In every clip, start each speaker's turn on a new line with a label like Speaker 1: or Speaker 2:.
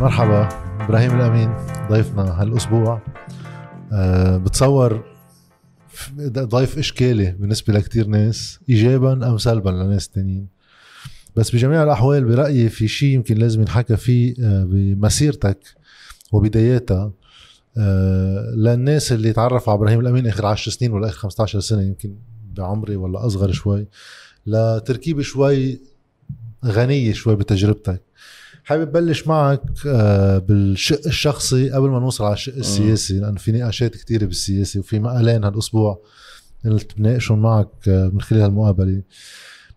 Speaker 1: مرحبا إبراهيم الأمين ضيفنا هالأسبوع. أه بتصور ضيف إشكالي بالنسبة لكتير ناس ايجابا أم سلبا لناس تانيين. بس بجميع الأحوال برأيي في شيء يمكن لازم ينحكى فيه آه، بمسيرتك وبداياتها. أه للناس اللي تعرفوا على إبراهيم الأمين آخر 10 سنين ولا آخر 15 سنة يمكن بعمري ولا أصغر شوي لتركيبة شوي غنية شوي بتجربتك. حابب بلش معك آه، بالشق الشخصي قبل ما نوصل على الشق السياسي لأنه في نقاشات كثيره بالسياسي وفي مقالين هالأسبوع اللي بناقشهم معك آه، من خلال هالمقابلة.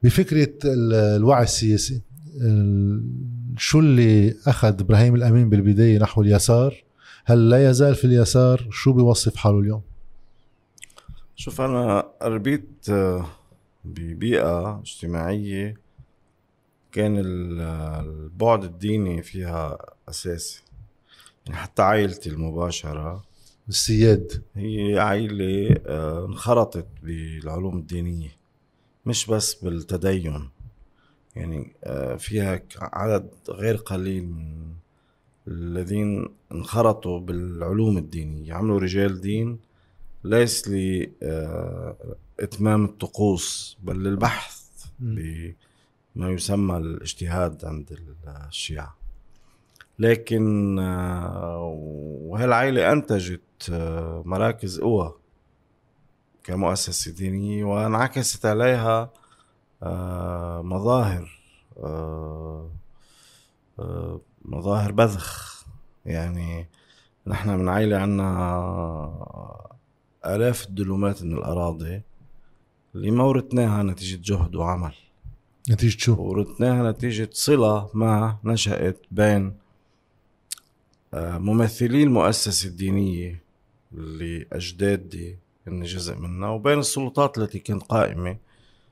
Speaker 1: بفكرة الوعي السياسي شو اللي أخذ إبراهيم الأمين بالبداية نحو اليسار؟ هل لا يزال في اليسار؟ شو بيوصف حاله اليوم؟
Speaker 2: شوف أنا ربيت آه، ببيئة اجتماعية كان البعد الديني فيها أساسي. يعني حتى عائلتي المباشرة
Speaker 1: السياد.
Speaker 2: هي عائلة آه، انخرطت بالعلوم الدينية مش بس بالتدين. يعني آه، فيها عدد غير قليل من الذين انخرطوا بالعلوم الدينية. عملوا رجال دين ليس لإتمام آه، الطقوس بل للبحث ما يسمى الاجتهاد عند الشيعة. لكن آه، وهالعائلة أنتجت آه، مراكز قوى كمؤسسة دينية وانعكست عليها آه، مظاهر مظاهر بذخ. يعني نحن من عائلة عنا آلاف الدلومات من الأراضي. اللي ما ورثناها نتيجة جهد وعمل.
Speaker 1: نتيجة شو؟
Speaker 2: ورثناها نتيجة صلة ما نشأت بين آه، ممثلي المؤسسة الدينية اللي أجدادي هن جزء منها وبين السلطات التي كانت قائمة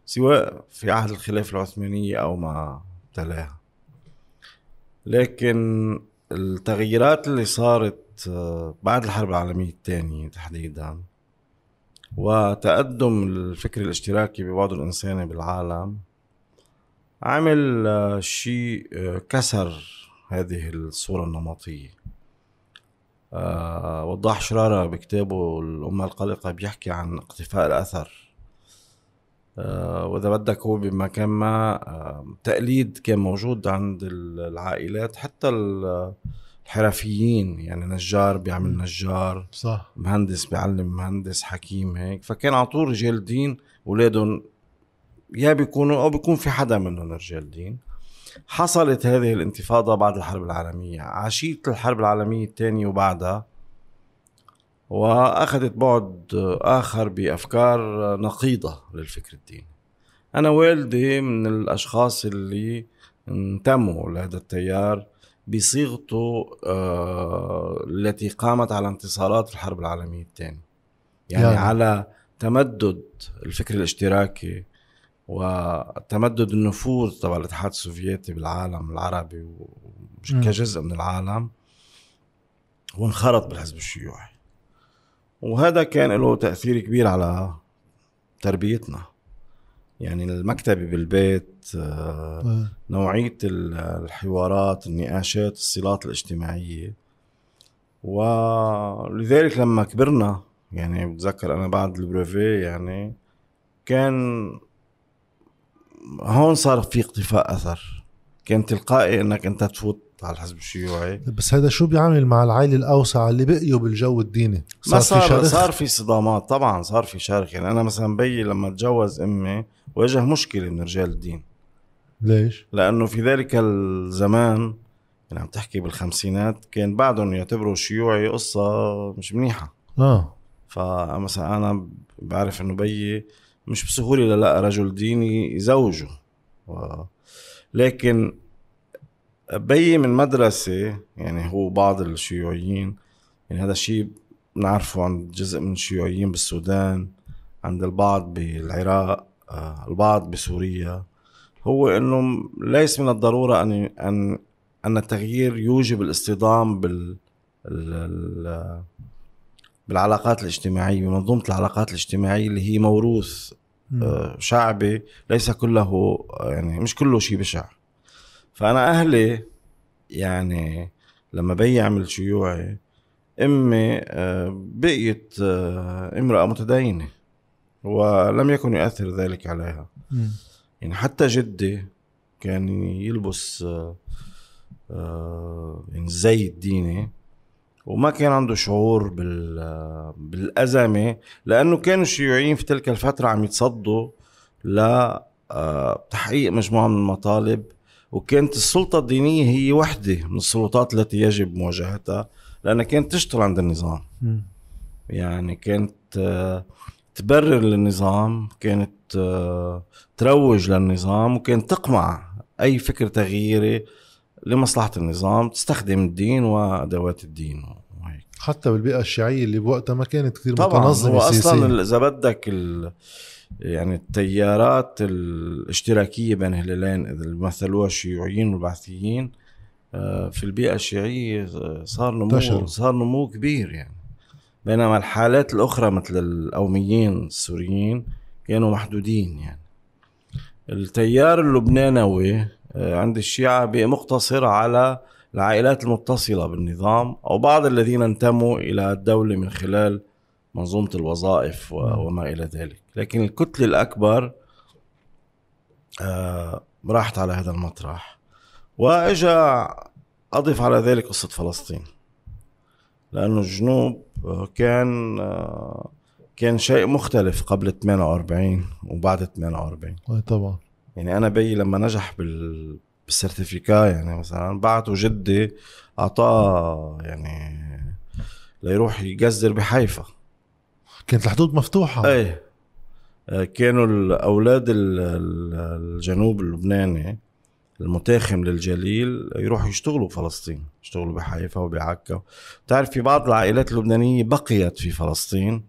Speaker 2: سواء في عهد الخلافة العثمانية أو ما تلاها لكن التغييرات اللي صارت آه، بعد الحرب العالمية الثانية تحديدا وتقدم الفكر الاشتراكي ببعض الإنساني بالعالم عمل آه، شيء آه، كسر هذه الصورة النمطية. آه، وضح شرارة بكتابه الأمة القلقة بيحكي عن اقتفاء الأثر. وإذا بدك هو بمكان ما تقليد كان موجود عند العائلات حتى الحرفيين يعني نجار بيعمل نجار
Speaker 1: صح.
Speaker 2: مهندس بيعلم مهندس حكيم هيك. فكان على طول رجال دين أولادهم يا بيكونوا أو بيكون في حدا منهم رجال دين حصلت هذه الانتفاضة بعد الحرب العالمية. عشيه الحرب العالمية الثانية وبعدها وأخذت بعد آخر بأفكار نقيضة للفكر الديني. أنا والدي من الأشخاص اللي انتموا لهذا التيار بصيغته آه التي قامت على انتصارات الحرب العالمية الثانية. يعني, يعني على تمدد الفكر الاشتراكي وتمدد النفوذ تبع الاتحاد السوفيتي بالعالم العربي كجزء من العالم وانخرط بالحزب الشيوعي. وهذا كان له تأثير كبير على تربيتنا. يعني المكتبة بالبيت آه، نوعية الحوارات النقاشات الصلات الاجتماعية. ولذلك لما كبرنا يعني بتذكر أنا بعد البروفي يعني كان هون صار في اقتفاء أثر. كان تلقائي إنك أنت تفوت على الحزب الشيوعي.
Speaker 1: بس هذا شو بيعمل مع العائلة الأوسع اللي بقيوا بالجو الديني؟
Speaker 2: صار ما صار في شرخ. صار في صدامات طبعا صار في شرخ. يعني أنا مثلا بيي لما تجوز أمي واجه مشكلة من رجال الدين.
Speaker 1: ليش؟
Speaker 2: لأنه في ذلك الزمان يعني عم تحكي بالخمسينات كان بعدهم يعتبروا الشيوعي قصة مش منيحة.
Speaker 1: آه.
Speaker 2: فمثلا أنا بعرف إنه بيي مش بسهولة للاقى رجل ديني يزوجه. لكن بي من مدرسة يعني هو بعض الشيوعيين يعني هذا الشيء بنعرفه عند جزء من الشيوعيين بالسودان عند البعض بالعراق آه، البعض بسوريا هو إنه ليس من الضرورة أن ان أن التغيير يوجب الاصطدام بال بالعلاقات الاجتماعية بمنظومة العلاقات الاجتماعية اللي هي موروث آه، شعبي ليس كله يعني مش كله شيء بشع. فأنا أهلي يعني لما بي عمل شيوعي أمي آه، بقيت آه، امرأة متدينة ولم يكن يؤثر ذلك عليها. يعني حتى جدي كان يلبس آه، آه، يعني الزي الديني وما كان عنده شعور بال آه، بالأزمة لأنه كانوا الشيوعيين في تلك الفترة عم يتصدوا لتحقيق مجموعة من المطالب. وكانت السلطة الدينية هي وحدة من السلطات التي يجب مواجهتها لأنها كانت تشتغل عند النظام.
Speaker 1: مم.
Speaker 2: يعني كانت آه، تبرر للنظام كانت آه، تروج للنظام وكانت تقمع أي فكر تغييري لمصلحة النظام تستخدم الدين وأدوات الدين.
Speaker 1: حتى بالبيئة الشيعية اللي بوقتها ما كانت كثير
Speaker 2: طبعا
Speaker 1: متنظمة
Speaker 2: هو أصلا إذا بدك ال... يعني التيارات الاشتراكية بين الهلالين اللي مثلوها الشيوعيين والبعثيين آه، في البيئة الشيعية آه، صار نمو. صار نمو كبير يعني. بينما الحالات الأخرى مثل القوميين السوريين كانوا محدودين يعني. التيار اللبنانوي آه، عند الشيعة مقتصر على العائلات المتصلة بالنظام أو بعض الذين انتموا إلى الدولة من خلال منظومة الوظائف و- وما إلى ذلك. لكن الكتلة الأكبر آه، راحت على هذا المطرح. وإجا أضف على ذلك قصة فلسطين. لأنه الجنوب آه، كان آه، كان شيء مختلف قبل 48 وبعد 48
Speaker 1: أي طبعا.
Speaker 2: يعني أنا بي لما نجح بال بالسيرتيفيكا يعني مثلا بعته جدي أعطاه يعني ليروح يجزر بحيفا.
Speaker 1: كانت الحدود مفتوحة.
Speaker 2: إيه. آه، كانوا الأولاد ال- ال- الجنوب اللبناني المتاخم للجليل يروحوا يشتغلوا بفلسطين يشتغلوا بحيفا وبعكا. بتعرف في بعض العائلات اللبنانية بقيت في فلسطين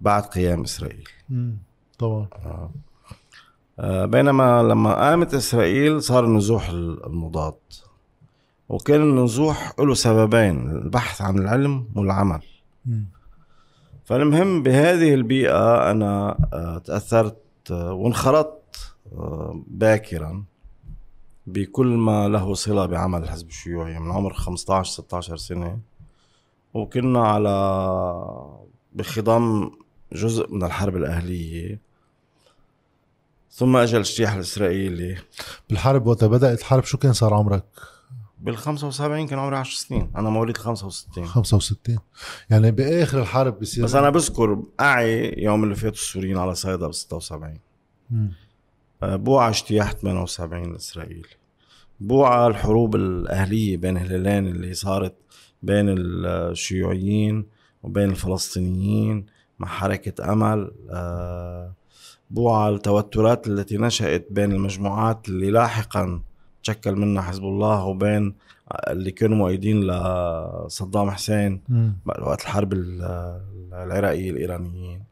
Speaker 2: بعد قيام إسرائيل.
Speaker 1: مم. طبعا.
Speaker 2: آه، بينما لما قامت إسرائيل صار النزوح المضاد وكان النزوح له سببين البحث عن العلم والعمل. فالمهم بهذه البيئة أنا آه، تأثرت آه، وانخرطت آه، باكرا بكل ما له صلة بعمل الحزب الشيوعي من عمر 15 16 سنة. وكنا على بخضم جزء من الحرب الأهلية. ثم اجى الاجتياح الإسرائيلي.
Speaker 1: بالحرب وقت بدأت الحرب شو كان صار عمرك؟
Speaker 2: بال 75 كان عمري 10 سنين. أنا مواليد 65
Speaker 1: 65 يعني بآخر الحرب بصير
Speaker 2: بس أنا بذكر أعي يوم اللي فاتوا السوريين على صيدا ب 76
Speaker 1: مم.
Speaker 2: آه، بوعى اجتياح 78 الاسرائيلي بوعى الحروب الأهلية بين الهلالين اللي صارت بين الشيوعيين وبين الفلسطينيين مع حركة أمل. آه، بوعى التوترات التي نشأت بين المجموعات اللي لاحقا تشكل منها حزب الله وبين اللي كانوا مؤيدين لصدام حسين. وقت الحرب ال- العراقية الإيرانيين.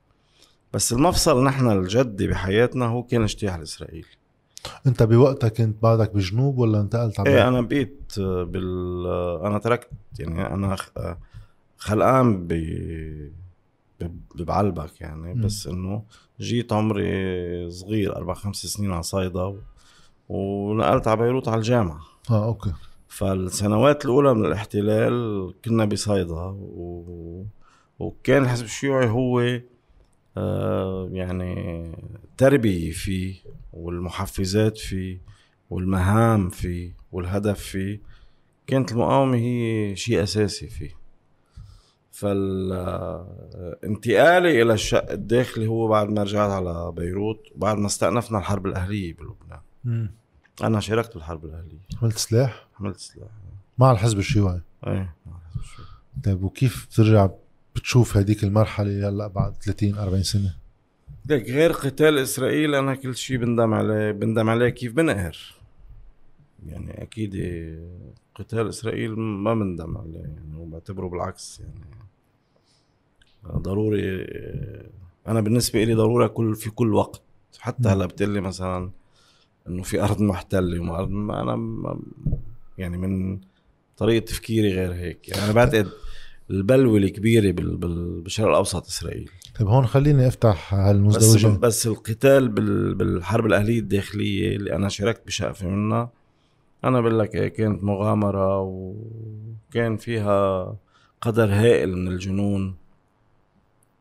Speaker 2: بس المفصل نحن الجدي بحياتنا هو كان الاجتياح الإسرائيلي
Speaker 1: أنت بوقتها كنت بعدك بجنوب ولا انتقلت على
Speaker 2: إيه أنا بقيت بال أنا تركت يعني أنا خلقان ب- بعلبك يعني
Speaker 1: مم.
Speaker 2: بس إنه جيت عمري صغير أربع خمس سنين على صيدا. ونقلت على بيروت على الجامعة
Speaker 1: آه أوكي
Speaker 2: فالسنوات الأولى من الاحتلال كنا بصيدا و... وكان الحزب الشيوعي هو آه يعني تربية فيه والمحفزات فيه والمهام فيه والهدف فيه كانت المقاومة هي شيء أساسي فيه فالانتقالي إلى الشق الداخلي هو بعد ما رجعت على بيروت وبعد ما استأنفنا الحرب الأهلية بلبنان. أنا شاركت بالحرب الأهلية.
Speaker 1: عملت سلاح؟
Speaker 2: حملت سلاح.
Speaker 1: مع الحزب الشيوعي؟
Speaker 2: إيه
Speaker 1: طيب وكيف بترجع بتشوف هديك المرحلة هلأ بعد 30 40 سنة؟
Speaker 2: ليك غير قتال إسرائيل أنا كل شيء بندم عليه بندم عليه كيف بنقهر. يعني أكيد قتال إسرائيل ما بندم عليه يعني وبعتبره بالعكس يعني ضروري أنا بالنسبة لي ضروره كل في كل وقت. حتى هلأ بتقلي مثلا إنه في أرض محتلة وما أرض ما أنا ما يعني من طريقة تفكيري غير هيك. يعني أنا بعتقد البلوة الكبيرة بال- بال- بالشرق الأوسط إسرائيل.
Speaker 1: طيب هون خليني أفتح
Speaker 2: بس
Speaker 1: هالمزدوجه
Speaker 2: بس القتال بال- بالحرب الأهلية الداخلية اللي أنا شاركت بشقفة منها أنا بقول لك إيه، كانت مغامرة وكان فيها قدر هائل من الجنون.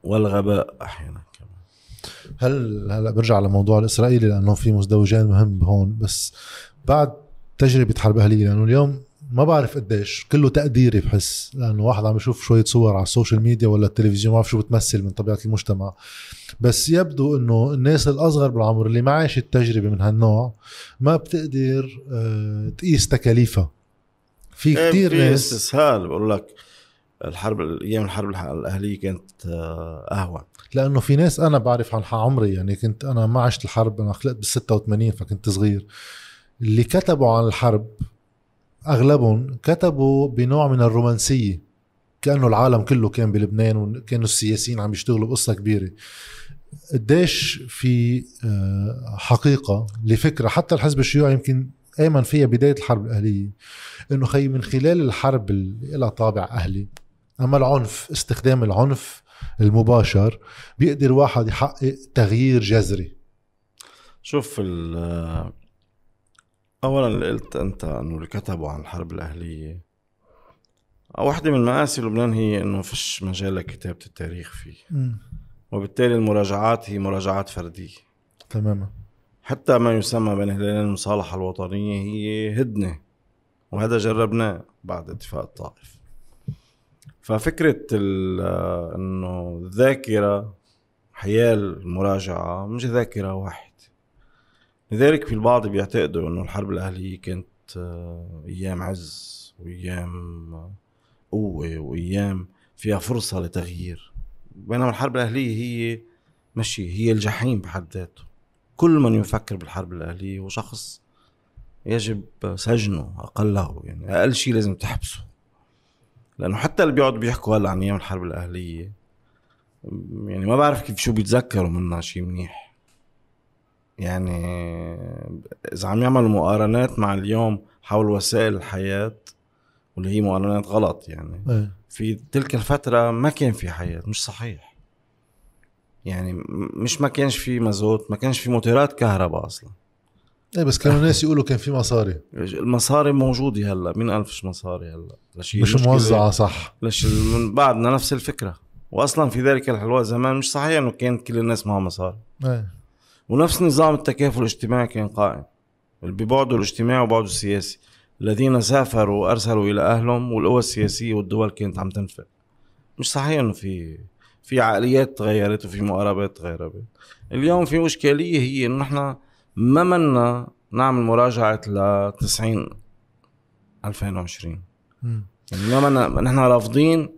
Speaker 2: والغباء أحيانا كمان.
Speaker 1: هل هلا برجع لموضوع الإسرائيلي لأنه في مزدوجين مهم هون بس بعد تجربة حرب أهلية لأنه اليوم ما بعرف قديش كله تقديري بحس لأنه واحد عم يشوف شوية صور على ال social media ولا التلفزيون ما بعرف شو بتمثل من طبيعة المجتمع. بس يبدو إنه الناس الأصغر بالعمر اللي ما عاشت تجربه من هالنوع ما بتقدر آه، تقيس تكاليفها. في
Speaker 2: إيه،
Speaker 1: كثير ناس
Speaker 2: استسهال بقول لك. الحرب أيام الحرب الأهلية كانت آه، أهون.
Speaker 1: لأنه في ناس أنا بعرف عن عمري يعني كنت أنا ما عشت الحرب أنا خلقت بال 86 فكنت صغير. اللي كتبوا عن الحرب أغلبهم كتبوا بنوع من الرومانسية. كأنه العالم كله كان بلبنان وكانوا السياسيين عم يشتغلوا بقصة كبيرة. قديش في آه، حقيقة لفكرة حتى الحزب الشيوعي يمكن ايمن فيها بداية الحرب الأهلية إنه خي من خلال الحرب اللي لها طابع أهلي أما العنف استخدام العنف المباشر بيقدر واحد يحقق تغيير جذري.
Speaker 2: شوف ال اولا اللي قلت أنت إنه اللي كتبوا عن الحرب الأهلية واحدة من مآسي لبنان هي إنه فيش مجال لكتابة التاريخ فيه. وبالتالي المراجعات هي مراجعات فردية.
Speaker 1: تماما.
Speaker 2: حتى ما يسمى بين هلالين المصالحة الوطنية هي هدنة وهذا جربناه بعد اتفاق الطائف. ففكرة إنه الذاكرة حيال المراجعة مش ذاكرة واحد. لذلك في البعض بيعتقدوا إنه الحرب الأهلية كانت آه، أيام عز وأيام قوة وأيام فيها فرصة لتغيير. بينما الحرب الأهلية هي مشي هي الجحيم بحد ذاته. كل من يفكر بالحرب الأهلية هو شخص يجب سجنه أقله يعني أقل شيء لازم تحبسه. لأنه حتى اللي بيقعدوا بيحكوا هلا عن أيام الحرب الأهلية يعني ما بعرف كيف شو بيتذكروا منها شيء منيح. يعني إذا عم يعملوا مقارنات مع اليوم حول وسائل الحياة واللي هي مقارنات غلط يعني.
Speaker 1: إيه.
Speaker 2: في تلك الفترة ما كان في حياة مش صحيح. يعني مش ما كانش في مازوت ما كانش في موتورات كهرباء أصلا.
Speaker 1: إيه بس كانوا الناس يقولوا كان في مصاري.
Speaker 2: المصاري موجودة هلا. مين قال فيش مصاري هلا؟
Speaker 1: لشي مش موزعة صح.
Speaker 2: ليش من بعدنا نفس الفكرة. واصلا في ذلك الحلوة زمان مش صحيح إنه كان كل الناس معها مصاري.
Speaker 1: إيه.
Speaker 2: ونفس نظام التكافل الاجتماعي كان قائم. ببعده الاجتماعي وبعده السياسي. الذين سافروا وأرسلوا إلى أهلهم والقوى السياسية والدول كانت عم تنفق. مش صحيح إنه في في عقليات تغيرت وفي مقاربات تغيرت. اليوم في اشكاليه هي إنه نحن ما منا نعمل مراجعة ل 90 2020 يعني ما منا نحن رافضين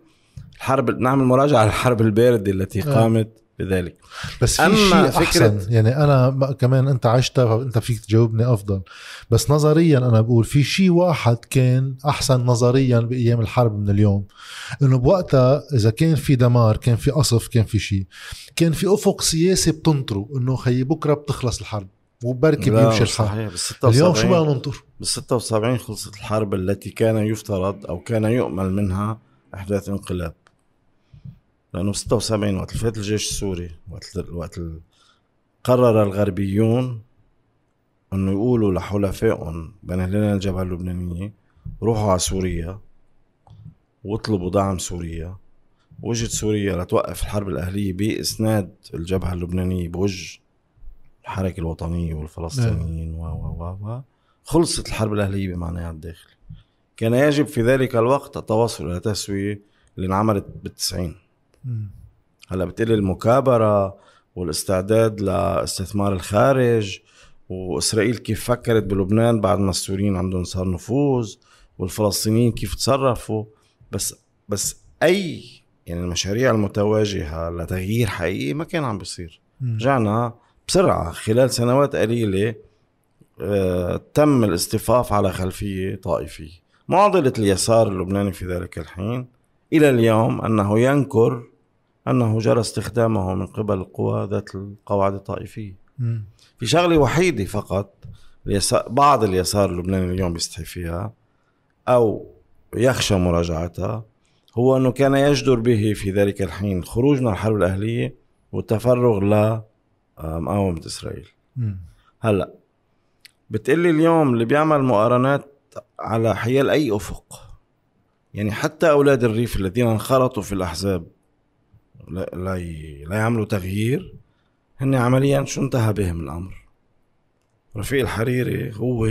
Speaker 2: الحرب نعمل مراجعة للحرب الباردة التي آه. قامت بذلك.
Speaker 1: بس في شيء فكرة أحسن. يعني أنا كمان أنت عشتها فأنت فيك تجاوبني أفضل. بس نظريا أنا بقول في شيء واحد كان أحسن نظريا بأيام الحرب من اليوم. إنه بوقتها إذا كان في دمار كان في قصف كان في شيء. كان في أفق سياسي بتنطره إنه خيي بكرة بتخلص الحرب. وبركي بيمشي الحال. اليوم شو بدنا ننطر؟
Speaker 2: بال 76 خلصت الحرب التي كان يفترض أو كان يؤمل منها أحداث انقلاب. لأنه ب 76 وقت فات الجيش السوري وقت وقت قرر الغربيون إنه يقولوا لحلفائهم بين هلالين الجبهه اللبنانية روحوا على سوريا واطلبوا دعم سوريا. وجت سوريا لتوقف الحرب الأهلية بإسناد الجبهة اللبنانية بوجه الحركة الوطنية والفلسطينيين و و و خلصت الحرب الأهلية بمعناها الداخلي. كان يجب في ذلك الوقت التوصل إلى تسوية اللي انعملت بالتسعين. هلأ بتقلي المكابرة والاستعداد لاستثمار الخارج وإسرائيل كيف فكرت بلبنان بعد ما السوريين عندهم صار نفوذ والفلسطينيين كيف تصرفوا. بس بس أي يعني المشاريع المتواجهة لتغيير حقيقي ما كان عم بيصير. رجعنا بسرعة خلال سنوات قليلة آه، تم الاصطفاف على خلفية طائفية. معضلة اليسار اللبناني في ذلك الحين إلى اليوم أنه ينكر أنه جرى استخدامه من قبل القوى ذات القواعد الطائفية. في شغلة وحيدة فقط اليسار بعض اليسار اللبناني اليوم بيستحي فيها أو يخشى مراجعتها هو أنه كان يجدر به في ذلك الحين خروج من الحرب الأهلية والتفرغ مقاومه إسرائيل. هلأ بتقلي اليوم اللي بيعمل مقارنات على حيال أي أفق. يعني حتى أولاد الريف الذين انخرطوا في الأحزاب لا لا, لا يعملوا تغيير هن عمليا شو انتهى بهم الأمر؟ رفيق الحريري هو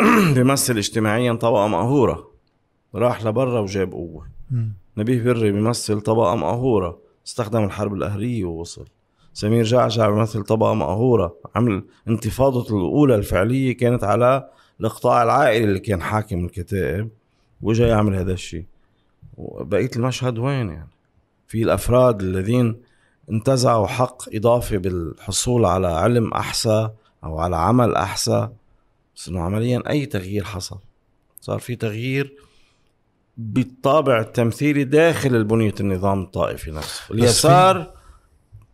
Speaker 2: بيمثل اجتماعيا طبقة مقهورة. راح لبرا وجاب قوة. نبيه بري بيمثل طبقة مقهورة. استخدم الحرب الأهلية ووصل. سمير جعجع بيمثل طبقة مقهورة. عمل انتفاضته الأولى الفعلية كانت على القطاع العائلي اللي كان حاكم الكتائب وجا يعمل هذا الشيء. وبقية المشهد وين يعني؟ في الأفراد الذين انتزعوا حق إضافي بالحصول على علم احسى أو على عمل احسى بس إنه عمليا أي تغيير حصل. صار في تغيير بالطابع التمثيلي داخل البنية النظام الطائفي نفسه. اليسار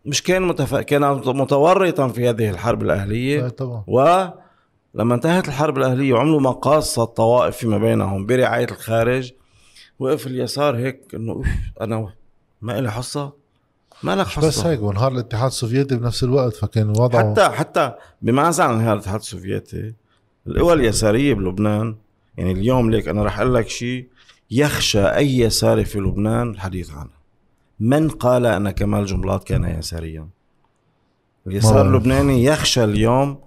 Speaker 2: مش كان متف... كان متورطا في هذه الحرب الأهلية
Speaker 1: طبعا.
Speaker 2: ولما انتهت الحرب الأهلية وعملوا مقاصة الطوائف فيما بينهم برعاية الخارج وقف اليسار هيك إنه أنا ما لي حصة؟ ما لك حصة.
Speaker 1: بس هيك ونهار الاتحاد السوفيتي بنفس الوقت فكان وضعه
Speaker 2: حتى حتى بمعزل عن انهيار الاتحاد السوفيتي القوى اليسارية بلبنان يعني اليوم ليك أنا رح أقول لك شيء يخشى أي يساري في لبنان الحديث عنه. من قال أن كمال جملات كان يساريا؟ اليسار اللبناني يخشى اليوم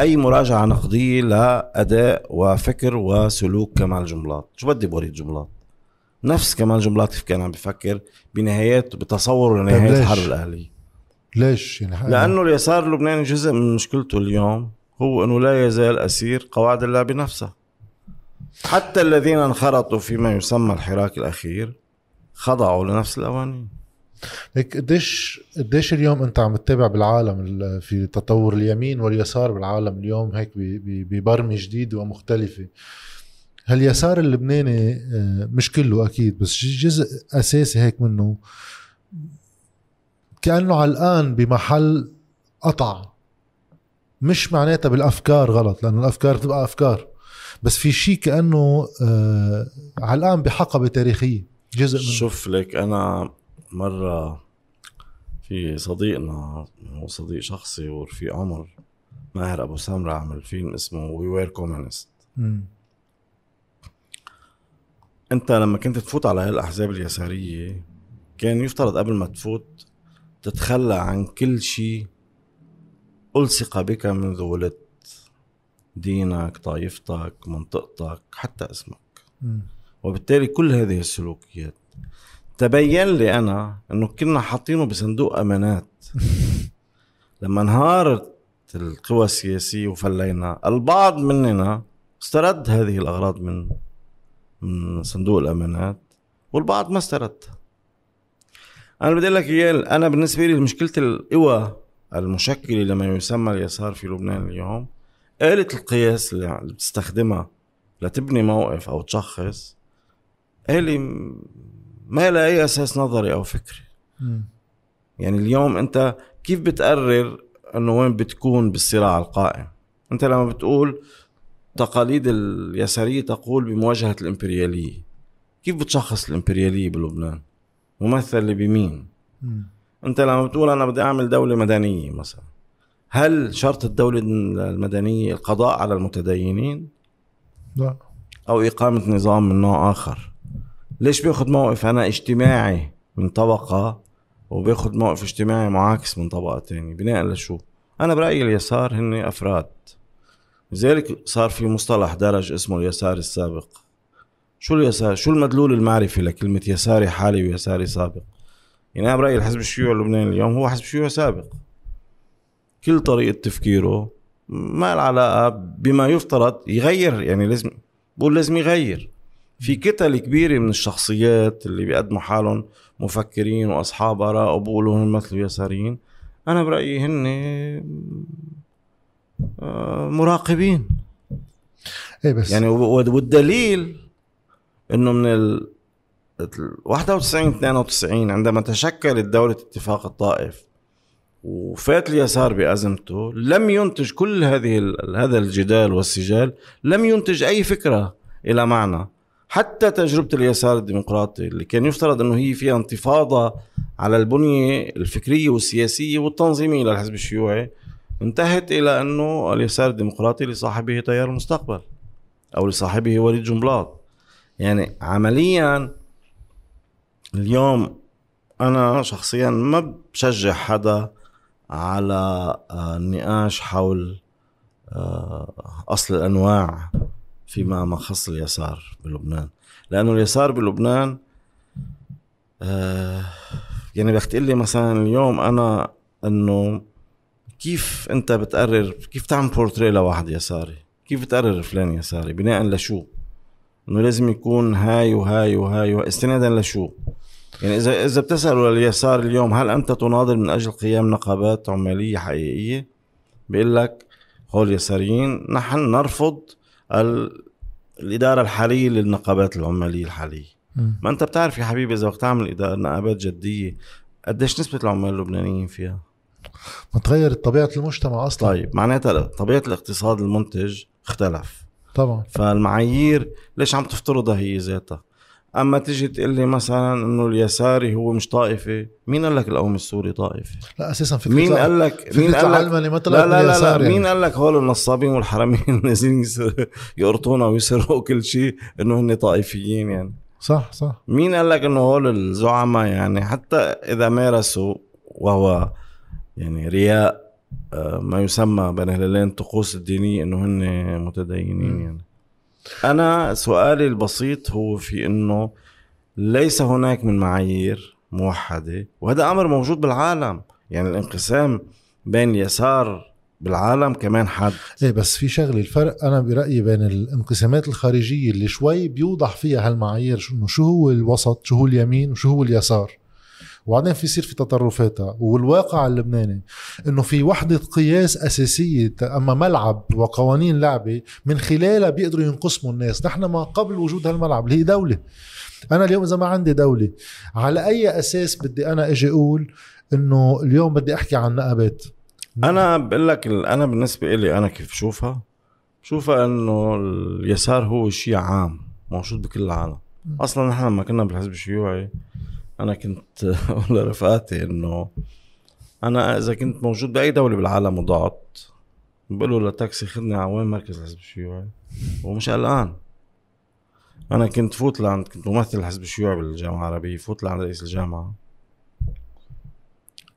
Speaker 2: أي مراجعة نقدية لأداء وفكر وسلوك كمال جملات شو بدي بوريد جملات نفس كمال جملات كيف كان عم بفكر بنهايات بتصوره لنهاية
Speaker 1: طيب
Speaker 2: الحرب الاهليه
Speaker 1: ليش يعني؟
Speaker 2: لأنه اليسار اللبناني جزء من مشكلته اليوم هو إنه لا يزال أسير قواعد اللعبه نفسها. حتى الذين انخرطوا فيما يسمى الحراك الأخير خضعوا لنفس القوانين.
Speaker 1: هيك قديش قديش اليوم انت عم تتابع بالعالم في تطور اليمين واليسار بالعالم اليوم هيك ببرمجة جديدة ومختلفة. هاليسار اللبناني آه، مش كله أكيد بس جزء أساسي هيك منه كأنه علقان بمحل قطع. مش معناتها بالأفكار غلط لأنه الأفكار بتبقى أفكار. بس في شيء كأنه آه علقان بحقبة تاريخية. جزء من
Speaker 2: شوف لك أنا مرة في صديقنا هو صديق شخصي ورفيق عمر ماهر أبو سمرة عمل فيلم اسمه We Were Communists أنت لما كنت تفوت على هالأحزاب اليسارية كان يفترض قبل ما تفوت تتخلى عن كل شيء ألصق بك منذ ولدت. دينك طائفتك منطقتك حتى اسمك. م. وبالتالي كل هذه السلوكيات. تبين لي أنا إنه كنا حاطينه بصندوق أمانات. لما انهارت القوى السياسية وفلينا البعض مننا استرد هذه الأغراض من من صندوق الأمانات والبعض ما استردها. أنا بدي لك إياه أنا بالنسبة لي مشكلة القوى المشكلة لما يسمى اليسار في لبنان اليوم آلة القياس اللي بتستخدمها لتبني موقف أو تشخص آلة ما لها أي أساس نظري أو فكري. م. يعني اليوم أنت كيف بتقرر أنه وين بتكون بالصراع القائم؟ أنت لما بتقول تقاليد اليسارية تقول بمواجهة الإمبريالية. كيف بتشخص الإمبريالية بلبنان؟ ممثل بمين؟ م. أنت لما بتقول أنا بدي أعمل دولة مدنية مثلا هل شرط الدولة المدنية القضاء على المتدينين؟
Speaker 1: لا.
Speaker 2: أو إقامة نظام من نوع آخر؟ ليش بياخد موقف أنا اجتماعي من طبقة وبياخد موقف اجتماعي معاكس من طبقة تانية؟ بناء لشو؟ أنا برأيي اليسار هن أفراد. لذلك صار في مصطلح درج اسمه اليسار السابق. شو اليسار؟ شو المدلول المعرفي لكلمة يساري حالي ويساري سابق؟ يعني أنا برأيي الحزب الشيوعي اللبناني اليوم هو حزب شيوعي سابق. كل طريقة تفكيره ما العلاقه بما يفترض يغير يعني لازم بقول لازم يغير. في كتل كبيرة من الشخصيات اللي بيقدموا حالهم مفكرين وأصحاب آراء وبقولوا هم مثل يساريين. أنا برأيي هن آه، مراقبين.
Speaker 1: إيه بس.
Speaker 2: يعني والدليل إنه من ال 91 92 عندما تشكلت دولة اتفاق الطائف وفات اليسار بأزمته لم ينتج كل هذه هذا الجدال والسجال لم ينتج أي فكرة إلى معنى. حتى تجربة اليسار الديمقراطي اللي كان يفترض أنه هي فيها انتفاضة على البنية الفكرية والسياسية والتنظيمية للحزب الشيوعي انتهت إلى إنه اليسار الديمقراطي لصاحبه تيار المستقبل أو لصاحبه وليد جنبلاط يعني عمليا اليوم أنا شخصيا ما بشجع حدا على النقاش حول آه، أصل الأنواع فيما ما خص اليسار بلبنان. لأنه اليسار بلبنان آه، يعني بدك تقول لي مثلا اليوم أنا إنه كيف أنت بتقرر كيف تعمل بورتري لواحد يساري؟ كيف بتقرر فلان يساري؟ بناء لشو؟ إنه لازم يكون هاي وهاي وهاي, وهاي استنادا لشو؟ يعني إذا إذا بتسألوا لليسار اليوم هل أنت تناضل من أجل قيام نقابات عمالية حقيقية؟ بيقول لك هول يساريين نحن نرفض الإدارة الحالية للنقابات العمالية الحالية. ما أنت بتعرف يا حبيبي إذا بدك تعمل نقابات جدية قديش نسبة العمال اللبنانيين فيها؟
Speaker 1: ما تغيرت طبيعة المجتمع أصلا.
Speaker 2: طيب معناتها طبيعة الاقتصاد المنتج اختلف.
Speaker 1: طبعا.
Speaker 2: فالمعايير ليش عم تفترضها هي ذاتها؟ أما تيجي تقول لي مثلا إنه اليساري هو مش طائفي مين قال لك القوم السوري طائفي
Speaker 1: لا أساسا
Speaker 2: في مين قال لك مين قال لك
Speaker 1: ما
Speaker 2: لا لا لا, لا يعني. مين قال لك هول النصابين والحراميين نازلين يقرطونا ويسرقوا كل شيء إنه هن طائفيين يعني؟
Speaker 1: صح صح.
Speaker 2: مين قال لك إنه هول الزعماء يعني؟ حتى إذا مارسوا وهو يعني رياء آه، ما يسمى بين هلالين الطقوس الدينية إنه هن متدينين يعني. أنا سؤالي البسيط هو في إنه ليس هناك من معايير موحدة وهذا أمر موجود بالعالم. يعني الانقسام بين اليسار بالعالم كمان حد
Speaker 1: إيه بس في شغلة الفرق أنا برأيي بين الانقسامات الخارجية اللي شوي بيوضح فيها هالمعايير إنه شو هو الوسط شو هو اليمين وشو هو اليسار. وبعدين في يصير في تطرفاتها. والواقع اللبناني إنه في وحدة قياس أساسية أما ملعب وقوانين لعبة من خلالها بيقدروا ينقسموا الناس. نحن ما قبل وجود هالملعب اللي هي دولة. أنا اليوم إذا ما عندي دولة على أي أساس بدي أنا أجي أقول إنه اليوم بدي أحكي عن نقابات
Speaker 2: أنا بقول لك أنا بالنسبة لي أنا كيف بشوفها؟ بشوفها إنه اليسار هو شيء عام موجود بكل العالم. أصلا نحن لما كنا بالحزب الشيوعي أنا كنت أقول لرفقاتي إنه أنا إذا كنت موجود بأي دولة بالعالم وضعت بقول له لتاكسي خدني على وين مركز الحزب الشيوعي ومش قلقان. أنا كنت فوت لعند كنت ممثل الحزب الشيوعي بالجامعة العربية فوت لعند رئيس الجامعة.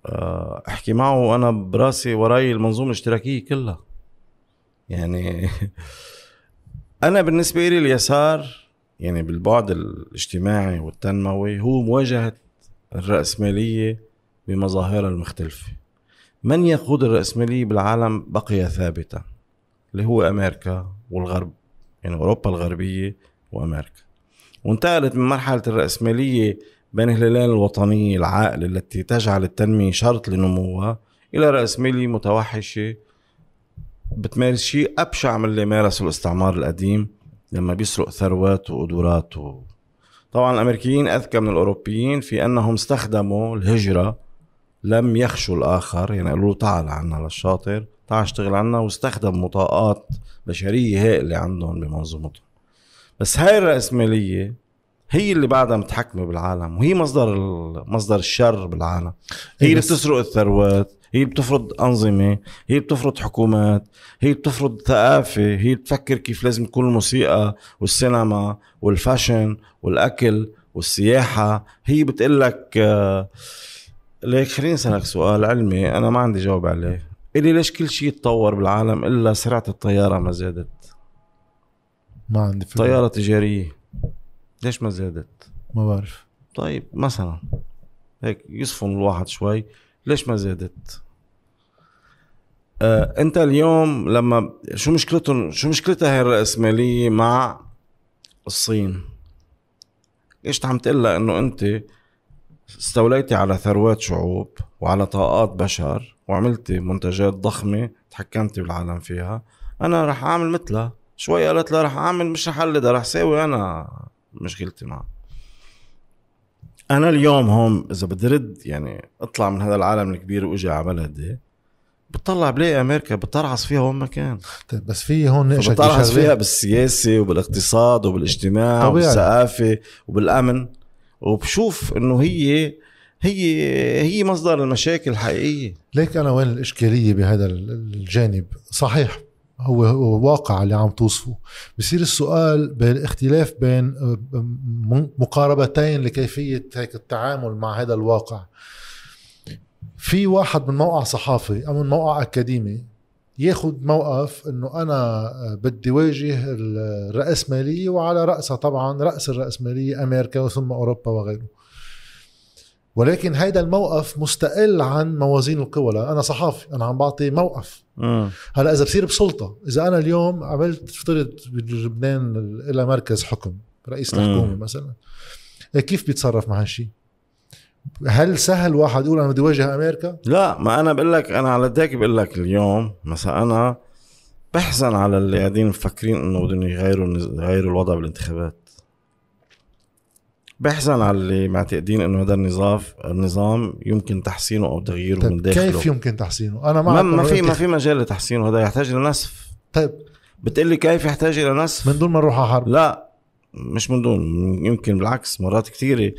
Speaker 2: آه، أحكي معه وأنا براسي وراي المنظومة الاشتراكية كلها. يعني أنا بالنسبة لي اليسار يعني بالبعد الاجتماعي والتنموي هو مواجهة الرأسمالية بمظاهرها المختلفة. من يقود الرأسمالية بالعالم بقي ثابتا اللي هو أمريكا والغرب يعني أوروبا الغربية وأمريكا. وانتقلت من مرحلة الرأسمالية بين الهلال الوطنية العاقلة التي تجعل التنمية شرط لنموها إلى رأسمالية متوحشة بتمارس شيء أبشع من اللي مارسه الاستعمار القديم لما بيسرق ثروات وقدرات و... طبعا الأمريكيين أذكى من الأوروبيين في أنهم استخدموا الهجرة لم يخشوا الآخر يعني قالوا له تعال عنا للشاطر تعال اشتغل عنا واستخدموا طاقات بشرية هائلة عندهم بمنظومتهم. بس هاي الرأسمالية هي اللي بعدها متحكمة بالعالم وهي مصدر مصدر الشر بالعالم. هي اللي بتسرق الثروات هي بتفرض أنظمة هي بتفرض حكومات هي بتفرض ثقافة هي بتفكر كيف لازم تكون الموسيقى والسينما والفاشن والأكل والسياحة. هي بتقول لك آه، ليك خليني أسألك سؤال علمي أنا ما عندي جواب عليه. إلي ليش كل شيء تطور بالعالم إلا سرعة الطيارة ما زادت؟
Speaker 1: ما عندي فكرة.
Speaker 2: طيارة تجارية ليش ما زادت؟
Speaker 1: ما بعرف.
Speaker 2: طيب مثلا هيك يصفن الواحد شوي ليش ما زادت؟ آه انت اليوم لما شو مشكلتهم؟ شو مشكلتها هي الرأسمالية مع الصين؟ إيش عم تقول إنه أنت استوليتي على ثروات شعوب وعلى طاقات بشر وعملتي منتجات ضخمة تحكمتي بالعالم فيها؟ أنا رح أعمل مثلها. شوي قالت لها رح أعمل مش رح اقلدها رح ساوي أنا مشكلتي معها. أنا اليوم هون إذا بدي رد يعني أطلع من هذا العالم الكبير وأجي على بلدي بتطلع بلاقي أمريكا بترعص فيها وين ما كان.
Speaker 1: طيب بس في هون
Speaker 2: نقشك بترعص فيها بالسياسة وبالاقتصاد وبالاجتماع طبيعي. وبالثقافة وبالأمن. وبشوف إنه هي هي هي مصدر المشاكل الحقيقية.
Speaker 1: ليك أنا وين الإشكالية بهذا الجانب؟ صحيح هو هو واقع اللي عم توصفه. بصير السؤال بالاختلاف بين مقاربتين لكيفية هيك التعامل مع هذا الواقع. في واحد من موقع صحافي أو من موقع أكاديمي ياخذ موقف إنه أنا بدي واجه الرأسمالية وعلى رأسها طبعا رأس الرأسمالية أمريكا وثم أوروبا وغيره. ولكن هيدا الموقف مستقل عن موازين القوى. أنا صحافي أنا عم بعطي موقف. هلا إذا بصير بسلطة إذا أنا اليوم عملت افترض بلبنان إلى مركز حكم رئيس الحكومة مثلا كيف بيتصرف مع هالشيء هل سهل واحد يقول أنا بدي واجه أمريكا؟
Speaker 2: لا ما أنا بقول لك أنا على ذاك بقول لك اليوم مثلا أنا بحزن على اللي قاعدين مفكرين إنه بدهم يغيروا يغيروا الوضع بالانتخابات بحزن على اللي معتقدين إنه هذا النظام النظام يمكن تحسينه أو تغييره طيب من داخله
Speaker 1: كيف يمكن تحسينه؟ أنا
Speaker 2: ما ما في ما في مجال لتحسينه هذا يحتاج إلى نسف
Speaker 1: طيب
Speaker 2: بتقول لي كيف يحتاج إلى نسف؟
Speaker 1: من دون ما نروح على حرب
Speaker 2: لا مش من دون يمكن بالعكس مرات كثيره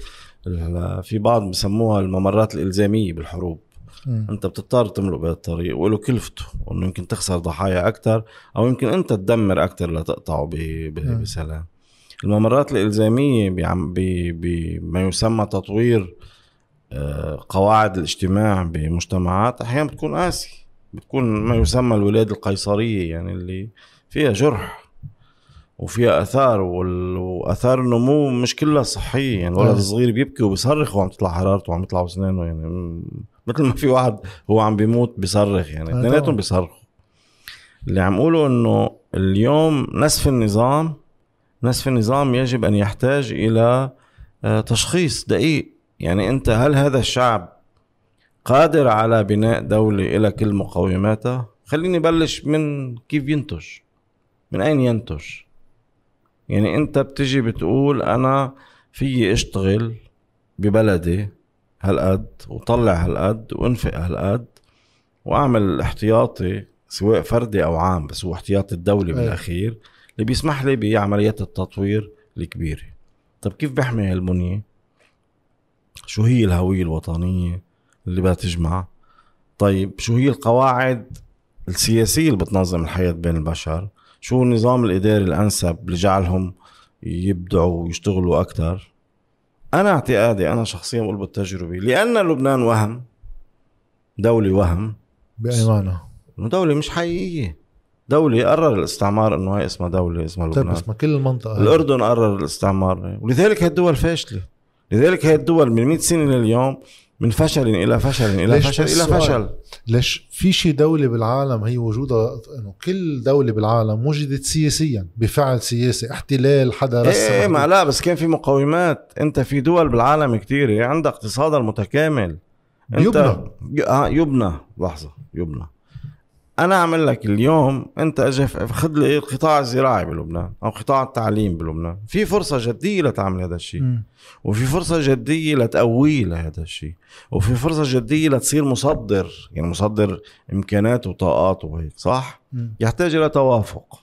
Speaker 2: في بعض بسموها الممرات الإلزامية بالحروب. م. أنت بتضطر تملك بهذا الطريق وله كلفته انه يمكن تخسر ضحايا أكثر أو يمكن أنت تدمر أكثر لتقطعه بسلام. الممرات الإلزامية بما يسمى تطوير آه، قواعد الاجتماع بمجتمعات أحيانا بتكون قاسي. بتكون ما يسمى الولاده القيصرية يعني اللي فيها جرح. وفيها آثار وآثار النمو مش كلها صحية. يعني الولد الصغير بيبكي وبيصرخ وعم تطلع حرارته وعم يطلع اسنانه يعني مثل ما في واحد هو عم بيموت بيصرخ. يعني اثنيناتهم بيصرخوا. اللي عم اقوله إنه اليوم نسف النظام نسف النظام يجب أن يحتاج إلى آه، تشخيص دقيق. يعني أنت هل هذا الشعب قادر على بناء دولة إلى كل مقوماتها؟ خليني بلش من كيف ينتج من أين ينتج؟ يعني انت بتجي بتقول أنا في اشتغل ببلدي هالقد وطلع هالقد وانفق هالقد واعمل احتياطي سواء فردي أو عام بس هو احتياطي الدولي أيه. بالأخير اللي بيسمح لي بعمليات التطوير الكبيرة. طب كيف بحمي هالبنيه شو هي الهوية الوطنية اللي بدها تجمع؟ طيب شو هي القواعد السياسية اللي بتنظم الحياة بين البشر؟ شو النظام الإداري الأنسب لجعلهم يبدعوا ويشتغلوا أكثر أنا اعتقادي أنا شخصيا بقول بالتجربة لأن لبنان وهم دولة وهم.
Speaker 1: بأي معنى؟
Speaker 2: دولة مش حقيقية. دولة قرر الاستعمار إنه هي اسمها دولة اسمها
Speaker 1: طيب، لبنان. طيب اسمها كل المنطقة.
Speaker 2: الأردن قرر الاستعمار. ولذلك هي الدول فاشلة. لذلك هي الدول من 100 سنة لليوم من فشل إلى فشل إلى فشل إلى فشل.
Speaker 1: ليش في شي دولة بالعالم هي وجودها إنه كل دولة بالعالم وجدت سياسيا بفعل سياسي احتلال حدا
Speaker 2: رسم إيه, إيه ما لا بس كان في مقومات. أنت في دول بالعالم كثيرة عندها اقتصادها المتكامل
Speaker 1: أنت يبنى.
Speaker 2: آه يبنى. لحظة يبنى. أنا أعمل لك اليوم أنت أجي خذ لي القطاع الزراعي بلبنان أو قطاع التعليم بلبنان. في فرصة جدية لتعمل هذا الشيء. وفي فرصة جدية لتقويه لهذا الشيء. وفي فرصة جدية لتصير مصدر يعني مصدر إمكانات وطاقات وهيك صح؟ م. يحتاج إلى توافق.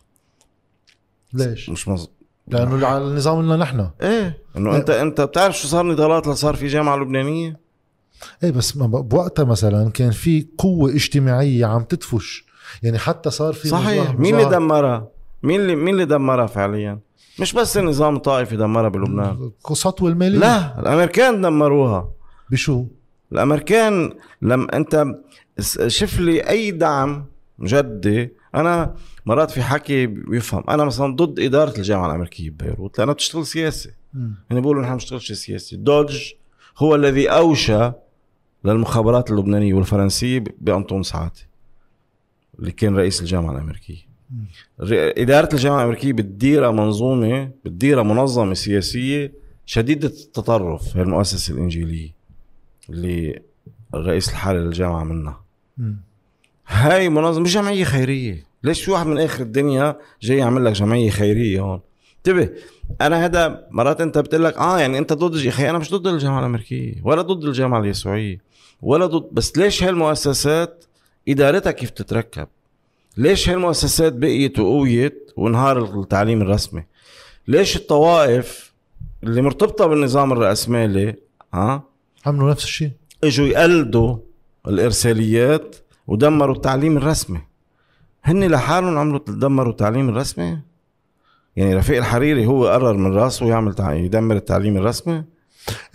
Speaker 1: ليش؟
Speaker 2: مش مز...
Speaker 1: لأنه على النظام لنا نحن.
Speaker 2: إيه إنه إيه. انت أنت بتعرف شو صار نضالات لصار في جامعة لبنانية؟
Speaker 1: إيه بس بوقتها مثلا كان في قوة اجتماعية عم تدفش يعني حتى صار في
Speaker 2: صحيح. مين اللي دمرها؟ مين اللي مين اللي دمرها فعليا؟ مش بس النظام الطائفي دمرها بلبنان.
Speaker 1: السطوة المالية.
Speaker 2: لا الأمريكان دمروها.
Speaker 1: بشو؟
Speaker 2: الأمريكان لما أنت شوف لي أي دعم جدي. أنا مرات في حكي بيفهم. أنا مثلا ضد إدارة الجامعة الأمريكية ببيروت لانها بتشتغل سياسي. يعني بيقولوا نحن بنشتغلش سياسي. دوج هو الذي أوشى للمخابرات اللبنانية والفرنسية بأنطون ساعاتي اللي كان رئيس الجامعة الأمريكية. إدارة الجامعة الأمريكية بتديرها منظومة بتديرها منظمة سياسية شديده التطرف هي المؤسسة الإنجيلية اللي الرئيس الحالي للجامعة منها. هاي منظمة مش جمعية خيرية. ليش في واحد من آخر الدنيا جاي يعمل لك جمعية خيرية هون؟ انتبه أنا هذا مرات أنت بتقول لك آه يعني أنت ضد يا أخي أنا مش ضد الجامعة الأمريكية ولا ضد الجامعة اليسوعية. ولا ضد. بس ليش هالمؤسسات إدارتها كيف تتركب؟ ليش هالمؤسسات بقيت وقويت وانهار التعليم الرسمي؟ ليش الطوائف اللي مرتبطة بالنظام الرأسمالي ها
Speaker 1: عملوا نفس الشيء.
Speaker 2: إجوا يقلدوا الإرساليات ودمروا التعليم الرسمي. هن لحالهم عملوا دمروا التعليم الرسمي؟ يعني رفيق الحريري هو قرر من راسه يعمل. يدمر التعليم الرسمي؟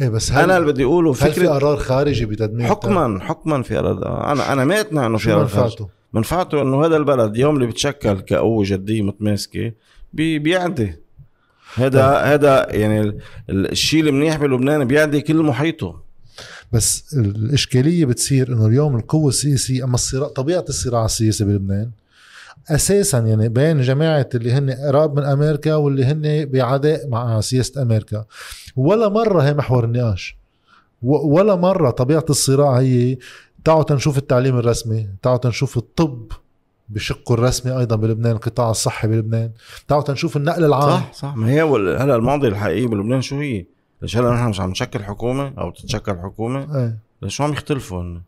Speaker 1: إيه بس هل
Speaker 2: أنا اللي بدي أقوله
Speaker 1: هل في
Speaker 2: فكرة
Speaker 1: قرار خارجي بتدمير
Speaker 2: حكما حكما في قرار أنا أنا ما انه في قرار خارجي.
Speaker 1: منفعته؟
Speaker 2: منفعته إنه هذا البلد يوم اللي بتشكل كقوه جديه متماسكة بي بيعدي هذا هذا يعني ال- ال- الشيء المنيح بلبنان بيعدي كل محيطه
Speaker 1: بس الإشكالية بتصير إنه اليوم القوة السياسية أما الصراع طبيعة الصراع السياسي بلبنان أساسا يعني بين جماعة اللي هن قراب من أمريكا واللي هن بعداء مع سياسة أمريكا ولا مرة هي محور النقاش ولا مرة طبيعة الصراع هي تعالوا تنشوف التعليم الرسمي تعالوا تنشوف الطب بشقه الرسمي أيضا بلبنان القطاع الصحي بلبنان تعالوا تنشوف النقل العام
Speaker 2: صح صح ما هي هلا الماضي الحقيقي بلبنان شو هي؟ ليش هلا نحن مش عم نشكل حكومة أو تتشكل حكومة؟
Speaker 1: إيه
Speaker 2: ليش شو عم يختلفوا هن؟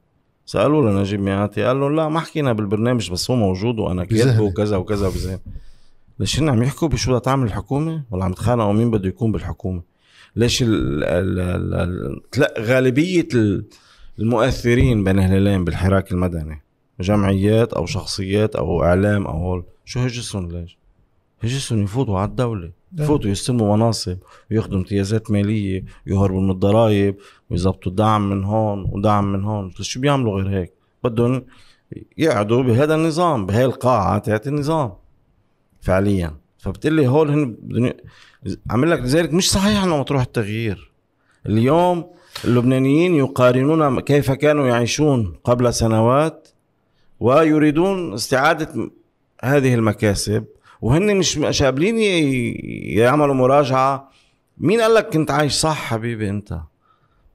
Speaker 2: سألوا لنجيب مياتي قال لهم لا ما حكينا بالبرنامج بس هو موجود وأنا كاتبه. وكذا وكذا وبذهن ليش هن عم يحكوا بشو بدها تعمل الحكومة ولا عم يتخانقوا مين بده يكون بالحكومة؟ ليش ال ال ال غالبية ال- المؤثرين بين هلالين بالحراك المدني جمعيات أو شخصيات أو إعلام أو هول شو هجسهم ليش؟ هجسهم يفوتوا على
Speaker 1: الدولة.
Speaker 2: يفوتوا يستلموا مناصب وياخذوا امتيازات مالية ويهربوا من الضرائب ويظبطوا دعم من هون ودعم من هون. بس شو بيعملوا غير هيك؟ بدهم يقعدوا بهذا النظام بهاي القاعة تاعت النظام فعليا. فبتقلي هول هن بدهم عامل لك لذلك مش صحيح إنه مطروح التغيير. اليوم اللبنانيين يقارنون كيف كانوا يعيشون قبل سنوات ويريدون استعادة م- هذه المكاسب. وهن مش مش قابلين يعملوا مراجعة. مين قال لك كنت عايش صح حبيبي انت؟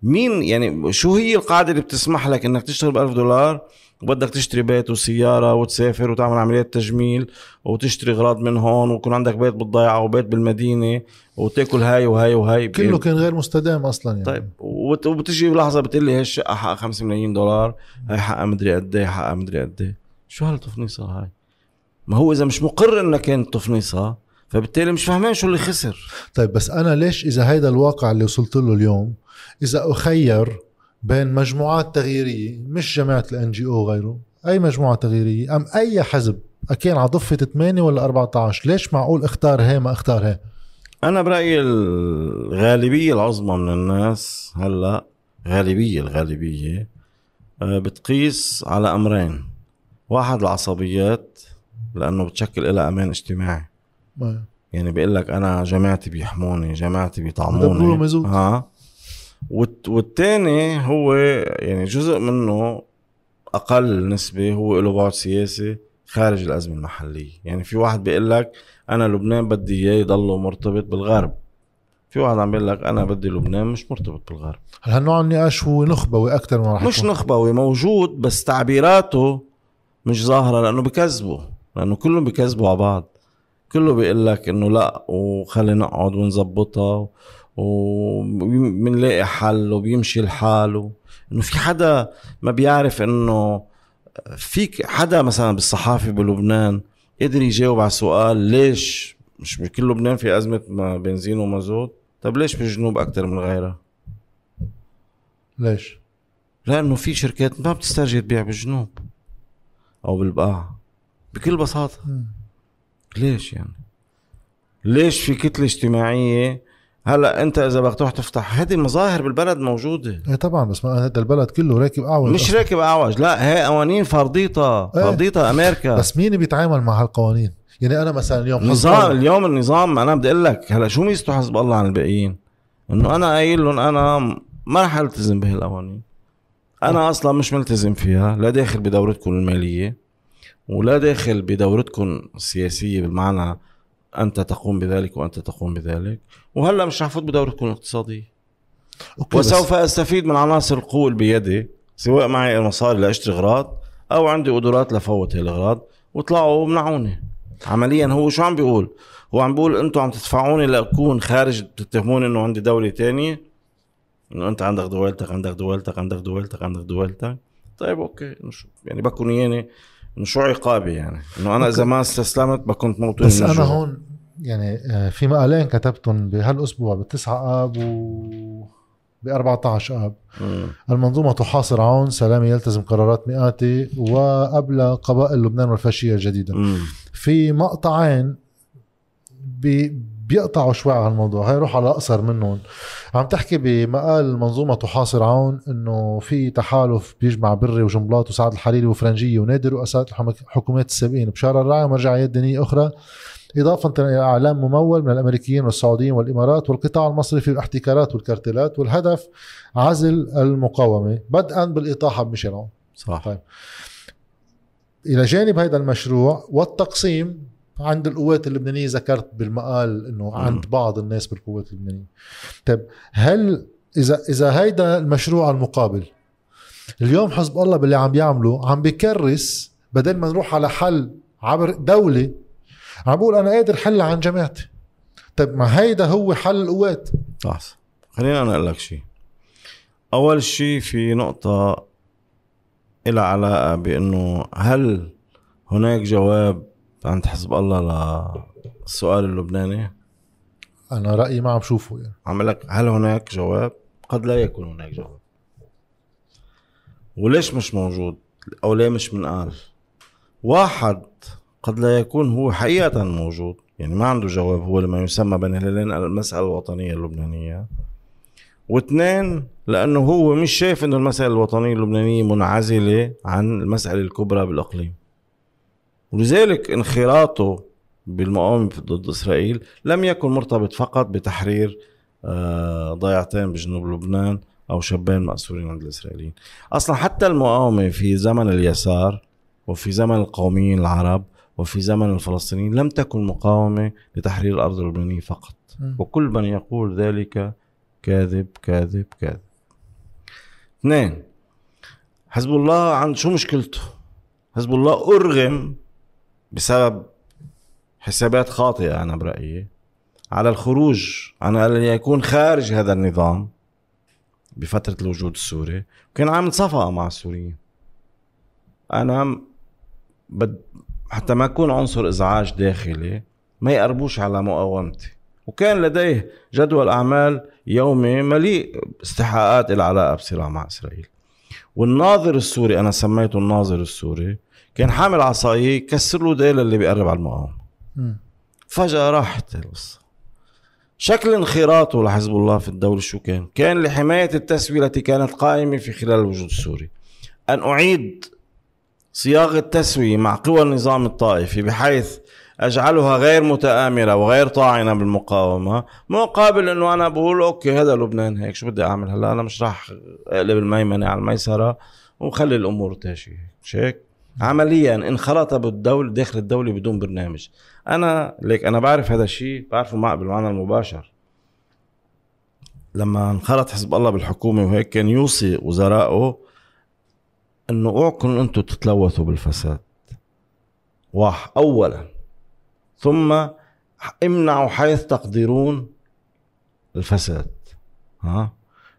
Speaker 2: مين يعني شو هي القاعدة اللي بتسمح لك انك تشتغل بألف دولار وبدك تشتري بيت وسيارة وتسافر وتعمل عمليات تجميل وتشتري اغراض من هون ويكون عندك بيت بالضيعة وبيت بالمدينة وتاكل هاي وهاي وهي
Speaker 1: كله كان غير مستدام أصلا يعني.
Speaker 2: طيب وبت- وبتجي بلحظة بتقول لي هي الشقة حقها 5 ملايين دولار هي حقها مدري قد إيه حقها مدري قد إيه. شو هالتفنيصة هاي؟ ما هو إذا مش مقر انها كانت تفنيصه فبالتالي مش فاهمين شو اللي خسر.
Speaker 1: طيب بس أنا ليش إذا هيدا الواقع اللي وصلت له اليوم إذا أخير بين مجموعات تغييرية مش جماعة الان جي أو غيره أي مجموعة تغييرية أم أي حزب كان على ضفة 8 ولا 14 ليش معقول اختار هي ما اختار هي؟
Speaker 2: أنا برأيي الغالبيه العظمى من الناس هلأ غالبية الغالبية آه، بتقيس على أمرين. واحد العصبيات لأنه بتشكل لها أمان اجتماعي.
Speaker 1: ما-
Speaker 2: يعني بيقول لك أنا جماعتي بيحموني جماعتي بيطعموني. ها. والتاني هو يعني جزء منه أقل نسبة هو له بعد سياسي خارج الأزمة المحلية. يعني في واحد بيقول لك أنا لبنان بدي إياه يضله مرتبط بالغرب. في واحد عم بيقول لك أنا بدي لبنان مش مرتبط بالغرب.
Speaker 1: هل هالنوع النقاش هو نخبوي أكثر ما رح
Speaker 2: مش. نخبوي موجود بس تعبيراته مش ظاهرة لأنه بكذبوا. لأنه كلهم بكذبوا على بعض. كله بيقول لك إنه لأ وخلي نقعد ونظبطها وبنلاقي حل وبيمشي الحال و... إنه في حدا ما بيعرف إنه فيك حدا مثلا بالصحافة بلبنان قدر يجاوب على سؤال ليش مش بكل لبنان في أزمة ما- بنزين ومازوت طب ليش بالجنوب أكثر من غيرها؟
Speaker 1: ليش؟
Speaker 2: لأنه في شركات ما بتسترجي تبيع بالجنوب أو بالبقاع بكل
Speaker 1: بساطة.
Speaker 2: ليش يعني؟ ليش في كتلة اجتماعية؟ هلأ أنت إذا بدك تروح تفتح هذه مظاهر بالبلد موجودة.
Speaker 1: إيه طبعا بس ما هذا البلد كله راكب أعوج
Speaker 2: مش
Speaker 1: أصلاً.
Speaker 2: راكب أعوج لا هي قوانين فرضيتها
Speaker 1: إيه.
Speaker 2: فرضيتها أمريكا.
Speaker 1: بس مين بيتعامل مع هالقوانين؟ يعني أنا مثلا اليوم
Speaker 2: نظام اليوم النظام أنا بدي أقول لك هلأ شو ميزته حزب الله عن الباقيين؟ إنه أنا قايل لهم أنا ما رح ألتزم بهالقوانين. أنا أصلا مش ملتزم فيها لا داخل بدورتكم المالية. ولا داخل بدورتكم السياسية بالمعنى أنت تقوم بذلك وأنت تقوم بذلك. وهلأ مش رح فوت بدورتكم الاقتصادية.
Speaker 1: okay بس-
Speaker 2: وسوف أستفيد من عناصر القوة اللي بيدي سواء معي المصاري لأشتري أغراض أو عندي قدرات لفوت هاي الأغراض وطلعوا ومنعوني. عمليا هو شو عم بيقول؟ هو عم بيقول أنتم عم تدفعوني لأكون خارج بتتهموني إنه عندي دولة تانية. إنه أنت عندك دولتك عندك دولتك عندك دولتك عندك دولتك. طيب okay شو- يعني بكون يعني شو عقابي يعني إنه أنا إذا ما استسلمت بكون تموتوني
Speaker 1: بس
Speaker 2: أنا.
Speaker 1: هون يعني آه، في مقالين كتبتهم بهالأسبوع بالتسعة آب و ب 14 آب
Speaker 2: مم.
Speaker 1: المنظومة تحاصر عون سلامي يلتزم قرارات مئاتي وقبل قبائل لبنان والفاشية الجديدة
Speaker 2: مم.
Speaker 1: في مقطعين بي بيقطعوا شوي على الموضوع هاي روح على اقصر منهم. عم تحكي بمقال المنظومة تحاصر عون إنه في تحالف بيجمع بري وجنبلاط وسعد الحريري وفرنجية ونادي رؤساء الحكومات- السابقين. بشارة الراعي ومرجعيات دينية أخرى. إضافة إلى إعلام ممول من الأمريكيين والسعوديين والإمارات والقطاع المصرفي والاحتكارات والكارتلات والهدف عزل المقاومة. بدءا بالإطاحة بميشيل عون
Speaker 2: صح.
Speaker 1: طيب. إلى جانب هذا المشروع والتقسيم عند القوات اللبنانية ذكرت بالمقال إنه عند بعض الناس بالقوات اللبنانية. طيب هل إذا إذا هيدا المشروع المقابل اليوم حزب الله باللي عم بيعمله عم بكرس بدل ما نروح على حل عبر دولة عم بقول أنا قادر حل عن جماعتي. طيب ما هيدا هو حل القوات؟
Speaker 2: صح خليني أنا أقول لك شيء أول شيء في نقطة إلها علاقة بإنه هل هناك جواب عند حزب الله للسؤال اللبناني.
Speaker 1: أنا رأيي ما عم شوفه يعني.
Speaker 2: عم لك هل هناك جواب؟ قد لا يكون هناك جواب. وليش مش موجود؟ أو ليه مش منقال؟ واحد قد لا يكون هو حقيقة موجود يعني ما عنده جواب هو لما يسمى بين هلالين المسألة الوطنية اللبنانية. واثنين لأنه هو مش شايف أنه المسألة الوطنية اللبنانية منعزلة عن المسألة الكبرى بالإقليم. ولذلك انخراطه بالمقاومة ضد إسرائيل لم يكن مرتبط فقط بتحرير آه، ضيعتين بجنوب لبنان أو شابين مأسورين عند الإسرائيليين. أصلا حتى المقاومة في زمن اليسار وفي زمن القوميين العرب وفي زمن الفلسطينيين لم تكن مقاومة لتحرير الأرض اللبنانية فقط. وكل من يقول ذلك كاذب كاذب كاذب. اثنين حزب الله عند شو مشكلته؟ حزب الله أرغم بسبب حسابات خاطئة أنا برأيي. على الخروج عن أن يكون خارج هذا النظام بفترة الوجود السوري. كان عامل صفقة مع السوريين. أنا بد حتى ما أكون عنصر إزعاج داخلي ما يقربوش على مقاومتي. وكان لديه جدول أعمال يومي مليء استحقاقات العلاقة بصراع مع إسرائيل. والناظر السوري أنا سميته الناظر السوري كان حامل عصاية يكسر له ديل اللي بيقرب على المقاومة
Speaker 1: مم.
Speaker 2: فجأة راحت القصة شكل انخراطه لحزب الله في الدولة شو كان؟ كان لحماية التسوية التي كانت قائمة في خلال الوجود السوري أن أعيد صياغة تسوية مع قوى النظام الطائفي بحيث أجعلها غير متآمرة وغير طاعنة بالمقاومة مقابل أنه أنا بقول أوكي هذا لبنان هيك شو بدي أعمل هلا أنا مش راح أقلب الميمنة على الميسرة وخلي الأمور تمشي مش هيك؟ عمليا انخرط بالدولة داخل الدولة بدون برنامج. أنا ليك أنا بعرف هذا الشيء بعرفه مع بالمعنى المباشر. لما انخرط حزب الله بالحكومة وهيك كان يوصي وزرائه إنه اوعكم أنتم تتلوثوا بالفساد. واحد اولا. ثم امنعوا حيث تقدرون الفساد. ها؟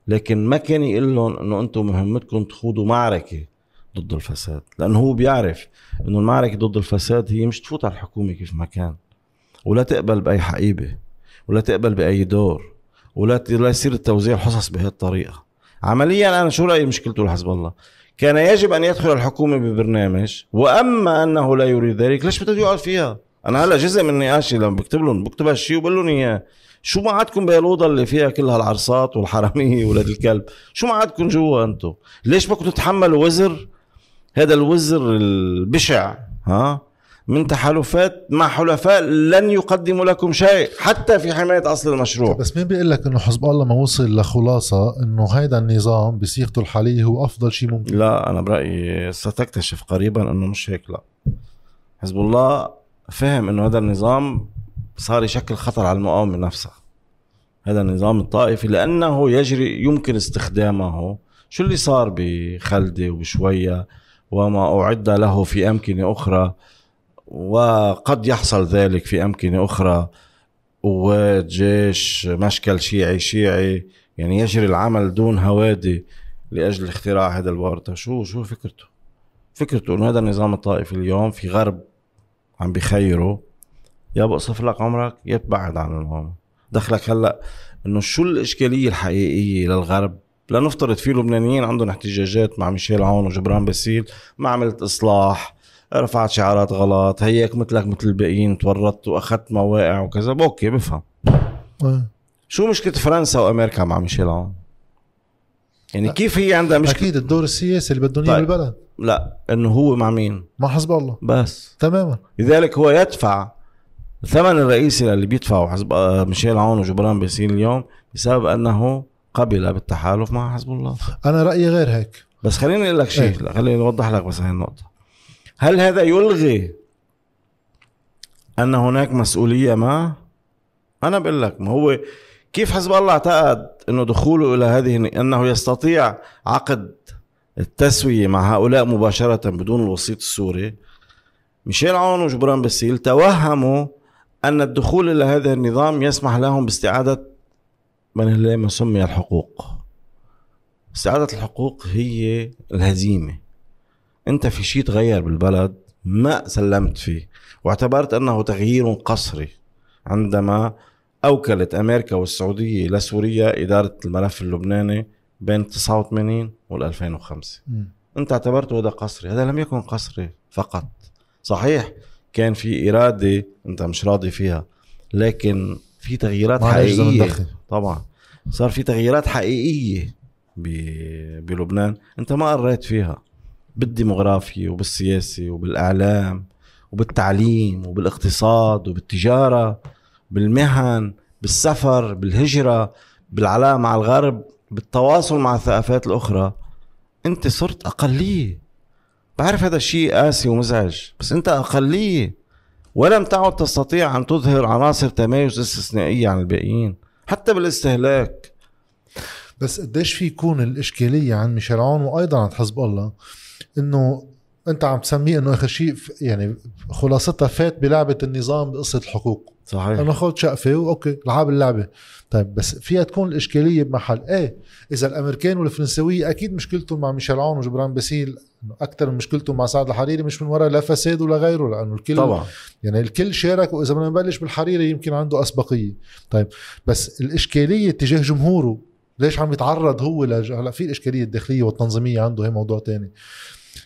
Speaker 2: لكن ما كان يقول لهم إنه أنتم مهمتكم تخوضوا معركة. ضد الفساد لأنه هو بيعرف إنه المعركة ضد الفساد هي مش تفوت على الحكومة كيف ما كان ولا تقبل بأي حقيبة ولا تقبل بأي دور ولا لا يصير التوزيع الحصص بهي الطريقة. عمليا أنا شو رأيي مشكلته لحزب الله؟ كان يجب أن يدخل الحكومة ببرنامج وأما أنه لا يريد ذلك ليش بده يقعد فيها؟ أنا هلأ جزء من نقاشي لما بكتب لهم بكتب هالشيء وبقول لهم إياه. شو ما عادكم بهالاوضه اللي فيها كل هالعرصات والحرامية ولاد الكلب؟ شو ما عادكم جوا أنتم؟ ليش بدكم تتحملوا وزر هذا الوزر البشع ها؟ من تحالفات مع حلفاء لن يقدموا لكم شيء حتى في حماية أصل المشروع.
Speaker 1: بس مين بيقول لك إنه حزب الله ما وصل لخلاصة إنه هيدا النظام بصيغته الحاليه هو أفضل شيء ممكن؟
Speaker 2: لا أنا برأيي ستكتشف قريبا إنه مش هيك لا. حزب الله فهم إنه هذا النظام صار يشكل خطر على المقاومة نفسها. هذا النظام الطائفي لأنه يجري يمكن استخدامه. شو اللي صار بخلدة وبشوية؟ وما أعد له في أمكنة أخرى وقد يحصل ذلك في أمكنة أخرى. قوات جيش مشكل شيعي شيعي يعني يجري العمل دون هوادي لأجل اختراع هذا الورطه شو شو فكرته؟ فكرته إنه هذا النظام الطائفي اليوم في غرب عم بخيره. يا بقصف لك عمرك يا عن المقاومه دخلك هلأ إنه شو الإشكالية الحقيقية للغرب؟ لنفترض في لبنانيين عندهم احتجاجات مع ميشيل عون وجبران باسيل ما عملت إصلاح رفعت شعارات غلط هيك مثلك مثل الباقيين تورطت وأخذت مواقع وكذا. okay بفهم.
Speaker 1: آه.
Speaker 2: شو مشكلة فرنسا وأمريكا مع ميشيل عون؟ يعني كيف هي عندها مشكلة؟
Speaker 1: أكيد الدور السياسي اللي بدهم إياه
Speaker 2: طيب.
Speaker 1: بالبلد.
Speaker 2: لا إنه هو مع مين؟
Speaker 1: مع حزب الله.
Speaker 2: بس.
Speaker 1: تماما.
Speaker 2: لذلك هو يدفع الثمن الرئيسي اللي بيدفعه حزب آه، ميشيل عون وجبران باسيل اليوم بسبب أنه قبل بالتحالف مع حزب الله.
Speaker 1: أنا رأيي غير هيك.
Speaker 2: بس خليني أقول لك شيء. لا، خليني أوضح لك بس هاي النقطة. هل هذا يلغي أن هناك مسؤولية ما؟ أنا بقول لك ما هو كيف حزب الله اعتقد إنه دخوله إلى هذه أنه يستطيع عقد التسوية مع هؤلاء مباشرة بدون الوسيط السوري؟ ميشيل عون وجبران باسيل توهموا أن الدخول إلى هذا النظام يسمح لهم باستعادة من هي ما سمي الحقوق؟ استعادة الحقوق هي الهزيمة. أنت في شيء تغير بالبلد ما سلمت فيه واعتبرت أنه تغيير قسري. عندما أوكلت أمريكا والسعودية لسوريا إدارة الملف اللبناني بين 89 وال 2005
Speaker 1: مم.
Speaker 2: أنت اعتبرته هذا قسري. هذا لم يكن قسري فقط. صحيح كان في إرادة أنت مش راضي فيها لكن في تغييرات
Speaker 1: ندخن.
Speaker 2: طبعا. صار في تغييرات حقيقية ب- بلبنان. أنت ما قريت فيها. بالديموغرافيا وبالسياسة وبالإعلام وبالتعليم وبالاقتصاد وبالتجارة بالمهن بالسفر بالهجرة بالعلاقة مع الغرب بالتواصل مع الثقافات الأخرى. أنت صرت أقلية. بعرف هذا الشيء قاسي ومزعج بس أنت أقلية. ولم تعد تستطيع أن تظهر عناصر تمايز استثنائية عن الباقيين حتى بالاستهلاك.
Speaker 1: بس قديش في يكون الإشكالية عن ميشيل عون وأيضا عند حزب الله؟ إنه أنت عم تسميه إنه آخر شيء يعني خلاصتها فات بلعبة النظام بقصة الحقوق.
Speaker 2: صحيح.
Speaker 1: أنا خذ شقفة وأوكي لعب اللعبة. طيب بس فيها تكون الإشكالية بمحل. إيه إذا الأمريكان والفرنسوية أكيد مشكلتهم مع ميشيل عون وجبران باسيل أكثر من مشكلتهم مع سعد الحريري مش من وراء لا فساد ولا غيره لأنه الكل
Speaker 2: طبعا.
Speaker 1: يعني الكل شارك وإذا بدنا نبلش بالحريري يمكن عنده أسبقية. طيب بس الإشكالية تجاه جمهوره ليش عم يتعرض هو لج... هلا في الاشكاليه الداخليه والتنظيمية عنده هي موضوع تاني.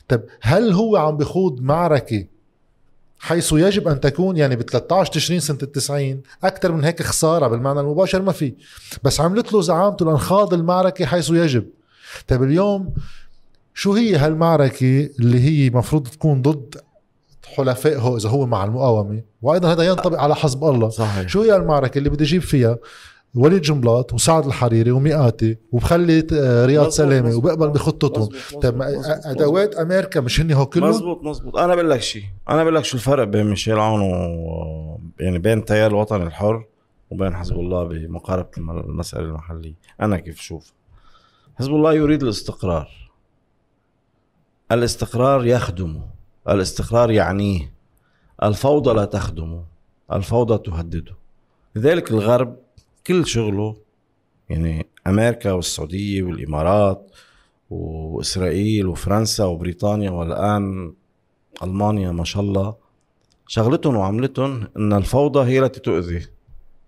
Speaker 1: طيب هل هو عم بخوض معركة حيث يجب أن تكون يعني ب 13 تشرين سنة ال 90 أكثر من هيك خسارة بالمعنى المباشر ما في. بس عملت له زعامته لانخاض المعركة حيث يجب. طيب اليوم شو هي هالمعركة اللي هي مفروض تكون ضد حلفائه إذا هو مع المقاومة؟ وأيضا هذا ينطبق على حزب الله.
Speaker 2: صحيح.
Speaker 1: شو هي المعركه اللي بدي أجيب فيها؟ وليد جنبلاط وسعد الحريري ومئاتي وبخلي آه، رياض
Speaker 2: سلامة.
Speaker 1: وبقبل بخطتهم. طيب
Speaker 2: مزبوط،
Speaker 1: أدوات أمريكا مش هن هو كلهم
Speaker 2: مزبوط مزبوط أنا بقول لك شيء أنا بقول لك شو الفرق بين ميشيل عون و يعني بين التيار الوطني الحر وبين حزب الله بمقاربة الم- المسألة المحلية. أنا كيف شوف؟ حزب الله يريد الاستقرار. الاستقرار يخدمه. الاستقرار يعنيه. الفوضى لا تخدمه. الفوضى تهدده. لذلك الغرب كل شغله يعني أمريكا والسعودية والإمارات وإسرائيل وفرنسا وبريطانيا والآن ألمانيا ما شاء الله شغلتهم وعملتهم إن الفوضى هي التي تؤذي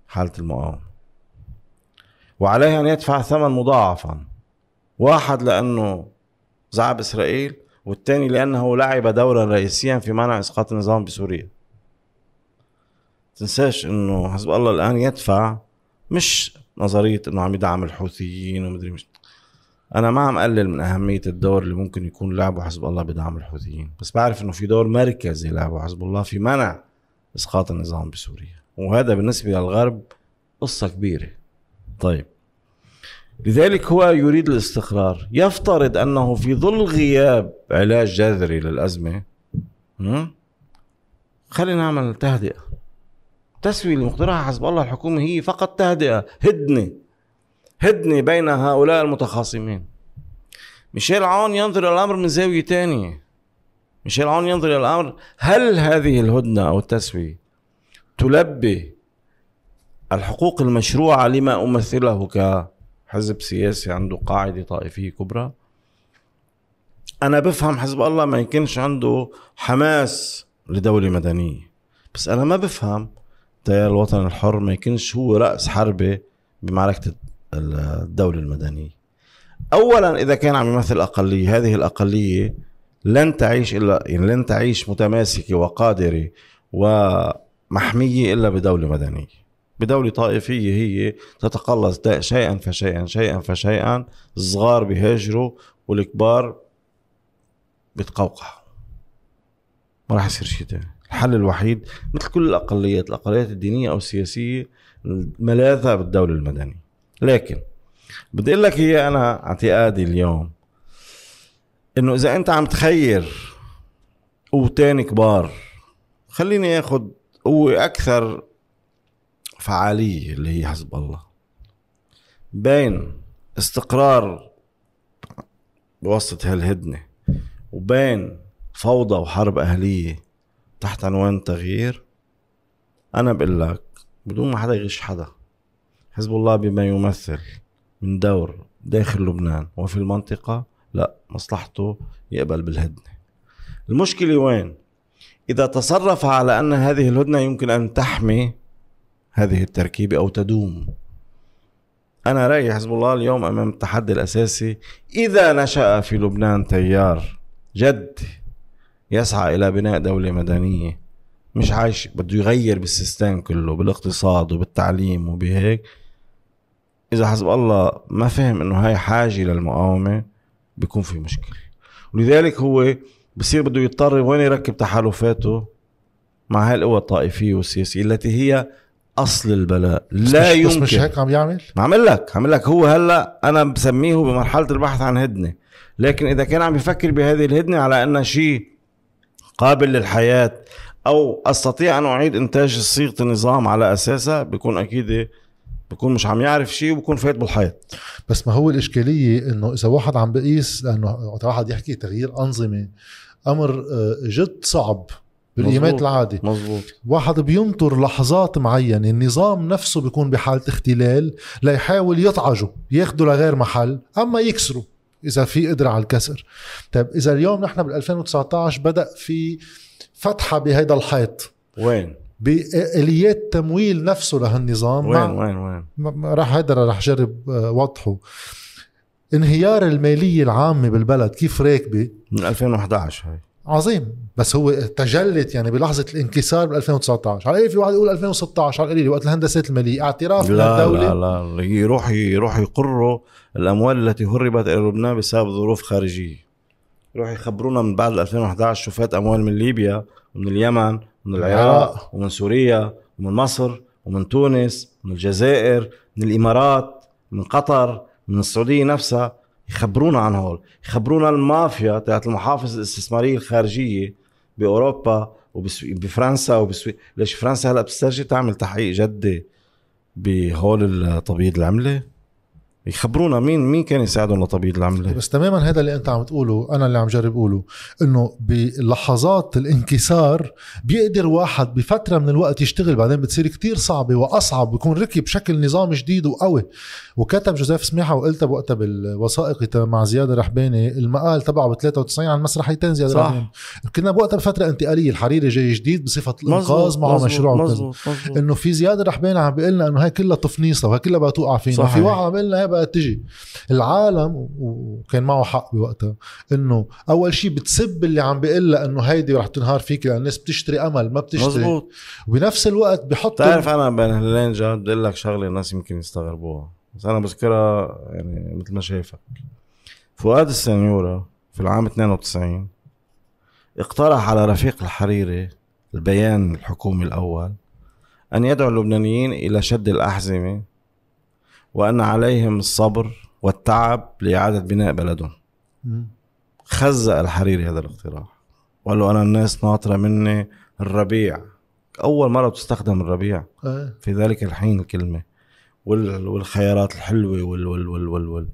Speaker 2: حالة المقاومه وعليها أن يدفع ثمن مضاعفا. واحد لأنه زعب إسرائيل والثاني لأنه لعب دورا رئيسيا في منع إسقاط النظام بسوريا. تنساش إنه حزب الله الآن يدفع مش نظرية إنه عم يدعم الحوثيين ومدري مش. أنا ما عم اقلل من أهمية الدور اللي ممكن يكون لعبه حزب الله بدعم الحوثيين. بس بعرف إنه في دور مركزي لعبه حزب الله في منع إسقاط النظام بسوريا. وهذا بالنسبة للغرب قصة كبيرة. طيب. لذلك هو يريد الاستقرار. يفترض أنه في ظل غياب علاج جذري للأزمة؟ خلينا نعمل تهدئة. اللي مقترحها حزب الله الحكومة هي فقط تهدئة. هدنه هدنه بين هؤلاء المتخاصمين. ميشيل عون ينظر إلى الأمر من زاوية تانية. ميشيل عون ينظر إلى الأمر هل هذه الهدنة أو التسوية تلبي الحقوق المشروعة لما أمثله كحزب سياسي عنده قاعدة طائفية كبرى؟ أنا بفهم حزب الله ما يمكنش عنده حماس لدولة مدنية. بس أنا ما بفهم التيار الوطني الحر ما يكونش هو رأس حربة بمعركة الدولة المدنية. اولا إذا كان عم يمثل اقليه هذه الأقلية لن تعيش الا يعني لن تعيش متماسكة وقادرة ومحمية إلا بدولة مدنية. بدولة طائفية هي تتقلص شيئا فشيئا شيئا فشيئا. الصغار بيهاجروا والكبار بتقوقعوا ما راح يصير شيء تاني. الحل الوحيد مثل كل الأقليات الأقليات الدينية أو السياسية الملاذة بالدولة المدنية. لكن بدي أقول لك هي أنا اعتقادي اليوم إنه إذا أنت عم تخير قوتين كبار خليني ياخذ قوة أكثر فعالية اللي هي حزب الله. بين استقرار بوسط هالهدنة وبين فوضى وحرب أهلية تحت عنوان تغيير أنا بقول لك بدون ما حدا يغش حدا حزب الله بما يمثل من دور داخل لبنان وفي المنطقة لا مصلحته يقبل بالهدنة. المشكلة وين؟ إذا تصرف على أن هذه الهدنة يمكن أن تحمي هذه التركيبة أو تدوم. أنا رأيي حزب الله اليوم أمام التحدي الأساسي إذا نشأ في لبنان تيار جد يسعى إلى بناء دولة مدنية. مش عايش بده يغير بالسيستم كله بالاقتصاد وبالتعليم وبهيك. إذا حزب الله ما فهم إنه هاي حاجة للمقاومة بيكون في مشكلة. ولذلك هو بصير بده يضطر وين يركب تحالفاته مع هاي القوى الطائفية والسياسية التي هي أصل البلاء. لا
Speaker 1: مش
Speaker 2: يمكن
Speaker 1: بس مش هيك عم يعمل؟
Speaker 2: ما عمل لك عمل لك. هو هلأ أنا بسميه بمرحلة البحث عن هدنة. لكن إذا كان عم يفكر بهذه الهدنة على انها شيء قابل للحياة أو أستطيع أن أعيد إنتاج صيغة النظام على أساسها بيكون أكيد بيكون مش عم يعرف شيء وبكون فايت بالحيط
Speaker 1: بس ما هو الإشكالية إنه إذا واحد عم بقيس لأنه واحد يحكي تغيير أنظمة أمر آه، جد صعب بالايمات العادي
Speaker 2: مزبوط
Speaker 1: واحد بينطر لحظات معينة النظام نفسه بيكون بحالة اختلال ليحاول يطعجه ياخده لغير محل أما يكسره إذا في قدرة على الكسر. طيب إذا اليوم نحن بال 2019 بدأ في فتحة بهيدا الحيط.
Speaker 2: وين؟
Speaker 1: بآليات تمويل نفسه لهالنظام.
Speaker 2: وين وين وين؟
Speaker 1: راح هيدا راح جرب آه، وضحه. انهيار المالية العامة بالبلد كيف راكبة؟
Speaker 2: من 2011 هاي.
Speaker 1: عظيم. بس هو تجلت يعني بلحظة الانكسار ب 2019 على في واحد يقول 2016 على القليل وقت الهندسات المالية. اعتراف
Speaker 2: لا
Speaker 1: من الدولة؟
Speaker 2: لا لا. يروح يروح يقروا الأموال التي هربت إلى لبنان بسبب ظروف خارجية. يروح يخبرونا من بعد 2011 شو فات أموال من ليبيا ومن اليمن ومن العراق ومن سوريا ومن مصر ومن تونس ومن الجزائر من الإمارات من قطر من السعودية نفسها. يخبرونا عن هول يخبرونا المافيا تاعت المحافظ الاستثمارية الخارجية بأوروبا وبفرنسا وبسوي ليش فرنسا هلأ بتسترجي تعمل تحقيق جدي بهول تبييض العملة؟ يخبرونا مين مين كان يساعدهم لتبييض العملة؟
Speaker 1: بس تماما هذا اللي أنت عم تقوله أنا اللي عم جرب أقوله إنه بلحظات الانكسار بيقدر واحد بفترة من الوقت يشتغل بعدين بتصير كتير صعبة وأصعب بيكون ركب شكل نظام جديد وقوي. وكتب جوزيف سميحة وقلتها بوقتها بالوثائقي مع زياد الرحباني المقال تبعه ب 93 عن مسرحيتين زياد الرحباني كنا بوقتها بفتره انتقالية الحريري جاي جديد بصفة الإنقاذ معه مشروع إنه في زياد الرحباني عم بيقول لنا إنه هاي كلها تفنيصه وهي كلها بتوقع فينا. في واحد عم بيقول لنا بقى تجي. العالم وكان معه حق بوقتها إنه أول شيء بتسب اللي عم بيقول إنه هيدي رح تنهار فيك لأن الناس بتشتري أمل ما بتشتري.
Speaker 2: مزبوط
Speaker 1: وبنفس الوقت بحط
Speaker 2: بتعرف أنا بين هاللين جد بدي لك شغلة الناس يمكن يستغربوها. بس أنا بذكرها يعني مثل ما شايفك. فؤاد السنيورة في العام 92 اقترح على رفيق الحريري البيان الحكومي الأول أن يدعو اللبنانيين إلى شد الأحزمة وأن عليهم الصبر والتعب لإعادة بناء بلدهم. خزق الحريري هذا الاقتراح. وقال له أنا الناس ناطرة مني الربيع. أول مرة تستخدم الربيع
Speaker 1: آه.
Speaker 2: في ذلك الحين الكلمة. والخيارات الحلوة وال وال وال وال, وال.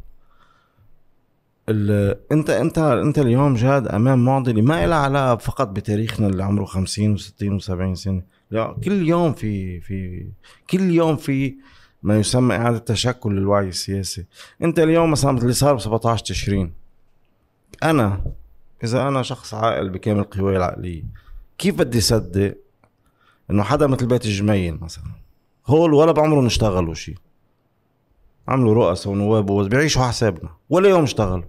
Speaker 2: انت انت انت اليوم جاد أمام معضلة ما لها علاقة فقط بتاريخنا اللي عمره 50 و60 و70 سنة. لا كل يوم في في كل يوم في ما يسمى إعادة تشكل للوعي السياسي. أنت اليوم مثلا اللي صار ب 17 تشرين أنا إذا أنا شخص عاقل بكامل قواي العقلية كيف بدي صدق إنه حدا مثل بيت الجميل مثلا؟ هول ولا بعمرهم اشتغلوا شيء عملوا رؤساء ونواب بيعيشوا على حسابنا. ولا يوم اشتغلوا.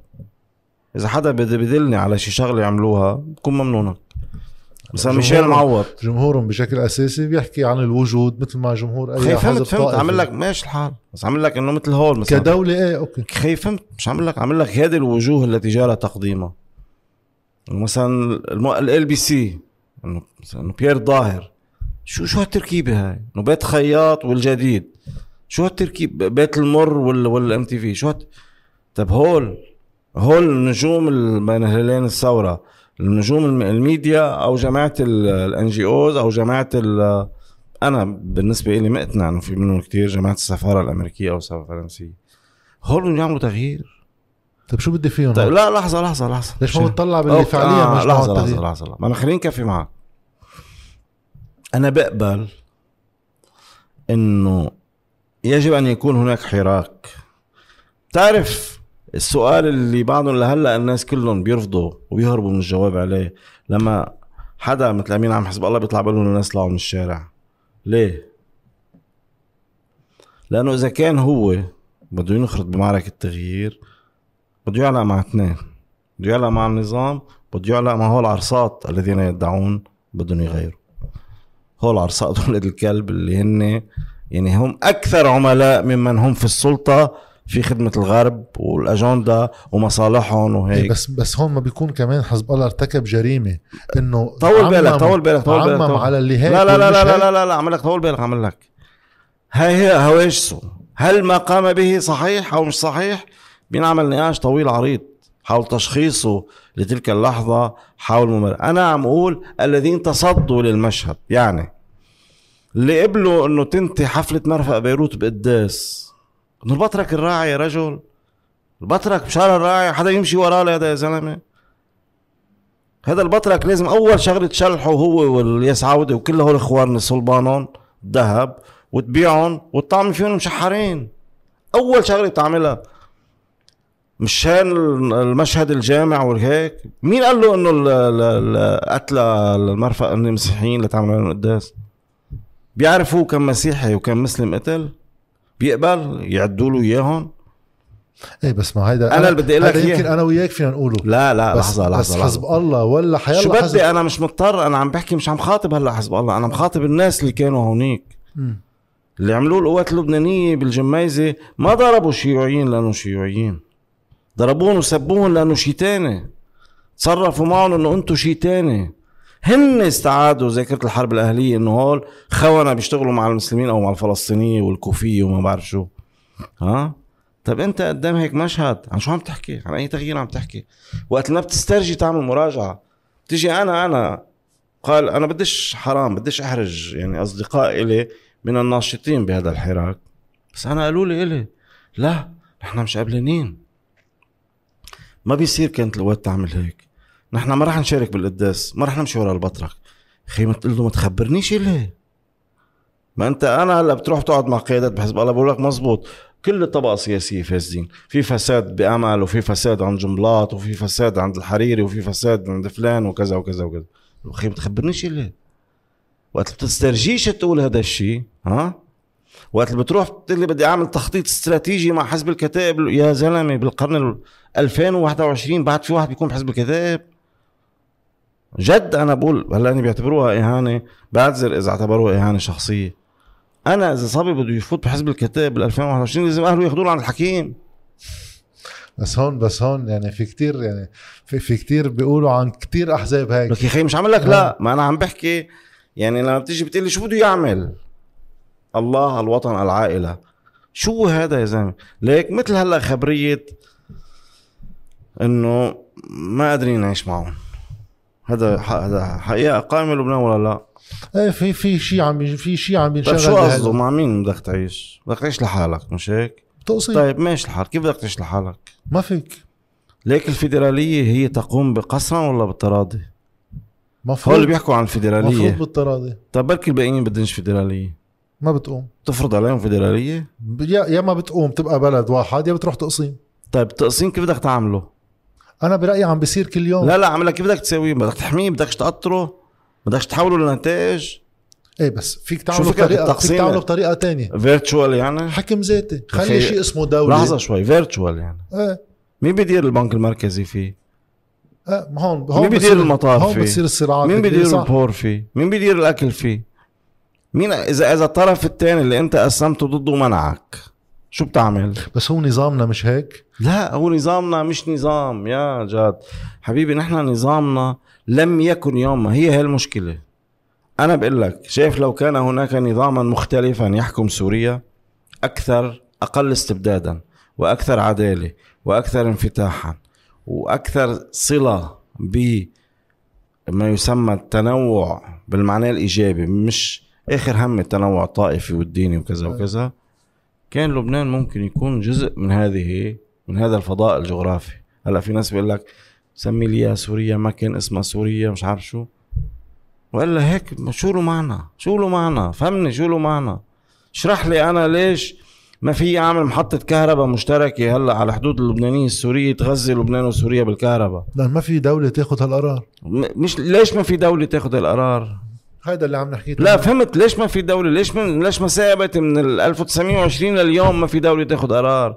Speaker 2: إذا حدا بد- بدلني على شي شغلة يعملوها بكون ممنونك مثلا ميشيل معوض.
Speaker 1: جمهورهم بشكل أساسي بيحكي عن الوجود مثل ما جمهور
Speaker 2: أي فهمت
Speaker 1: حزب
Speaker 2: فهمت.
Speaker 1: طائفي.
Speaker 2: عامل لك ماشي الحال. بس عامل لك إنه مثل هول مثلا.
Speaker 1: كدولة إيه okay.
Speaker 2: خي فهمت. مش عامل لك عامل لك هذه الوجوه التي جرى تقديمها. مثلا LBC إنه بيير ظاهر. شو شو هالتركيبة هاي؟ إنه بيت خياط والجديد. شو هالتركيب؟ بيت المر ولا ولا MTV شو هت... طب هول هول نجوم بين هلالين الثورة. النجوم الم- الميديا أو جماعة ال NGOs أو جماعة ال أنا بالنسبة لي مقتنع انه في منهم كتير جماعة السفارة الأمريكية أو السفارة الفرنسية. هول بدهم يعملوا تغيير.
Speaker 1: طيب شو بدي فيهم؟
Speaker 2: طيب؟ لا لحظة لحظة لحظة.
Speaker 1: ليش ما بتطلع باللي فعليا؟
Speaker 2: آه
Speaker 1: مش
Speaker 2: لحظة
Speaker 1: لحظة؟
Speaker 2: لحظة. ما أنا خليني نكفي معك. أنا بقبل إنه يجب أن يكون هناك حراك. تعرف السؤال اللي بعضهم لهلأ الناس كلهم بيرفضوا وبيهربوا من الجواب عليه لما حدا مثل أمين عم حزب الله بيطلع بيقول لهم الناس طلعوا من الشارع. ليه؟ لأنه إذا كان هو بده ينخرط بمعركة تغيير بده يعلق مع اثنين بده يعلق مع النظام بده يعلق مع هول العرصات الذين يدعون بدهم يغيروا. هول العرصات ولد الكلب اللي هن يعني هم أكثر عملاء ممن هم في السلطة في خدمة الغرب والأجندة ومصالحهم وهيك.
Speaker 1: بس بس هون ما بيكون كمان حزب الله ارتكب جريمة إنه
Speaker 2: طول بالك طول بالك طول بالك
Speaker 1: عمم. على اللي هيك
Speaker 2: لا لا لا لا لا. لا لا, لا عمل لك طول بالك عمل لك. هاي هي هواجسه هل ما قام به صحيح أو مش صحيح؟ بينعمل نقاش طويل عريض. حول تشخيصه لتلك اللحظة حول ممر أنا عم أقول الذين تصدوا للمشهد يعني اللي قبلوا أنه تنتهي حفلة مرفأ بيروت بقداس أنه البطرك الراعي يا رجل؟ البطرك بشارع الراعي حدا يمشي وراه لهذا يا زلمة؟ هذا البطرك لازم أول شغلة تشلحه هو والياس عودة وكل هول إخواننا صلبانهم ذهب وتبيعهم وتطعمي فيهم مشحرين. أول شغلة تعملها مشان المشهد الجامع والهيك. مين قال له إنه ال- ال- ال- قتل المرفأ انهم مسيحيين لتعمل لهم قداس بيعرف هو كم مسيحي وكم مسلم قتل؟ بيقبل؟ يعدوا له إياهم؟
Speaker 1: إيه بس ما هيدا
Speaker 2: أنا اللي بدي أقول لك.
Speaker 1: يمكن أنا وياك فينا نقوله.
Speaker 2: لا لا
Speaker 1: بس
Speaker 2: لحظة لحظة
Speaker 1: بس
Speaker 2: لحظة.
Speaker 1: حزب الله ولا حيلا
Speaker 2: شو
Speaker 1: حزب
Speaker 2: بدي؟ أنا مش مضطر أنا عم بحكي مش عم خاطب هلأ حزب الله أنا مخاطب الناس اللي كانوا هونيك.
Speaker 1: مم.
Speaker 2: اللي عملوه القوات اللبنانيه بالجميزة ما ضربوا شيوعيين لأنه شيوعيين. ضربوهم وسبوهم لأنه شي تاني. تصرفوا معهم إنه أنتم شي تاني. هن استعادوا ذاكرة الحرب الأهلية إنه هول خونة بيشتغلوا مع المسلمين أو مع الفلسطينية والكوفية وما بعرف شو. ها؟ طب أنت قدام هيك مشهد عن شو عم تحكي؟ عن أي تغيير عم تحكي؟ وقت ما بتسترجي تعمل مراجعه تيجي أنا أنا قال أنا بديش حرام بديش أحرج يعني أصدقاء إلي من الناشطين بهذا الحراك. بس أنا قالوا لي إلي لا نحن مش قبلانين ما بيصير كانت القوات تعمل هيك. نحن ما راح نشارك بالقداس ما راح نمشي ورا البطرك أخي ما تقول له ما تخبرنيش ليه ما أنت أنا هلأ بتروح تقعد مع قيادات بحزب الله بقول لك مزبوط. كل الطبقة السياسية فاسدين. في فساد بأمل وفي فساد عند جنبلاط وفي فساد عند الحريري وفي فساد عند فلان وكذا وكذا وكذا. أخي ما تخبرنيش ليه وقت بتسترجيش تقول هذا الشيء ها؟ وقت اللي بتروح بتقول لي بدي أعمل تخطيط استراتيجي مع حزب الكتائب يا زلمة بالقرن ال 2021 بعد في واحد بيكون بحزب الكتائب جد أنا بقول هلأ أني بيعتبروها إهانة بعتذر إذا اعتبروها إهانة شخصية. أنا إذا صبي بده يفوت بحزب الكتائب بال 2021 لازم أهله ياخذوه عند الحكيم.
Speaker 1: بس هون بس هون يعني في كتير يعني في, في كتير بيقولوا عن كتير أحزاب هيك.
Speaker 2: لك يا أخي مش عم لك؟ لا. ما أنا عم بحكي. يعني لما بتيجي بتقول لي شو بده يعمل؟ الله الوطن العائلة. شو هذا يا زلمة؟ ليك مثل هلا خبرية إنه ما قادرين نعيش معهم. هذا هذا حقيقة قائمة لبنان ولا لا؟
Speaker 1: إيه في في شيء عم في شيء عم
Speaker 2: طيب
Speaker 1: ينشغل
Speaker 2: شو. قصده؟ مع مين بدك تعيش؟ بدك تعيش لحالك مش هيك؟
Speaker 1: تقصي
Speaker 2: طيب ماشي الحال كيف بدك تعيش لحالك؟
Speaker 1: ما فيك.
Speaker 2: ليك الفيدرالية هي تقوم بقسرا ولا بالتراضي؟ هول
Speaker 1: مفروض.
Speaker 2: اللي بيحكوا عن
Speaker 1: مفروض
Speaker 2: الفيدراليه
Speaker 1: بالتراضي.
Speaker 2: طيب بركي الباقيين بدنش فيدرالية.
Speaker 1: ما بتقوم
Speaker 2: تفرض عليهم
Speaker 1: فيدرالية يا يا ما بتقوم تبقى بلد واحد يا بتروح تقسيم
Speaker 2: طيب التقسيم كيف بدك تعمله؟
Speaker 1: أنا برأيي عم بيصير كل يوم
Speaker 2: لا لا عملك كيف بدك تساويه؟ بدك تحميه بدكش تقطره؟ بدكش تحوله لنتائج؟
Speaker 1: إيه بس فيك
Speaker 2: شو
Speaker 1: تعمله
Speaker 2: فكرة
Speaker 1: بطريقه فيك؟ تعمله بطريقة تانية
Speaker 2: virtual يعني
Speaker 1: حكم ذاتي خلي شيء اسمه دولة
Speaker 2: لحظة شوي virtual يعني
Speaker 1: إيه
Speaker 2: مين بيدير البنك المركزي فيه
Speaker 1: إيه هون هون
Speaker 2: مين بيدير المطار
Speaker 1: هون
Speaker 2: فيه؟
Speaker 1: بتصير الصراعات
Speaker 2: مين بيدير. البور فيه مين بيدير الأكل فيه مين اذا إذا الطرف الثاني اللي أنت قسمته ضده منعك. شو بتعمل؟
Speaker 1: بس هو نظامنا مش هيك؟
Speaker 2: لا هو نظامنا مش نظام. يا جاد. حبيبي نحن نظامنا لم يكن يوما هي هي المشكلة. أنا بقول لك شايف لو كان هناك نظاما مختلفا يحكم سوريا أكثر أقل استبدادا وأكثر عدالة وأكثر انفتاحا وأكثر صلة بما يسمى التنوع بالمعنى الإيجابي مش آخر هم التنوع الطائفي والديني وكذا وكذا. كان لبنان ممكن يكون جزء من هذه من هذا الفضاء الجغرافي. هلأ في ناس بيقول لك سمي لي سوريا ما كان اسمها سوريا مش عارف شو. والا هيك شو له معنى؟ شو له معنى؟ فهمني شو له معنى؟ اشرح لي أنا ليش ما في اعمل محطة كهرباء مشتركة هلأ على حدود اللبنانية السورية تغذي لبنان وسوريا بالكهرباء؟
Speaker 1: لأن ما في دولة تاخذ هالقرار.
Speaker 2: مش ليش ما في دولة تاخذ القرار
Speaker 1: هذا اللي عم نحكيه
Speaker 2: لا فهمت ليش ما في دولة؟ ليش من ليش ما ثابت من ال 1920 لليوم ما في دولة تاخذ قرار؟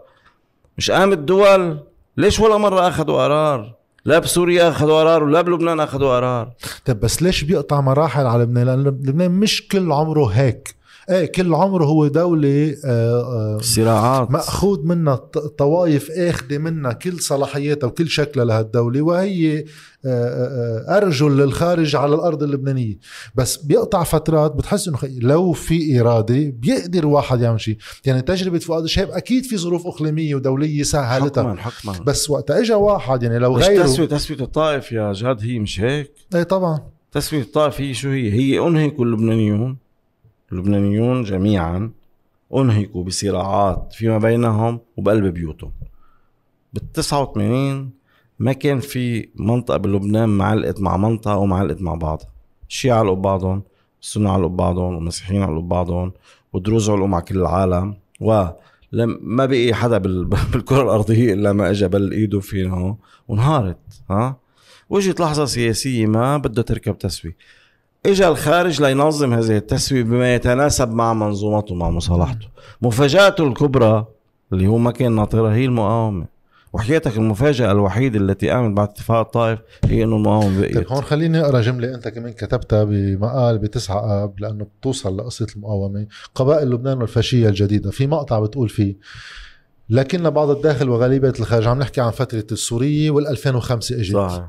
Speaker 2: مش قامت دول ليش ولا مرة اخذوا قرار؟ لا بسوريا اخذوا قرار ولا بلبنان اخذوا قرار.
Speaker 1: طيب بس ليش بيقطع مراحل على لبنان؟ لأن لبنان مش كل عمره هيك. إيه كل عمره هو دولة آه، آه،
Speaker 2: صراعات.
Speaker 1: مأخوذ منها طوائف آخذة منها كل صلاحياتها وكل شكلها لهالدولة وهي آه، أرجل للخارج على الأرض اللبنانية. بس بيقطع فترات بتحس خي- لو في إرادة بيقدر واحد يعمل شيء. يعني تجربة فؤاد الشهاب أكيد في ظروف إقليمية ودولية سهلتها
Speaker 2: حكما حكما.
Speaker 1: بس وقت اجى واحد يعني لو غيره
Speaker 2: تسوية تسوية الطائف يا جاد هي مش هيك؟
Speaker 1: إيه طبعا.
Speaker 2: تسوية الطائف هي شو هي؟ هي انهكوا اللبنانيون اللبنانيون جميعا أنهكوا بصراعات فيما بينهم وبقلب بيوتهم. بال 89 ما كان في منطقة بلبنان معلقت مع منطقة ومعلقت مع بعضها الشيعة علقوا ببعضهم السنة علقوا ببعضهم والمسيحيين علقوا ببعضهم والدروز علقوا مع كل العالم ولم ما بقي حدا بال- بالكرة الأرضية إلا ما إجا بل إيده فينا وانهارت ها؟ وجت لحظة سياسية ما بدها تركب تسوية. اجى الخارج لينظم هذه التسوية بما يتناسب مع منظومته مع مصالحته. مفاجأته الكبرى اللي هو ما كان ناطرها هي المقاومة وحياتك المفاجأة الوحيدة التي قامت بعد اتفاق الطائف هي إنه المقاومة
Speaker 1: طيب
Speaker 2: بقيت
Speaker 1: هون خليني أقرأ جملة أنت كمان كتبتها بمقال بتسعة آب لأنه بتوصل لقصة المقاومة. قبائل لبنان والفاشية الجديدة في مقطع بتقول فيه لكن بعض الداخل وغالبية الخارج عم نحكي عن فترة السورية وال 2005 اجت
Speaker 2: صحيح.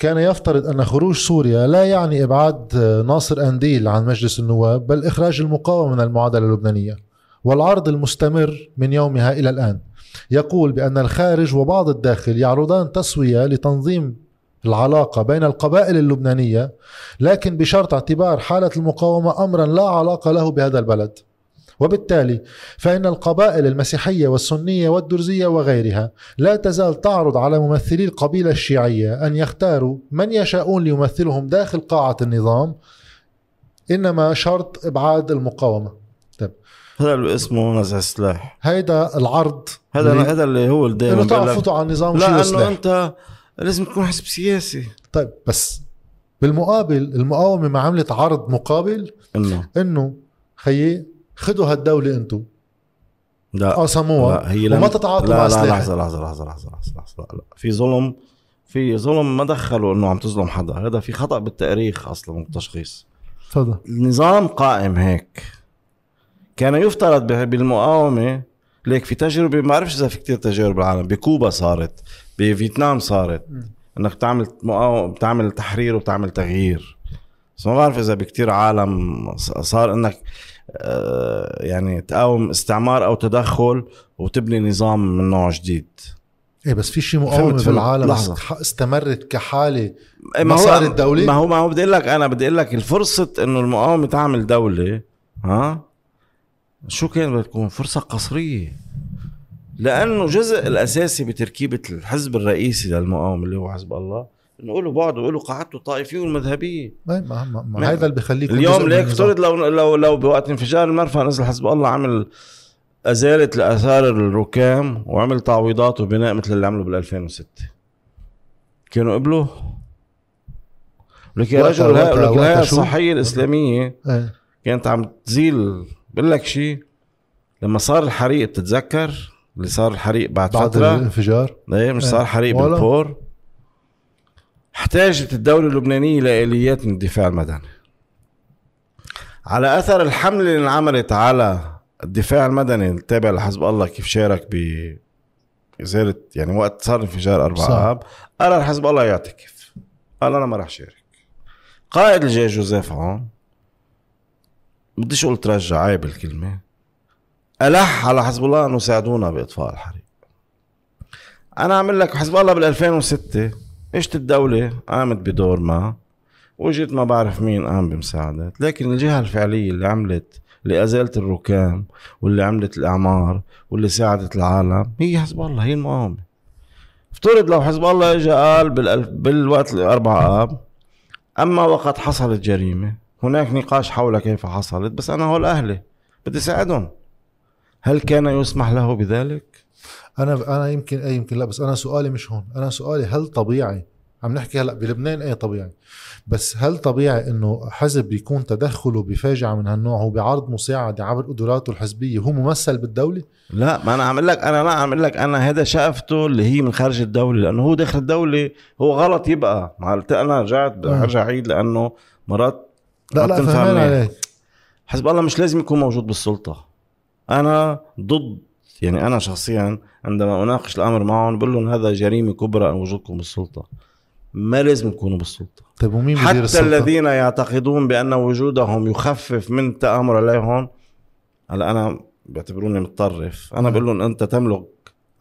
Speaker 1: كان يفترض أن خروج سوريا لا يعني إبعاد ناصر أنديل عن مجلس النواب بل إخراج المقاومة من المعادلة اللبنانية والعرض المستمر من يومها إلى الآن. يقول بأن الخارج وبعض الداخل يعرضان تسوية لتنظيم العلاقة بين القبائل اللبنانية لكن بشرط اعتبار حالة المقاومة امرا لا علاقة له بهذا البلد. وبالتالي فإن القبائل المسيحية والسنية والدرزية وغيرها لا تزال تعرض على ممثلي القبيلة الشيعية أن يختاروا من يشاءون ليمثلهم داخل قاعة النظام إنما شرط إبعاد المقاومة.
Speaker 2: هذا اللي اسمه نزع السلاح.
Speaker 1: هيدا العرض
Speaker 2: هذا
Speaker 1: اللي-
Speaker 2: هذا اللي هو
Speaker 1: إنه
Speaker 2: دائما
Speaker 1: تعرفوا على النظام
Speaker 2: لا
Speaker 1: إنه
Speaker 2: أنت لازم تكون حزب سياسي.
Speaker 1: طيب بس بالمقابل المقاومة ما عملت عرض مقابل
Speaker 2: إنه.
Speaker 1: إنه خيي خدوا هالدولة أنتم
Speaker 2: لا.
Speaker 1: قاسموها
Speaker 2: لا هي
Speaker 1: وما
Speaker 2: لم
Speaker 1: تتعاطوا
Speaker 2: لا
Speaker 1: مع
Speaker 2: لا لحظة لحظة لحظة لحظة لحظة لحظة لا لا. في ظلم في ظلم ما دخلوا إنه عم تظلم حدا. هذا في خطأ بالتاريخ أصلا والتشخيص
Speaker 1: تفضل.
Speaker 2: النظام قائم هيك. كان يفترض بالمقاومة ليك في تجربة ما بعرفش إذا في كتير تجارب بالعالم بكوبا صارت بفيتنام صارت. إنك بتعمل مقاومة بتعمل تحرير وبتعمل تغيير. بس ما بعرف إذا بكتير عالم صار آه، يعني تقاوم استعمار أو تدخل وتبني نظام من نوع جديد
Speaker 1: إيه بس في شيء مقاومة
Speaker 2: فهمت- فهمت.
Speaker 1: بالعالم
Speaker 2: لحظة.
Speaker 1: است- استمرت كحالة
Speaker 2: إيه،
Speaker 1: ما صارت دولة؟
Speaker 2: ما هو ما هو بدي أقول لك أنا بدي أقول لك الفرصة إنه المقاومة تعمل دولة ها شو كان بدها تكون فرصة قصرية لأنه جزء الأساسي بتركيبة الحزب الرئيسي للمقاومة اللي هو حزب الله انه له بعض وله قاعدته الطائفيه والمذهبيه
Speaker 1: ما ما ما
Speaker 2: ما-
Speaker 1: هذا اللي جزء
Speaker 2: اليوم ليك. افترض لو لو لو بوقت انفجار المرفأ نزل حزب الله عمل أزالة لآثار الركام وعمل تعويضات وبناء مثل اللي عمله بال 2006 كانوا قبلوا ولك يا رجل الهيئه؟ الصحيه الإسلامية
Speaker 1: إيه.
Speaker 2: كانت عم تزيل. بقول لك شيء لما صار الحريق بتتذكر؟ اللي صار الحريق بعد,
Speaker 1: بعد
Speaker 2: فترة؟
Speaker 1: الانفجار؟
Speaker 2: إيه مش
Speaker 1: إيه.
Speaker 2: صار حريق. بالبور. احتاجت الدولة اللبنانية لآليات من الدفاع المدني. على أثر الحملة اللي انعملت على الدفاع المدني التابع لحزب الله كيف شارك ب إزالة يعني وقت صار انفجار أربعة. آب قرر حزب الله يعتكف قال أنا ما راح شارك. قائد الجيش جوزيف عون بديش أقول ترجع عيب الكلمة ألح على حزب الله أنه ساعدونا بإطفاء الحريق. أنا اعمل لك حزب الله بال 2006 اجت الدولة قامت بدور ما واجت ما بعرف مين قام بمساعدات لكن الجهة الفعلية اللي عملت اللي أزالت الركام واللي عملت الأعمار واللي ساعدت العالم هي حزب الله هي المقاومة. افترض لو حزب الله اجى قال بالألف بالوقت الأربعة آب أما وقد حصلت جريمة هناك نقاش حول كيف حصلت بس أنا هول أهلي بدي ساعدهم. هل كان يسمح له بذلك؟
Speaker 1: أنا أنا يمكن اي يمكن لا بس أنا سؤالي مش هون. أنا سؤالي هل طبيعي عم نحكي هلأ بلبنان إيه طبيعي؟ بس هل طبيعي إنه حزب يكون تدخله بفاجعة من هالنوع هو بعرض مساعدة عبر قدراته الحزبية هو ممثل بالدولة؟
Speaker 2: لا ما أنا عم لك أنا لا عم لك أنا هذا شقفته اللي هي من خارج الدولة لأنه هو داخل الدولة هو غلط يبقى. مع الت- أنا رجعت
Speaker 1: آه.
Speaker 2: برجع عيد لأنه مرات
Speaker 1: لا
Speaker 2: ما
Speaker 1: لا فهمان. عليك.
Speaker 2: حزب الله مش لازم يكون موجود بالسلطة. أنا ضد يعني أنا شخصيا عندما أناقش الأمر معهم بقول لهم هذا جريمة كبرى ان وجودكم بالسلطة. ما لازم تكونوا بالسلطة.
Speaker 1: طيب ومين بدير
Speaker 2: حتى
Speaker 1: السلطة؟
Speaker 2: الذين يعتقدون بأن وجودهم يخفف من التامر عليهم هلا أنا بيعتبروني متطرف.
Speaker 1: أنا.
Speaker 2: بقول لهم أنت تملك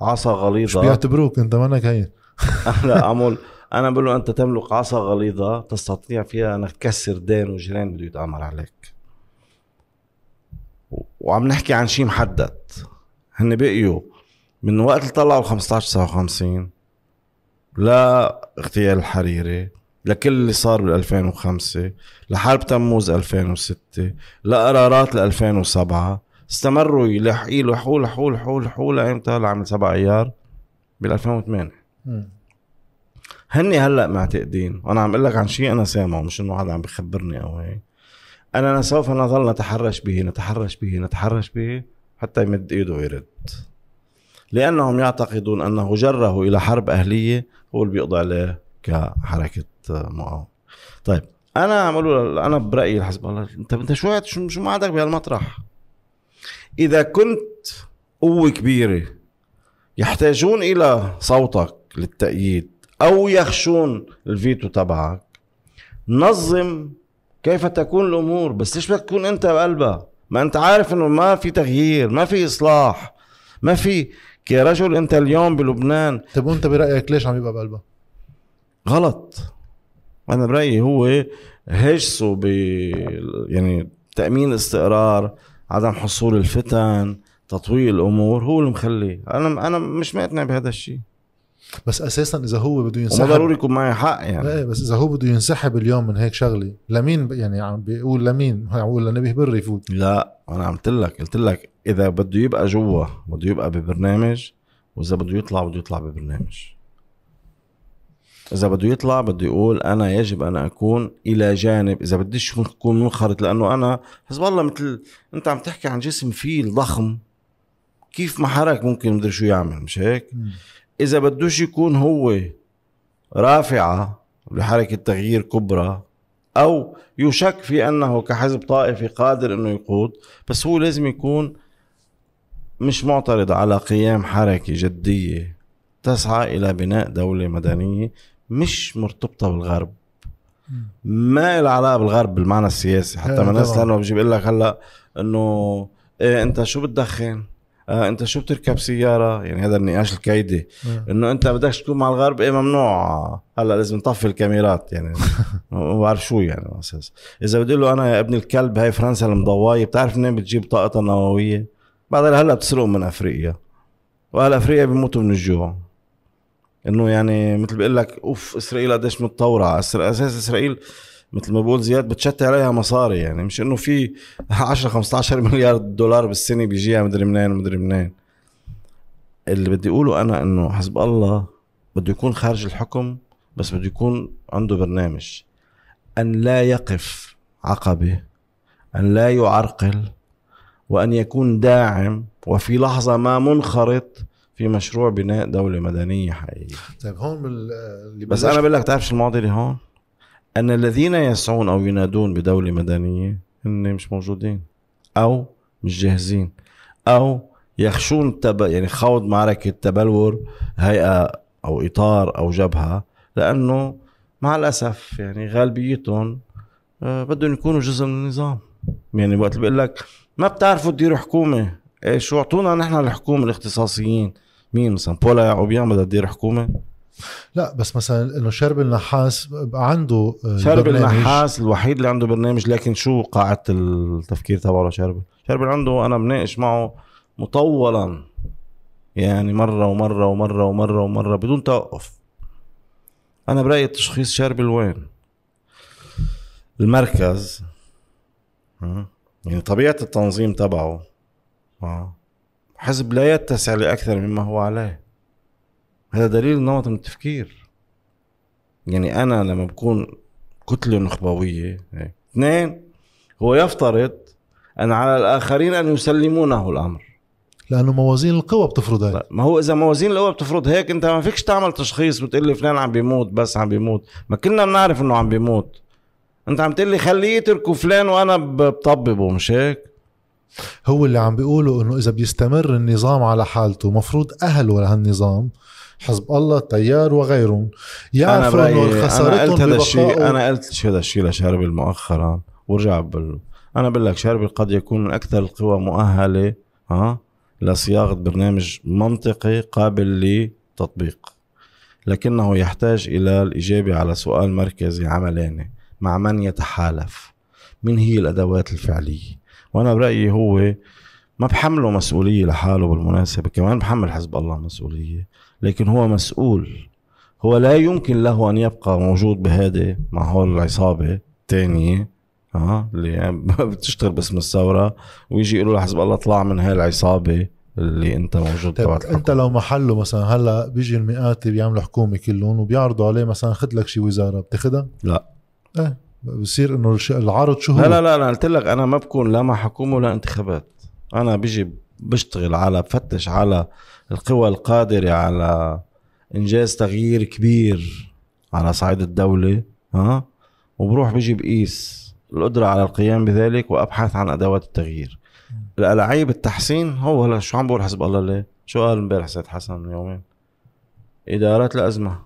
Speaker 2: عصا غليظة.
Speaker 1: بيعتبروك أنت منك هين
Speaker 2: لا عمول أنا بقول له أنت تملك عصا غليظة تستطيع فيها أنك تكسر دين وجيران بده يتأمر عليك. وعم نحكي عن شيء محدد. هن بقيوا من وقت اللي طلعوا ال 15 59 لا اغتيال الحريري لكل اللي صار بال 2005 لحرب تموز 2006 لقرارات ل 2007 استمروا يلحقوا يلحقوا يلحقوا يلحقوا يلحقوا لايمتى لعام 7 أيار بال 2008
Speaker 1: مم.
Speaker 2: هني هلأ معتقدين وأنا عم أقول لك عن شيء أنا سامعه مش إنه حدا عم بخبرني أو هيك. اننا سوف نظل نتحرش به نتحرش به نتحرش به حتى يمد إيده ويرد. لأنهم يعتقدون أنه جره إلى حرب أهلية هو اللي بيقضي عليه كحركة مقاومة. طيب أنا عم أقول أنا برأيي الحزب الله انت أنت شو شو معدك بهالمطرح؟ إذا كنت قوة كبيرة يحتاجون إلى صوتك للتأييد أو يخشون الفيتو تبعك نظم كيف تكون الأمور بس ليش بدك تكون أنت بقلبها ما انت عارف انه ما في تغيير ما في اصلاح ما في. يا رجل انت اليوم بلبنان.
Speaker 1: طيب وانت برأيك ليش عم يبقى بقلبها
Speaker 2: غلط. أنا برأيي هو هجسه ب يعني تأمين الاستقرار عدم حصول الفتن تطويل الأمور هو اللي مخليه. أنا أنا مش مقتنع بهذا الشيء.
Speaker 1: بس أساسا إذا هو بده
Speaker 2: وما
Speaker 1: ينسحب
Speaker 2: ضروري يكون معي حق يعني.
Speaker 1: إيه بس إذا هو بده ينسحب اليوم من هيك شغلة لمين يعني عم بيقول لمين؟ عم بيقول لنبيه بري يفوت.
Speaker 2: لا أنا عم قلت لك قلت لك إذا بده يبقى جوا بده يبقى ببرنامج وإذا بده يطلع بده يطلع ببرنامج. إذا بده يطلع بده يقول أنا يجب أن أكون إلى جانب إذا بديش أكون منخرط لأنه أنا حسب الله مثل أنت عم تحكي عن جسم فيل ضخم. كيف ما حرك ممكن مدري شو يعمل مش هيك؟
Speaker 1: مم.
Speaker 2: إذا بدوش يكون هو رافعة لحركة تغيير كبرى أو يشك في أنه كحزب طائفي قادر إنه يقود بس هو لازم يكون مش معترض على قيام حركة جدية تسعى إلى بناء دولة مدنية مش مرتبطة بالغرب. ما لها علاقة بالغرب بالمعنى السياسي حتى
Speaker 1: إيه
Speaker 2: ما ناس
Speaker 1: طبعاً.
Speaker 2: لأنه بجيب لك هلأ إنه إيه أنت شو بتدخن آه انت شو بتركب سيارة؟ يعني هذا النقاش الكيدي
Speaker 1: إيه.
Speaker 2: إنه انت بدكش تكون مع الغرب إيه ممنوع. هلا لازم نطفي الكاميرات يعني. ما بعرف شو يعني أساس. إذا بدي له أنا يا ابن الكلب هاي فرنسا المضواية بتعرف منين بتجيب طاقتها النووية؟ بعد هلا بتسرقهم من أفريقيا. وأهل أفريقيا بيموتوا من الجوع. إنه يعني مثل بيقول لك أوف إسرائيل قديش متطورة. على أساس إسرائيل مثل ما بقول زياد بتشتي عليها مصاري يعني. مش إنه في 10 15 مليار دولار بالسنة بيجيها مدري منين ومدري منين. اللي بدي أقوله أنا إنه حزب الله بده يكون خارج الحكم بس بده يكون عنده برنامج. أن لا يقف عقبة أن لا يعرقل وأن يكون داعم وفي لحظة ما منخرط في مشروع بناء دولة مدنية حقيقية.
Speaker 1: طيب هون بال...
Speaker 2: بس أنا بقول لك تعرف شو المعضلة هون؟ أن الذين يسعون أو ينادون بدوله مدنية هن مش موجودين أو مش جاهزين أو يخشون تب... يعني خوض معركة تبلور هيئة أو إطار أو جبهة لأنه مع الأسف يعني غالبيتهم آه، بدهم يكونوا جزء من النظام. يعني وقت بقول لك ما بتعرفوا تديروا حكومة. إيه شو أعطونا نحن الحكومة الاختصاصيين؟ مين مثلا بولا يعقوبيان بدها تدير حكومة؟
Speaker 1: لا بس مثلا إنه شرب النحاس عنده آه،
Speaker 2: شرب
Speaker 1: برنامج.
Speaker 2: النحاس الوحيد اللي عنده برنامج لكن شو قاعدة التفكير تبعه لشرب شرب عنده أنا بناقش معه مطولا يعني مرة ومرة ومرة ومرة ومرة بدون توقف أنا برأيي التشخيص شرب وين المركز؟ يعني طبيعة التنظيم تبعه؟ حزب لا يتسع لأكثر مما هو عليه هذا دليل نمط من التفكير. يعني أنا لما بكون كتلة نخبوية. اثنين هو يفترض أن على الآخرين أن يسلمونه الأمر.
Speaker 1: لأنه موازين القوى بتفرض هيك.
Speaker 2: ما هو إذا موازين القوى بتفرض هيك أنت ما فيكش تعمل تشخيص بتقول لي فلان عم بيموت بس عم بيموت. ما كلنا بنعرف إنه عم بيموت. أنت عم تقول لي خليه يتركوا فلان وأنا بطببه مش هيك؟
Speaker 1: هو اللي عم بيقولوا إنه إذا بيستمر النظام على حالته مفروض اهله لهالنظام حزب الله التيار وغيرهم. يعرفوا انه
Speaker 2: برايي أنا
Speaker 1: خسارتهم
Speaker 2: قلت هذا الشيء أنا قلت هذا الشيء لشاربل مؤخرا ورجع بال أنا بقول لك شاربل قد يكون من أكثر القوى مؤهلة ها لصياغة برنامج منطقي قابل لتطبيق. لكنه يحتاج إلى الإجابة على سؤال مركزي عملاني مع من يتحالف؟ من هي الأدوات الفعلية؟ وأنا برأيي هو ما بحمله مسؤولية لحاله بالمناسبة كمان بحمل حزب الله مسؤولية. لكن هو مسؤول هو لا يمكن له أن يبقى موجود بهذه مع هول العصابة الثانية ها اللي بتشتغل باسم الثورة ويجي يقولوا لحزب الله اطلع من هاي العصابة اللي أنت موجود
Speaker 1: طيب
Speaker 2: تبعت
Speaker 1: أنت لو محله مثلا هلأ بيجي المئات بيعملوا حكومة كلهم وبيعرضوا عليه مثلا خذ لك شي وزارة بتاخدها؟
Speaker 2: لا.
Speaker 1: إيه بصير إنه العرض شو هو؟
Speaker 2: لا لا لا أنا قلت لك أنا ما بكون لا مع حكومة ولا انتخابات أنا بيجي بشتغل على بفتش على القوى القادرة على إنجاز تغيير كبير على صعيد الدولة ها؟ وبروح بيجي بقيس القدرة على القيام بذلك وابحث عن أدوات التغيير. الألعاب التحسين هو هلا شو عم بقول حزب الله ليه؟ شو قال امبارح سيد حسن من يومين؟ إدارات الأزمة.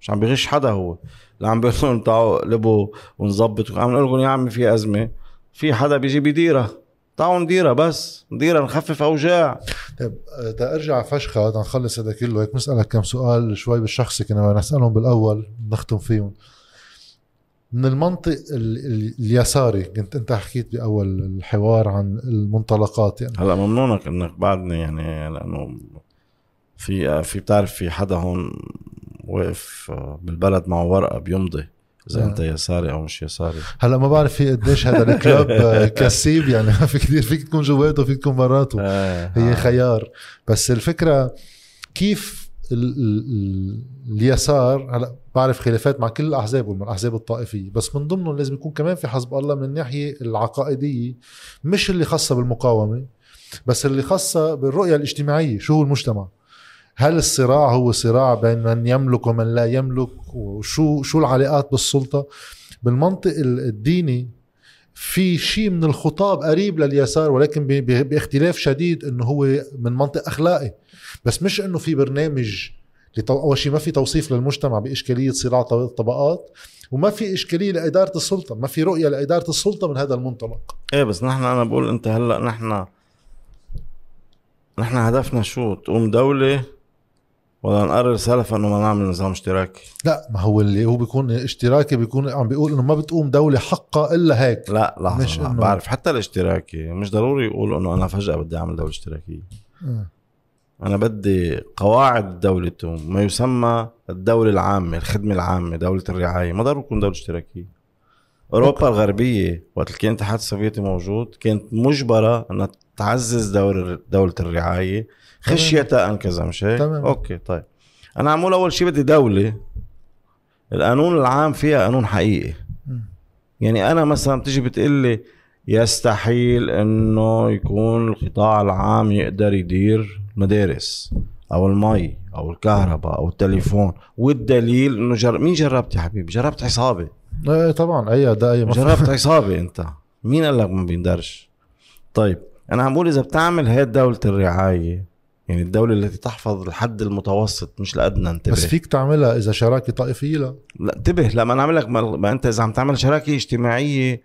Speaker 2: مش عم بغش حدا هو. اللي عم بيقول لهم تعالوا قلبوا ونظبط. عم نقول لكم يا عمي في أزمة في حدا بيجي بيديرها. تعالوا نديرها بس نديرها نخفف أوجاع.
Speaker 1: طيب أرجع فشخة نخلص هذا كله. هيك نسالك كم سؤال شوي بالشخصي كنا نسألهم بالأول نختم فيهم. من المنطق ال- ال- اليساري كنت أنت حكيت بأول الحوار عن المنطلقات يعني.
Speaker 2: هلا ممنونك إنك بعدني يعني لأنه في في بتعرف في حدا هون واقف بالبلد معه ورقة بيمضي. إذا
Speaker 1: آه.
Speaker 2: انت يساري أو مش يساري.
Speaker 1: هلا ما بعرف في قديش هذا الكلاب آه، كسيب يعني ما في كثير فيك تكون جواته فيك تكون براته هي خيار. بس الفكرة كيف ال ال ال اليسار هلا بعرف خلافات مع كل الأحزاب والاحزاب الطائفية بس من ضمنهم لازم يكون كمان في حزب الله من الناحيه العقائدية مش اللي خاصة بالمقاومة بس اللي خاصة بالرؤية الاجتماعية شو هو المجتمع؟ هل الصراع هو صراع بين من يملك ومن لا يملك؟ وشو شو العلاقات بالسلطة؟ بالمنطق ال- الديني في شيء من الخطاب قريب لليسار ولكن باختلاف شديد إنه هو من منطق أخلاقي. بس مش إنه في برنامج. أول شيء ما في توصيف للمجتمع بإشكالية صراع ط- الطبقات وما في إشكالية لإدارة السلطة ما في رؤية لإدارة السلطة من هذا المنطلق.
Speaker 2: إيه بس نحن أنا بقول أنت هلأ نحن نحن هدفنا شو؟ تقوم دولة ولا نقرر سلفا إنه ما نعمل نظام اشتراكي.
Speaker 1: لا ما هو اللي هو بيكون اشتراكي بيكون عم بيقول إنه ما بتقوم دولة حقها إلا هيك.
Speaker 2: لا لحظة
Speaker 1: مش
Speaker 2: مش
Speaker 1: إنه-
Speaker 2: بعرف حتى الاشتراكي. مش ضروري يقول إنه أنا فجأة بدي أعمل دولة اشتراكية.
Speaker 1: آه.
Speaker 2: أنا بدي قواعد تقوم. ما يسمى الدولة العامة الخدمة العامة دولة الرعاية. ما ضروري تكون دولة اشتراكية. أوروبا الغربية وقت اللي كان الاتحاد السوفيتي موجود كانت مجبرة إنها تعزز دور دولة الرعاية. خشية أن كذا مش هيك؟
Speaker 1: تمام.
Speaker 2: أوكي طيب. أنا عمول اول شيء بدي دولة. القانون العام فيها قانون حقيقي.
Speaker 1: مم.
Speaker 2: يعني أنا مثلا بتيجي بتقول لي يستحيل إنه يكون القطاع العام يقدر يدير مدارس أو المي أو الكهرباء أو التليفون والدليل إنه جر... مين جربت يا حبيبي؟ جربت عصابة.
Speaker 1: إيه طبعا أي ده أي
Speaker 2: جربت عصابة أنت. مين قال لك ما بيندرش طيب أنا عم بقول إذا بتعمل هي دولة الرعاية يعني الدولة التي تحفظ الحد المتوسط مش الادنى انتبه.
Speaker 1: بس فيك تعملها إذا شراكة طائفية لا.
Speaker 2: لا انتبه. لا ما أنا عامل لك ما أنت إذا عم تعمل شراكة اجتماعية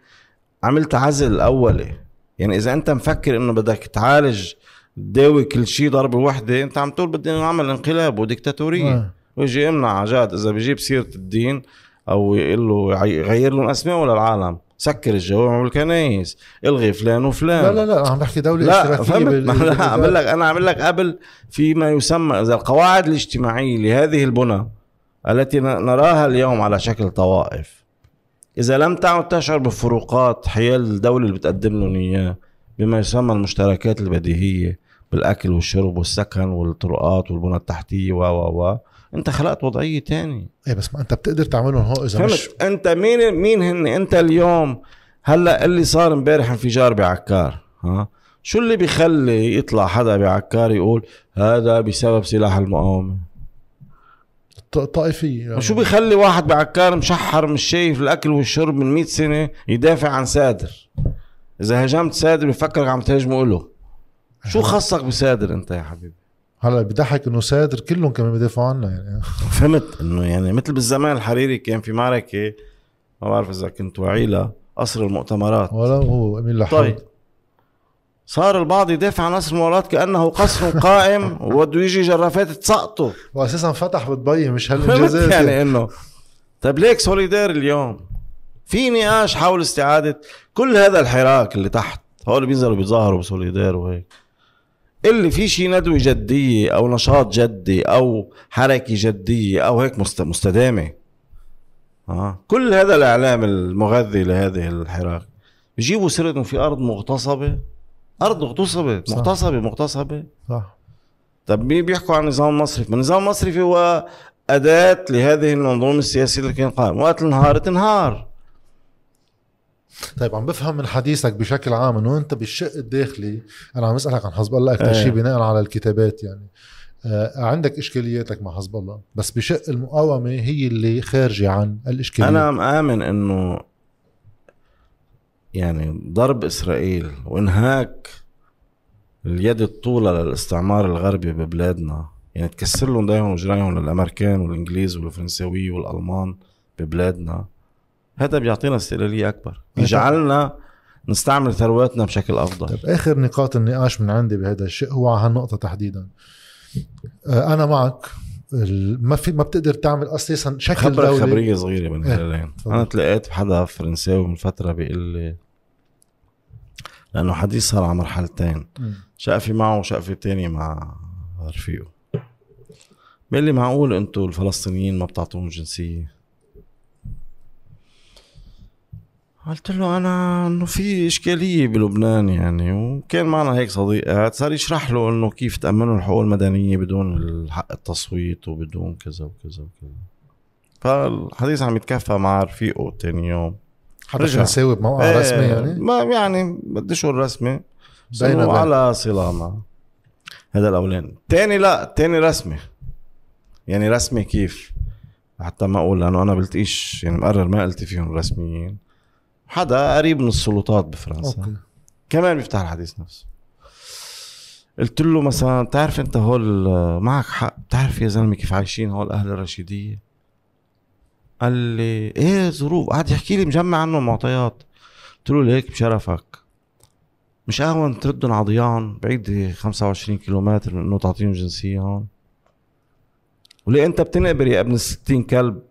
Speaker 2: عملت عزل أولي. يعني إذا أنت مفكر إنه بدك تعالج تداوي كل شيء ضربة وحدة أنت عم تقول بدي نعمل انقلاب وديكتاتورية.
Speaker 1: آه.
Speaker 2: ويجي يمنع جاد إذا بيجيب سيرة الدين أو يقول له يغير لهم أسماء ولا العالم. سكر الجوامع والكنايس الغي فلان وفلان.
Speaker 1: لا لا لا عم بحكي دولة
Speaker 2: لا
Speaker 1: اشتراكيه بال-
Speaker 2: لا عمل لك أنا عامل لك قبل فيما يسمى إذا القواعد الاجتماعية لهذه البنى التي نراها اليوم على شكل طوائف. إذا لم تعد تشعر بفروقات حيال الدولة اللي بتقدم لهم إياه بما يسمى المشتركات البديهية بالأكل والشرب والسكن والطرقات والبنى التحتية و و و. انت خلقت وضعية تانية
Speaker 1: إيه بس ما انت بتقدر تعملهم هو إذا مش
Speaker 2: فهمت انت مين مين هن؟ انت اليوم هلأ اللي صار امبارح انفجار بعكار ها؟ شو اللي بيخلي يطلع حدا بعكار يقول هذا بسبب سلاح المقاومة؟
Speaker 1: ط- طائفية. يعني.
Speaker 2: وشو بيخلي واحد بعكار مشحر مش شايف الأكل والشرب من 100 سنة يدافع عن سادر؟ إذا هجمت سادر بفكرك عم تهاجمه له. شو خصك بسادر أنت يا حبيبي؟
Speaker 1: هلا بضحك إنه سادر كلهم كانوا بيدافعوا عنا يعني.
Speaker 2: فهمت إنه يعني مثل بالزمان الحريري كان في معركة ما بعرف إذا كنت واعي لها قصر المؤتمرات.
Speaker 1: ولا هو أمين لحود
Speaker 2: طيب. صار البعض يدافع عن قصر المؤتمرات كأنه قصر قائم وبده يجي جرافات تسقطه.
Speaker 1: واساسا فتح بدبي مش هالإنجازات
Speaker 2: يعني. إنه. طيب ليك سوليدار اليوم؟ في نقاش حول استعادة كل هذا الحراك اللي تحت هول بينزلوا بيتظاهروا بسوليدار وهيك. اللي في شيء ندوة جدية أو نشاط جدي أو حركة جدية أو هيك مست- مستدامة. آه. كل هذا الإعلام المغذي لهذه الحراك. بيجيبوا إنه في أرض مغتصبة. أرض اغتصبت
Speaker 1: صح.
Speaker 2: مغتصبة مغتصبة.
Speaker 1: صح.
Speaker 2: طب مين بيحكوا عن النظام المصرفي؟ ما النظام المصرفي هو أداة لهذه المنظومة السياسية اللي كان قائم، وقت النهار تنهار،
Speaker 1: طيب عم بفهم من حديثك بشكل عام إنه أنت بالشق الداخلي أنا عم اسالك عن حزب الله أكثر
Speaker 2: إيه.
Speaker 1: شيء بناء على الكتابات يعني. آه عندك إشكالياتك مع حزب الله بس بشق المقاومة هي اللي خارجة عن الاشكاليه
Speaker 2: أنا مآمن إنه يعني ضرب إسرائيل وإنهاك اليد الطولة للاستعمار الغربي ببلادنا، يعني تكسر لهم دايهم وجرايهم للأمريكان والإنجليز والفرنساوي والألمان ببلادنا، هذا بيعطينا استقلالية أكبر، بيجعلنا نستعمل ثرواتنا بشكل أفضل.
Speaker 1: طيب آخر نقاط النقاش من عندي بهذا الشيء هو على هالنقطة تحديدا. آه أنا معك. ما في ما بتقدر تعمل أساسا شكل
Speaker 2: خبرك
Speaker 1: دولي
Speaker 2: خبرية صغيرة بين
Speaker 1: إيه،
Speaker 2: الهلالين
Speaker 1: تفضل.
Speaker 2: أنا تلاقيت بحدا فرنساوي من فترة بيقول لي لأنه حديث صار على مرحلتين. شقفه معه وشقفه تانية مع رفيقه. بيقول لي معقول أنتوا الفلسطينيين ما بتعطوهم جنسية؟ قلت له أنا إنه في إشكالية بلبنان يعني وكان معنا هيك صديق قاعد صار يشرح له إنه كيف تأمنوا الحقوق المدنية بدون الحق التصويت وبدون كذا وكذا وكذا. فالحديث عم يتكفى مع رفيقه تاني يوم.
Speaker 1: حدا
Speaker 2: رجع.
Speaker 1: فرنساوي بموقع
Speaker 2: إيه،
Speaker 1: رسمي يعني؟
Speaker 2: ما يعني بديش أقول رسمي بس. على صله مع هذا الاولاني الثاني لا الثاني رسمي. يعني رسمي كيف؟ حتى ما أقول لأنه أنا بلتقيش يعني مقرر ما التقي فيهم رسميين. حدا قريب من السلطات بفرنسا.
Speaker 1: أوكي.
Speaker 2: كمان بيفتح الحديث نفسه. قلت له مثلا بتعرف أنت هول معك حق بتعرف يا زلمة كيف عايشين هول أهل الرشيدية؟ قال لي إيه ظروف؟ قعد يحكي لي مجمع عنه معطيات قلت له ليك بشرفك. مش أهون تردهم على ضيان بعيد 25 كيلومتر من إنه تعطيهم جنسية هون؟ وليه أنت بتنقبر يا ابن الستين كلب؟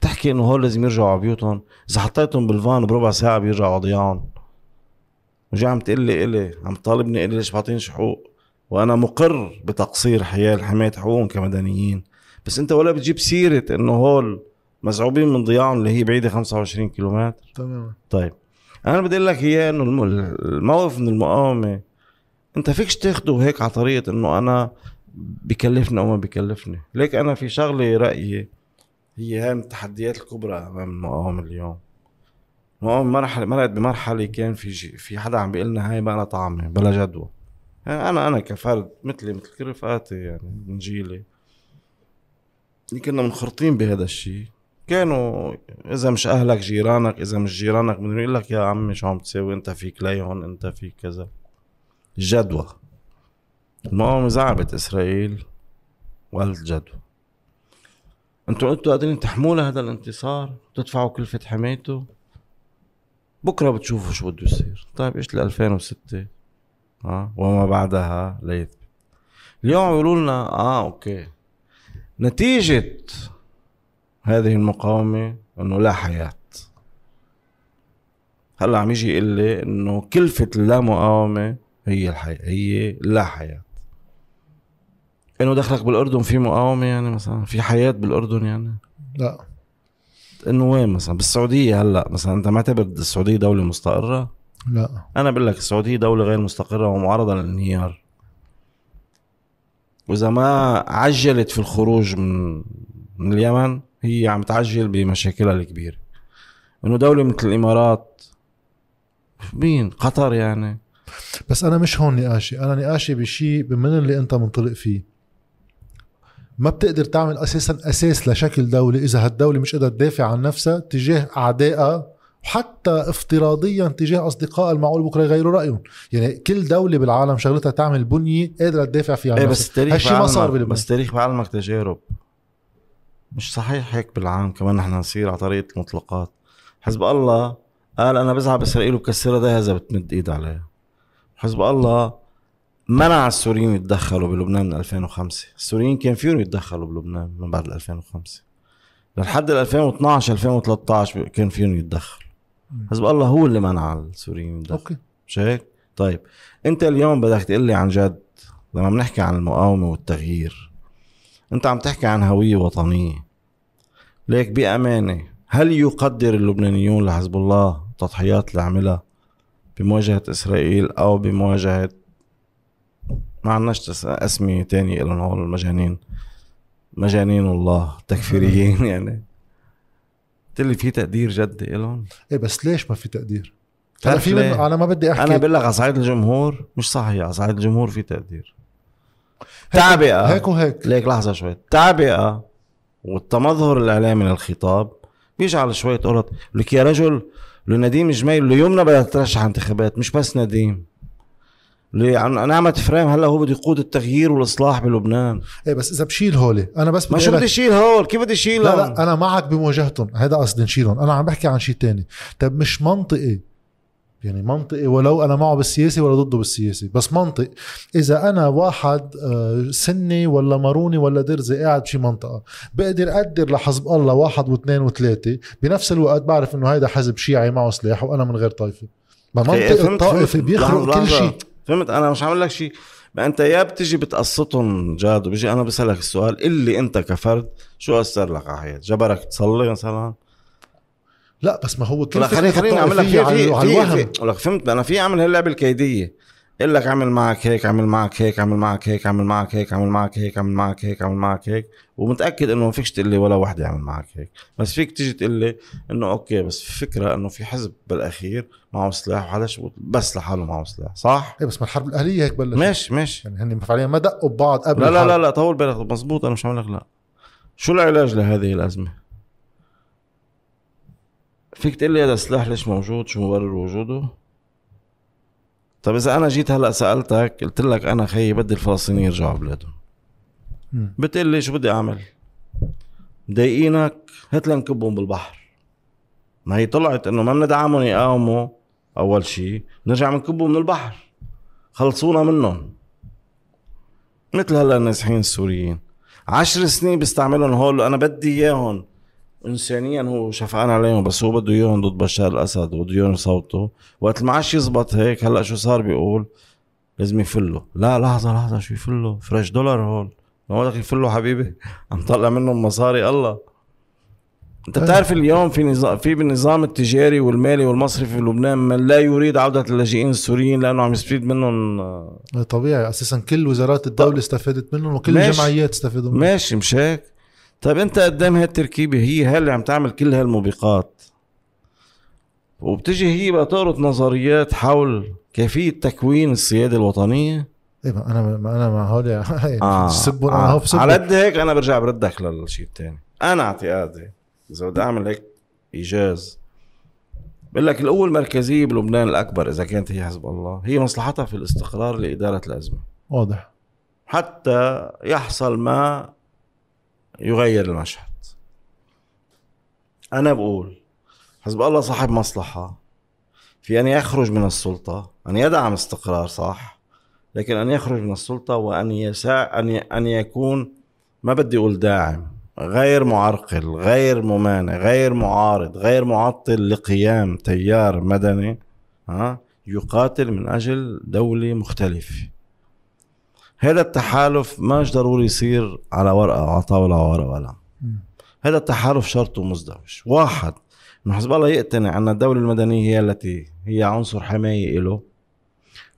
Speaker 2: بتحكي إنه هول لازم يرجعوا على بيوتهم. إذا حطيتهم بالفان بربع ساعة بيرجعوا ضيان وجاي عم تقول لي إلي عم تطالبني إلي ليش بعطينش حقوق؟ وأنا مقر بتقصير حيال حماية حقوقهم كمدنيين. بس أنت ولا بتجيب سيرة إنه هول مزعوبين من ضياعهم اللي هي بعيدة 25 كيلومتر.
Speaker 1: تمام
Speaker 2: طيب أنا بدي أقول لك اياه إنه الم- الموقف من المقاومة. أنت فيكش تاخده هيك على طريقة إنه أنا بكلفني أو ما بكلفني. ليك أنا في شغلة رأيي هي هاي من التحديات الكبرى أمام المقاومه اليوم. المقاومه مرحله مرقت بمرحلة كان في جي في حدا عم بيقول لنا هاي بقى لها طعمة بلا جدوى. يعني أنا أنا كفرد مثلي مثل كل رفقاتي يعني من جيلي كنا منخرطين بهذا الشيء. كانوا إذا مش أهلك جيرانك إذا مش جيرانك بدهم يقول لك يا عمي شو عم تساوي أنت فيك ليهون أنت فيك كذا. الجدوى المقاومة زعبت إسرائيل وقالت جدوى أنتوا أنتوا قادرين تحموا هذا الانتصار وتدفعوا كلفة حمايته بكرة بتشوفوا شو بده يصير. طيب إيش ل 2006 آه وما بعدها ليثبت اليوم بيقولوا لنا آه أوكي. نتيجة هذه المقاومة إنه لا حياة. هلأ عم يجي يقول لي إنه كلفة اللا مقاومة هي الحياة هي لا حياة. إنه دخلك بالأردن في مقاومة يعني مثلا في حياة بالأردن يعني؟
Speaker 1: لا.
Speaker 2: إنه وين مثلا؟ بالسعودية هلأ مثلا أنت معتبر السعودية دولة مستقرة؟
Speaker 1: لا.
Speaker 2: أنا بقول لك السعودية دولة غير مستقرة ومعرضة للانهيار. وإذا ما عجلت في الخروج من من اليمن هي عم تعجل بمشاكلها الكبيرة. إنه دولة مثل الإمارات مين؟ قطر يعني.
Speaker 1: بس أنا مش هون نقاشي. أنا نقاشي بشيء من اللي أنت منطلق فيه. ما بتقدر تعمل أساسا أساس لشكل دوله إذا هالدولة مش قادرة تدافع عن نفسها تجاه أعدائها وحتى افتراضيا تجاه اصدقائها المعقول بكرة يغيروا رأيهم. يعني كل دولة بالعالم شغلتها تعمل بنية قادرة تدافع فيها عن
Speaker 2: إيه
Speaker 1: نفسها.
Speaker 2: بس التاريخ
Speaker 1: هالشي ما صار بلبنان.
Speaker 2: بس التاريخ بعلمك تجارب. مش صحيح هيك بالعام كمان نحن نصير على طريقة المطلقات. حزب الله قال أنا بزعل بإسرائيل وبكسرها ده إذا بتمد إيد عليها حزب الله منع السوريين يتدخلوا بلبنان من 2005 السوريين كان فيهم يتدخلوا بلبنان من بعد 2005 لحد 2012 2013 كان فيهم يتدخلوا. حزب الله هو اللي منع السوريين يتدخلوا.
Speaker 1: أوكي.
Speaker 2: مش هيك؟ طيب. أنت اليوم بدك تقول لي عن جد لما بنحكي عن المقاومة والتغيير أنت عم تحكي عن هوية وطنية. ليك بأمانة هل يقدر اللبنانيون لحزب الله التضحيات اللي عملها بمواجهة إسرائيل أو بمواجهة ما عندناش أسمي تاني لهم هول المجانين. مجانين الله تكفيريين يعني. قلت لي في تقدير جدي لهم
Speaker 1: إيه بس ليش ما في تقدير؟
Speaker 2: أنا
Speaker 1: في؟ من... أنا ما بدي أحكي.
Speaker 2: أنا بقول لك على صعيد الجمهور مش صحيح على صعيد الجمهور في تقدير. تعبئة.
Speaker 1: هيك وهيك.
Speaker 2: ليك لحظة شوي. التعبئه والتمظهر الإعلامي للخطاب بيجعل شوية قرط. لك يا رجل لنديم جميل ليمنى بدها ترشح انتخابات مش بس نديم اللي عن نعمة فريم هلا هو بده يقود التغيير والإصلاح بلبنان؟
Speaker 1: إيه بس إذا بشيل هولي أنا بس
Speaker 2: ما شو بدي يشيل هول؟ كيف بدي يشيل
Speaker 1: لا لا أنا معك بمواجهتهم. هذا قصدي نشيلهم. أنا عم بحكي عن شيء تاني. طب مش منطقي. يعني منطقي ولو أنا معه بالسياسي ولا ضده بالسياسي بس منطق إذا أنا واحد آه، سني ولا ماروني ولا درزي قاعد بشي منطقة بقدر أقدر لحزب الله واحد واثنين وثلاثة؟ بنفس الوقت بعرف إنه هيدا حزب شيعي معه سلاح وأنا من غير طائفة. ما
Speaker 2: إيه،
Speaker 1: منطق
Speaker 2: فهمت-
Speaker 1: الطائفه. بيخرق كل. شيء.
Speaker 2: فهمت؟ أنا مش عامل لك شيء. ما أنت يا بتجي بتقسطهم جاد وبيجي أنا بسألك السؤال اللي أنت كفرد شو أثر لك على حياتك جبرك تصلي مثلا؟
Speaker 1: لا بس ما هو
Speaker 2: لا
Speaker 1: كل
Speaker 2: خليني خليني أعمل لك في في
Speaker 1: الوهم؟
Speaker 2: في لك فهمت؟ أنا في اعمل هاللعبه الكيدية. أقول لك اعمل معك هيك اعمل معك هيك اعمل معك هيك اعمل معك هيك اعمل معك هيك اعمل معك هيك اعمل معك هيك. ومتأكد إنه ما فيكش تقول لي ولا وحدة يعمل معك هيك. بس فيك تيجي تقول لي إنه أوكي بس الفكرة إنه في حزب بالأخير معه سلاح وحدا بس لحاله معه سلاح صح؟
Speaker 1: إيه بس ما الحرب الأهلية هيك بلشت.
Speaker 2: ماشي ماشي.
Speaker 1: يعني هن فعليا ما دقوا ببعض قبل
Speaker 2: لا لا. لا لا طول بالك مزبوط أنا مش عامل لك لا. شو العلاج لهذه الأزمة؟ فيك تقول لي هذا السلاح ليش موجود؟ شو مبرر وجوده؟ طب إذا أنا جيت هلأ سألتك قلت لك أنا خيي بدي الفلسطينيين يرجعوا على بلادهم. بتقول لي شو بدي أعمل؟ مضايقينك هات لنكبهم بالبحر. ما هي طلعت إنه ما بندعمهم يقاوموا أول شيء نرجع بنكبهم من البحر. خلصونا منهم. مثل هلأ النازحين السوريين. عشر سنين بيستعملهم هول أنا بدي إياهم. انسانيا هو شفقان عليهم بس هو بده إياهم ضد بشار الأسد وبده إياهم يصوتوا. وقت ما عادش يزبط هيك هلأ شو صار بيقول؟ لازم يفلوا. لا لحظة لحظة شو يفلوا؟ فريش دولار هول. ما بدك يفلوا حبيبي؟ عم طلع منهم مصاري الله. أنت بتعرف اليوم في نظام في بالنظام التجاري والمالي والمصرفي في لبنان من لا يريد عودة اللاجئين السوريين لأنه عم يستفيد منهم.
Speaker 1: طبيعي أساسا كل وزارات الدولة استفادت منهم وكل. الجمعيات استفادوا منهم.
Speaker 2: ماشي مش هيك؟ طيب انت قدام هالتركيبه هي هي اللي عم تعمل كل هالموبقات. وبتجي هي بقى تعرض نظريات حول كيفية تكوين السيادة الوطنية.
Speaker 1: إيه ما أنا ما أنا مع هول
Speaker 2: آه.
Speaker 1: سبوا أنا
Speaker 2: آه.
Speaker 1: هو
Speaker 2: على قد هيك أنا برجع بردك للشيء الثاني أنا اعتقادي إذا بدي أعمل هيك إيجاز بقول لك القوة المركزية بلبنان الأكبر إذا كانت هي حزب الله هي مصلحتها في الاستقرار لإدارة الأزمة.
Speaker 1: واضح.
Speaker 2: حتى يحصل ما يغير المشهد. أنا بقول حزب الله صاحب مصلحة في أن يخرج من السلطة أن يدعم استقرار صح لكن أن يخرج من السلطة وأن يساع أن ي... أن يكون ما بدي أقول داعم غير معرقل غير ممانع غير معارض غير معطل لقيام تيار مدني ها يقاتل من أجل دولة مختلفة. هذا التحالف ماش ضروري يصير على ورقة على طاولة على ورقة ولا. هذا التحالف شرطه مزدوج واحد. انه حزب الله يقتنع أن الدولة المدنية هي التي هي عنصر حماية له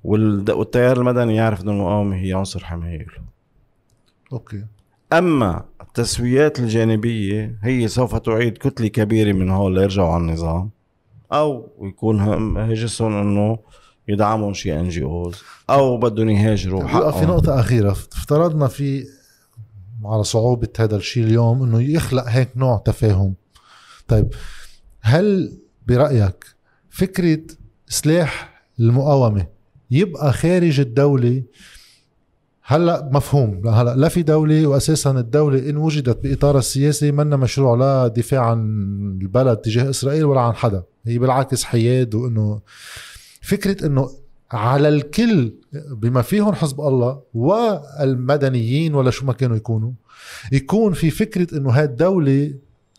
Speaker 2: والتيار المدني يعرف ان المقاومه هي عنصر حماية له
Speaker 1: أوكي.
Speaker 2: أما التسويات الجانبية هي سوف تعيد كتلة كبيرة من هول ليرجعوا على النظام أو يكون هم- هجسهم أنه يدعمهم شي ان جي اوز أو بدهم يهاجروا
Speaker 1: في. نقطة أخيرة افترضنا في على صعوبة هذا الشيء اليوم إنه يخلق هيك نوع تفاهم. طيب هل برأيك فكرة سلاح المقاومة يبقى خارج الدولة؟ هلأ مفهوم لا هلأ لا في دولة واساسا الدولة إن وجدت باطارها السياسي منا مشروع لا دفاع عن البلد تجاه إسرائيل ولا عن حدا. هي بالعكس حياد وإنه فكرة إنه على الكل بما فيهم حزب الله والمدنيين ولا شو ما كانوا يكونوا يكون في فكرة إنه هاي الدولة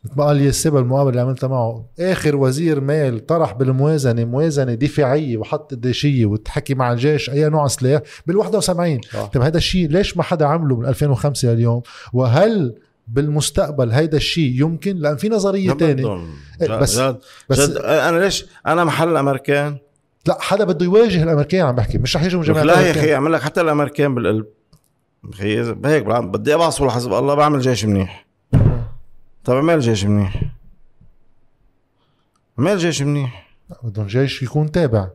Speaker 1: مثل ما قال ياسبا المقابله اللي عملتها معه آخر وزير مال طرح بالموازنة موازنة دفاعية وحط قديشيه وتحكي مع الجيش أي نوع سلاح بال 71
Speaker 2: صح.
Speaker 1: طيب هذا الشيء ليش ما حدا عمله من 2005 لليوم وهل بالمستقبل هيدا الشيء يمكن لأن في نظرية تانية
Speaker 2: بدهم.
Speaker 1: إيه، بس-
Speaker 2: جد
Speaker 1: بس
Speaker 2: جد أنا ليش أنا محل الأمريكان
Speaker 1: لا حدا بده يواجه الامريكان عم بحكي مش رح يجوا من جماعة
Speaker 2: لا يا. أخي أعمل لك حتى الامريكان بالقلب. أخي هيك بدي ابعص ولا حزب الله بعمل جيش منيح. طب إعمل جيش منيح. إعمل جيش منيح.
Speaker 1: بدهم جيش يكون تابع.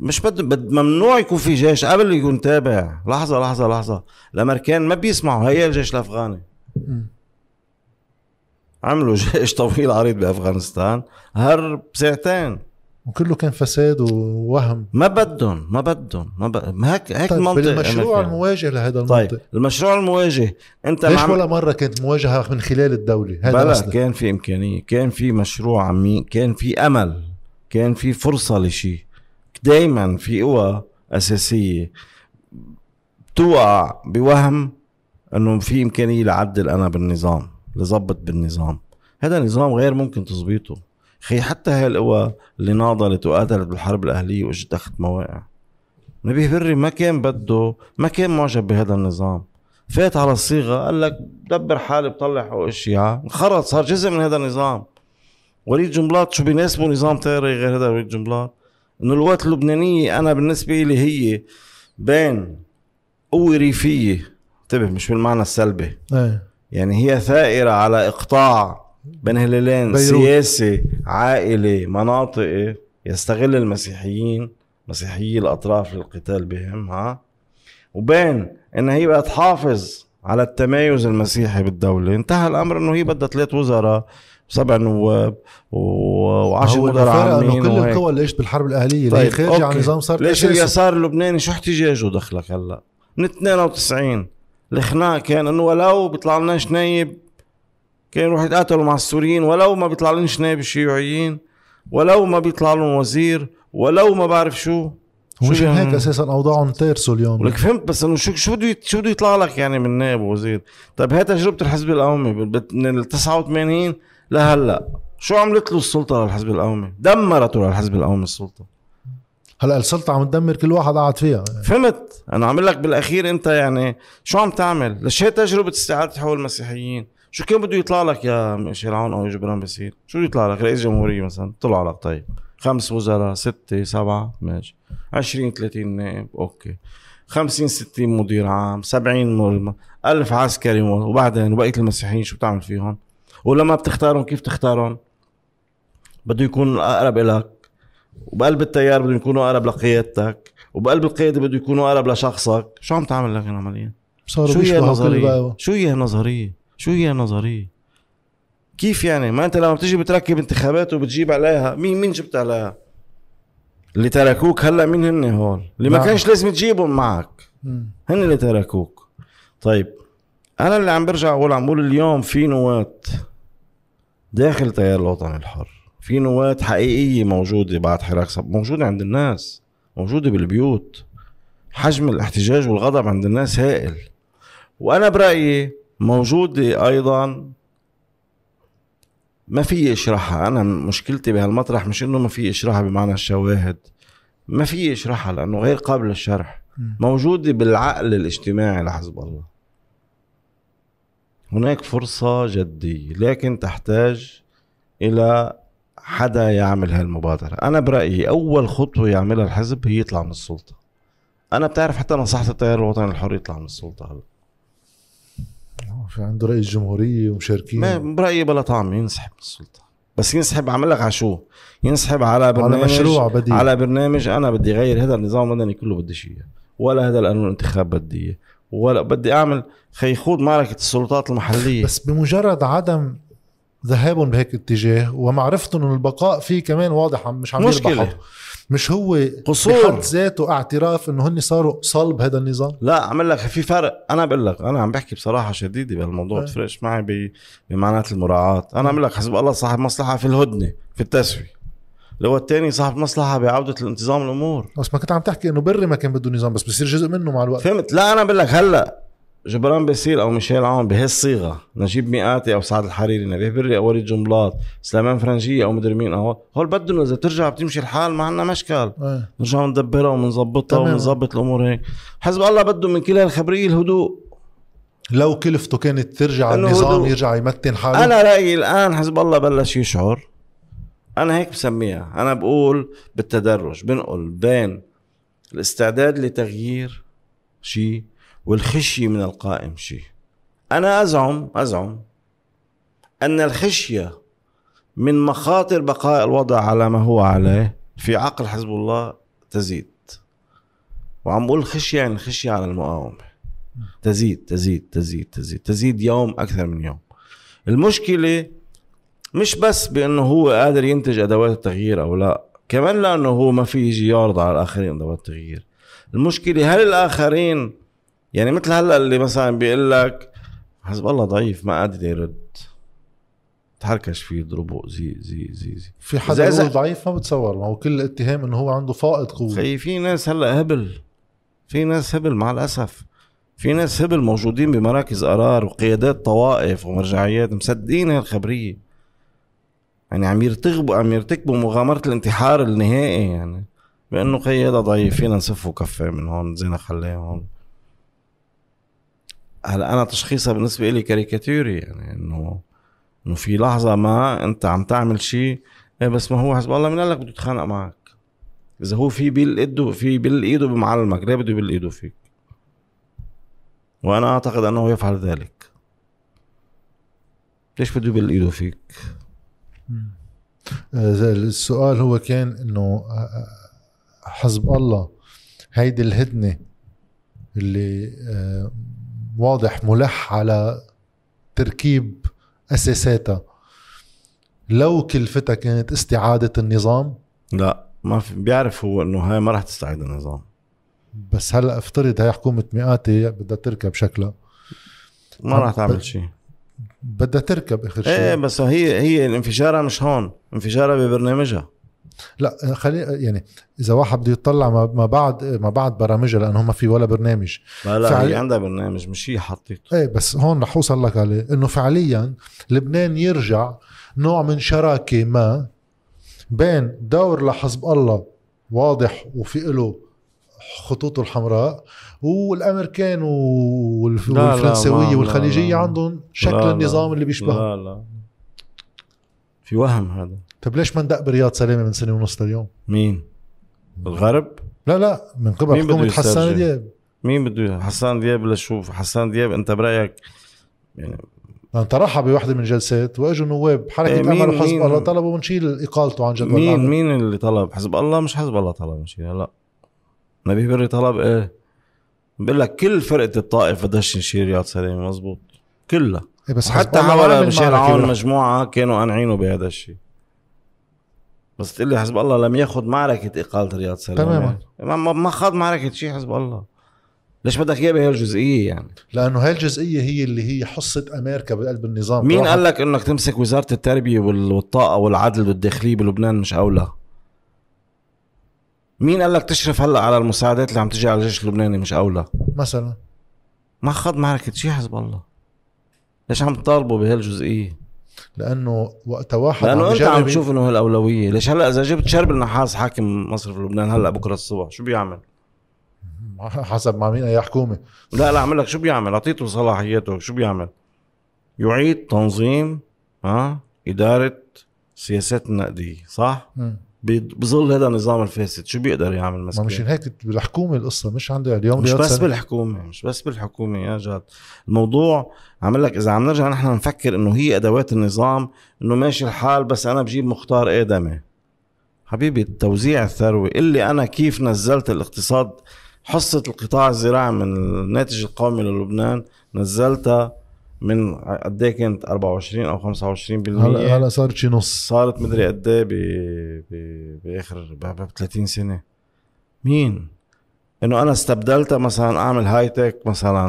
Speaker 2: مش بد... بد ممنوع يكون في جيش قبل يكون تابع. لحظة لحظة لحظة. الأمريكان ما بيسمعوا هي الجيش الأفغاني. عملوا جيش طويل عريض بأفغانستان هرب ساعتين.
Speaker 1: وكله كان فساد ووهم.
Speaker 2: ما بدهم ما بدهم ما, ب... هيك هيك
Speaker 1: طيب
Speaker 2: المنطق
Speaker 1: بالمشروع
Speaker 2: الأمريكان.
Speaker 1: المواجه لهذا المنطق.
Speaker 2: طيب المشروع المواجه أنت
Speaker 1: ليش ولا مرة كانت مواجهة من خلال الدولة؟ هذا
Speaker 2: بلا كان في إمكانية كان في مشروع عميق كان في أمل كان في فرصة لشيء دائما في قوى أساسية توقع بوهم إنه في إمكانية لعدل أنا بالنظام لظبط بالنظام. هذا نظام غير ممكن تظبيطه خي حتى هاي القوى اللي ناضلت وقاتلت بالحرب الأهلية وإجت اخذت مواقع. نبيه بري ما كان بده ما كان معجب بهذا النظام. فات على الصيغة قال لك دبر حالي بطلع حقوق الشيعة. انخرط صار جزء من هذا النظام. وليد جنبلاط شو بيناسبه نظام تاني غير هذا وليد جنبلاط؟ إنه القوات اللبنانية أنا بالنسبة لي هي بين قوة ريفية. انتبه مش بالمعنى السلبي.
Speaker 1: إيه.
Speaker 2: يعني هي ثائرة على إقطاع بين هلالين
Speaker 1: بيروت.
Speaker 2: سياسي عائلي مناطقي يستغل المسيحيين مسيحيي الأطراف للقتال بهم ها وبين إن هي بقى تحافظ على التمايز المسيحي بالدولة انتهى الأمر إنه هي بدها ثلاث وزراء وسبع نواب وعشر مدراء عامين
Speaker 1: كل. القوى اللي اجت بالحرب اللي هي
Speaker 2: طيب
Speaker 1: خارجة عن
Speaker 2: okay.
Speaker 1: النظام صار
Speaker 2: ليش. اليسار اللبناني شو احتجاجه دخلك هلا من 92 الخناق كان إنه ولو بيطلع لناش نايب كان يروح يتقاتلوا مع السوريين ولو ما بيطلع لناش نايب الشيوعيين ولو ما بيطلع لهم وزير ولو ما بعرف شو.
Speaker 1: ومش
Speaker 2: شو
Speaker 1: هيك
Speaker 2: يعني؟
Speaker 1: أساسا أوضاعهم تيرسوا اليوم.
Speaker 2: ولك فهمت بس إنه شو شو بده شو بده يطلع لك يعني من نائب ووزير؟ طيب هي تجربة الحزب القومي من ال 89 لهلأ. شو عملت له السلطة للحزب القومي؟ دمرته للحزب القومي السلطة.
Speaker 1: هلأ السلطة عم تدمر كل واحد قاعد فيها.
Speaker 2: فهمت؟ أنا عم لك بالأخير أنت يعني شو عم تعمل؟ ليش هي تجربة استعادة حقوق المسيحيين؟ شو كان بده يطلع لك يا ميشيل عون أو جبران باسيل شو بده يطلع لك؟ رئيس جمهورية مثلا طلع لك طيب. خمس وزراء ستة سبعة ماشي. 20 30 نائب okay. 50 60 مدير عام 70 ملم 1000 عسكري وبعدين وبقية المسيحيين شو بتعمل فيهم؟ ولما بتختارهم؟ كيف تختارهم؟ بده يكون الاقرب لك وبقلب التيار بدهم يكونوا أقرب لقيادتك. وبقلب القيادة بده يكونوا أقرب لشخصك. شو عم تعمل لك عمليا شو هي
Speaker 1: النظرية.
Speaker 2: شو هي النظرية؟ شو هي النظريه كيف يعني؟ ما أنت لما بتيجي بتركب انتخابات وبتجيب عليها مين مين جبت عليها؟ اللي تركوك؟ هلأ مين هن هول؟ اللي ما
Speaker 1: نعم.
Speaker 2: كانش لازم تجيبهم معك. هن اللي تركوك. طيب أنا اللي عم برجع أقول عم بقول اليوم في نواة داخل تيار الوطن الحر. في نواة حقيقية موجودة بعد حراك صب موجودة عند الناس موجودة بالبيوت. حجم الاحتجاج والغضب عند الناس هائل. وأنا برأيي موجودة أيضا. ما في اشرحها أنا مشكلتي بهالمطرح مش إنه ما في اشرحها بمعنى الشواهد. ما في اشرحها لأنه غير قابل للشرح. موجودة بالعقل الاجتماعي لحزب الله. هناك فرصة جدية لكن تحتاج إلى حدا يعمل هالمبادرة. أنا برأيي أول خطوة يعملها الحزب هي يطلع من السلطة. أنا بتعرف حتى نصحت التيار الوطني الحر يطلع من السلطة هلا
Speaker 1: في عنده رئيس جمهوريه ومشاركين.
Speaker 2: ما برأيي بلا طعم ينسحب من السلطة. بس ينسحب عمل لك على شو؟ ينسحب على برنامج
Speaker 1: على مشروع بديل.
Speaker 2: على برنامج أنا بدي غير هذا النظام المدني كله بديش اياه ولا هذا القانون الانتخاب بدي إياه. ولا بدي أعمل خي خوض معركة السلطات المحلية.
Speaker 1: بس بمجرد عدم ذهابهم بهيك اتجاه ومعرفتهم إنه البقاء فيه كمان واضح مش عم
Speaker 2: مشكلة.
Speaker 1: مش هو
Speaker 2: قصور.
Speaker 1: بحد ذاته اعتراف إنه هن صاروا صلب هذا النظام؟
Speaker 2: لا عمل لك في فرق. أنا بقول لك أنا عم بحكي بصراحة شديدة بهالموضوع
Speaker 1: إيه.
Speaker 2: بتفرقش معي بمعنات المراعاة. أنا عم لك حزب الله صاحب مصلحة في الهدنة في التسوية. اللي هو الثاني صاحب مصلحة بعودة الانتظام الأمور.
Speaker 1: بس ما كنت عم تحكي إنه بري ما كان بده نظام بس بصير جزء منه مع الوقت.
Speaker 2: فهمت؟ لا أنا بقول لك هلأ جبران باسيل أو ميشيل عون بهالصيغة. نجيب ميقاتي أو سعد الحريري نبيه بري أو وليد جنبلاط سليمان فرنجية أو مدري مين أو هول بدهم إذا بترجع بتمشي الحال ما عنا مشكل.
Speaker 1: إيه.
Speaker 2: نرجع ندبرها ومنظبطها. ومنظبط الأمور هيك. حزب الله بده من كل هالخبريه الهدوء.
Speaker 1: لو كلفته كانت ترجع النظام
Speaker 2: هدوء.
Speaker 1: يرجع يمتن حاله.
Speaker 2: أنا رأيي الآن حزب الله بلش يشعر. أنا هيك بسميها. أنا بقول بالتدرج بنقل بين الاستعداد لتغيير شيء والخشيه من القائم شيء. أنا أزعم أزعم أن الخشية من مخاطر بقاء الوضع على ما هو عليه في عقل حزب الله تزيد. وعم بقول خشيه يعني خشيه على المقاومة. تزيد تزيد تزيد تزيد تزيد يوم أكثر من يوم. المشكلة مش بس بأنه هو قادر ينتج أدوات التغيير أو لا كمان لأنه هو ما في يجي يعرض على الآخرين أدوات التغيير. المشكلة هل الآخرين يعني مثل هلأ اللي مثلا بيقول لك حزب الله ضعيف ما قادر يرد. تحركش فيه يضربه زي زي زي زي.
Speaker 1: في حدا
Speaker 2: إذا-
Speaker 1: ضعيف ما بتصور ما هو كل الاتهام إنه هو عنده فائض قوة.
Speaker 2: خي في ناس هلأ هبل. في ناس هبل مع الأسف. في ناس هبل موجودين بمراكز قرار وقيادات طوائف ومرجعيات مصدقين هالخبريه يعني عم يرتغبوا عم يرتكبوا مغامرة الانتحار النهائي يعني. بأنه خي هذا ضعيف فينا نسفه كفة من هون زينا خليه هون هلا أنا تشخيصها بالنسبة لي كاريكاتيري يعني إنه إنه في لحظة ما أنت عم تعمل شيء إيه بس ما هو حسب الله من قال لك بده يتخانق معك. إذا هو في بيل إيده في بيل إيده بمعلمك ليه بده يبل إيده فيك؟ وأنا أعتقد أنه يفعل ذلك. ليش بده يبل إيده فيك؟
Speaker 1: آه، السؤال هو كان إنه آه، آه، حزب الله هيدي الهدنة اللي واضح ملح على تركيب أساساتها. لو كلفتها كانت استعادة النظام.
Speaker 2: لا ما في بيعرف هو إنه هاي ما راح تستعيد النظام.
Speaker 1: بس هلأ افترض هي حكومة مئاتي بدها تركب شكلها.
Speaker 2: ما راح تعمل شيء
Speaker 1: بدها تركب آخر شيء
Speaker 2: إيه بس هي هي انفجارها مش هون. انفجارها ببرنامجها.
Speaker 1: لا خلي يعني إذا واحد بده يطلع ما بعد ما بعد برامجها لأنه ما في ولا برنامج
Speaker 2: لا لا
Speaker 1: فعلي-
Speaker 2: هي عندها برنامج مش هي حطيته
Speaker 1: إيه بس هون رح أوصل لك عليه إنه فعليا لبنان يرجع نوع من شراكة ما بين دور لحزب الله واضح وفي له خطوطه الحمراء والأمريكان والف-
Speaker 2: لا، لا،
Speaker 1: والفرنسويه والخليجية
Speaker 2: لا، لا.
Speaker 1: عندهم شكل
Speaker 2: لا، لا.
Speaker 1: النظام اللي بيشبهه
Speaker 2: لا لا في وهم هذا.
Speaker 1: طيب ليش ما ندق برياض سلامه من سنة ونص لليوم؟
Speaker 2: مين؟ الغرب؟
Speaker 1: لا لا من قبل حكومة حسان؟ دياب.
Speaker 2: مين بده حسان دياب؟ لشوف حسان دياب انت برأيك يعني
Speaker 1: لأن طرحها بوحدة من الجلسات وإجوا نواب
Speaker 2: حركة مين-
Speaker 1: امل وحزب الله طلبوا نشيل إقالته عن جدول
Speaker 2: مين
Speaker 1: العمل.
Speaker 2: مين اللي طلب؟ حزب الله؟ مش حزب الله طلب مش لا. نبيه بري طلب إيه؟ بقول لك كل فرقة الطائف بدهاش نشيل رياض سلامه مزبوط كلها.
Speaker 1: بس
Speaker 2: حتى بشير
Speaker 1: معركة
Speaker 2: عون مجموعة كانوا قانعينه بهذا الشيء. بس تقول لي حزب الله لم ياخذ معركة إقالة رياض سلامه
Speaker 1: تماماً.
Speaker 2: ما, ما- ما خاض معركة شيء حزب الله. ليش بدك إياه بهي الجزئية يعني؟
Speaker 1: لأنه هاي الجزئية هي اللي هي حصه أمريكا بقلب النظام.
Speaker 2: مين قال لك إنك تمسك وزارة التربية وال- والطاقة والعدل والداخليه بلبنان مش أولى؟ مين قال لك تشرف هلأ على المساعدات اللي عم تجي على الجيش اللبناني مش أولى؟
Speaker 1: مثلا.
Speaker 2: ما خض معركة شيء حزب الله. ليش عم تطالبوا بهالجزئية؟
Speaker 1: لأنه وقت واحد
Speaker 2: لأنه
Speaker 1: أنت
Speaker 2: عم تشوف إنه هي الاولويه ليش هلأ إذا جبت شرب النحاس حاكم مصر في لبنان هلأ بكرة الصبح شو بيعمل؟
Speaker 1: حسب مع مين اي حكومة.
Speaker 2: لا لا اعمل لك شو بيعمل؟ أعطيته صلاحياته شو بيعمل؟ يعيد تنظيم ها إدارة سياسات النقديه صح؟
Speaker 1: مم.
Speaker 2: بظل هذا النظام الفاسد. شو بيقدر يعمل
Speaker 1: ما
Speaker 2: مسكين؟
Speaker 1: مشان هيك بالحكومة القصة مش عنده اليوم
Speaker 2: مش بس
Speaker 1: سلام.
Speaker 2: بالحكومة مش بس بالحكومة يا جاد. الموضوع عمل لك إذا عم نرجع نحن نفكر إنه هي أدوات النظام إنه ماشي الحال بس أنا بجيب مختار ادمي حبيبي توزيع الثروة. اللي أنا كيف نزلت الاقتصاد حصة القطاع الزراعي من الناتج القومي للبنان نزلتها من قد إيه كانت؟ 24 أو 25%
Speaker 1: هلا هلا صار شي نص.
Speaker 2: صارت مدري قد إيه باخر ب ب 30 سنة. مين؟ إنه أنا استبدلتها مثلا أعمل هاي تك مثلا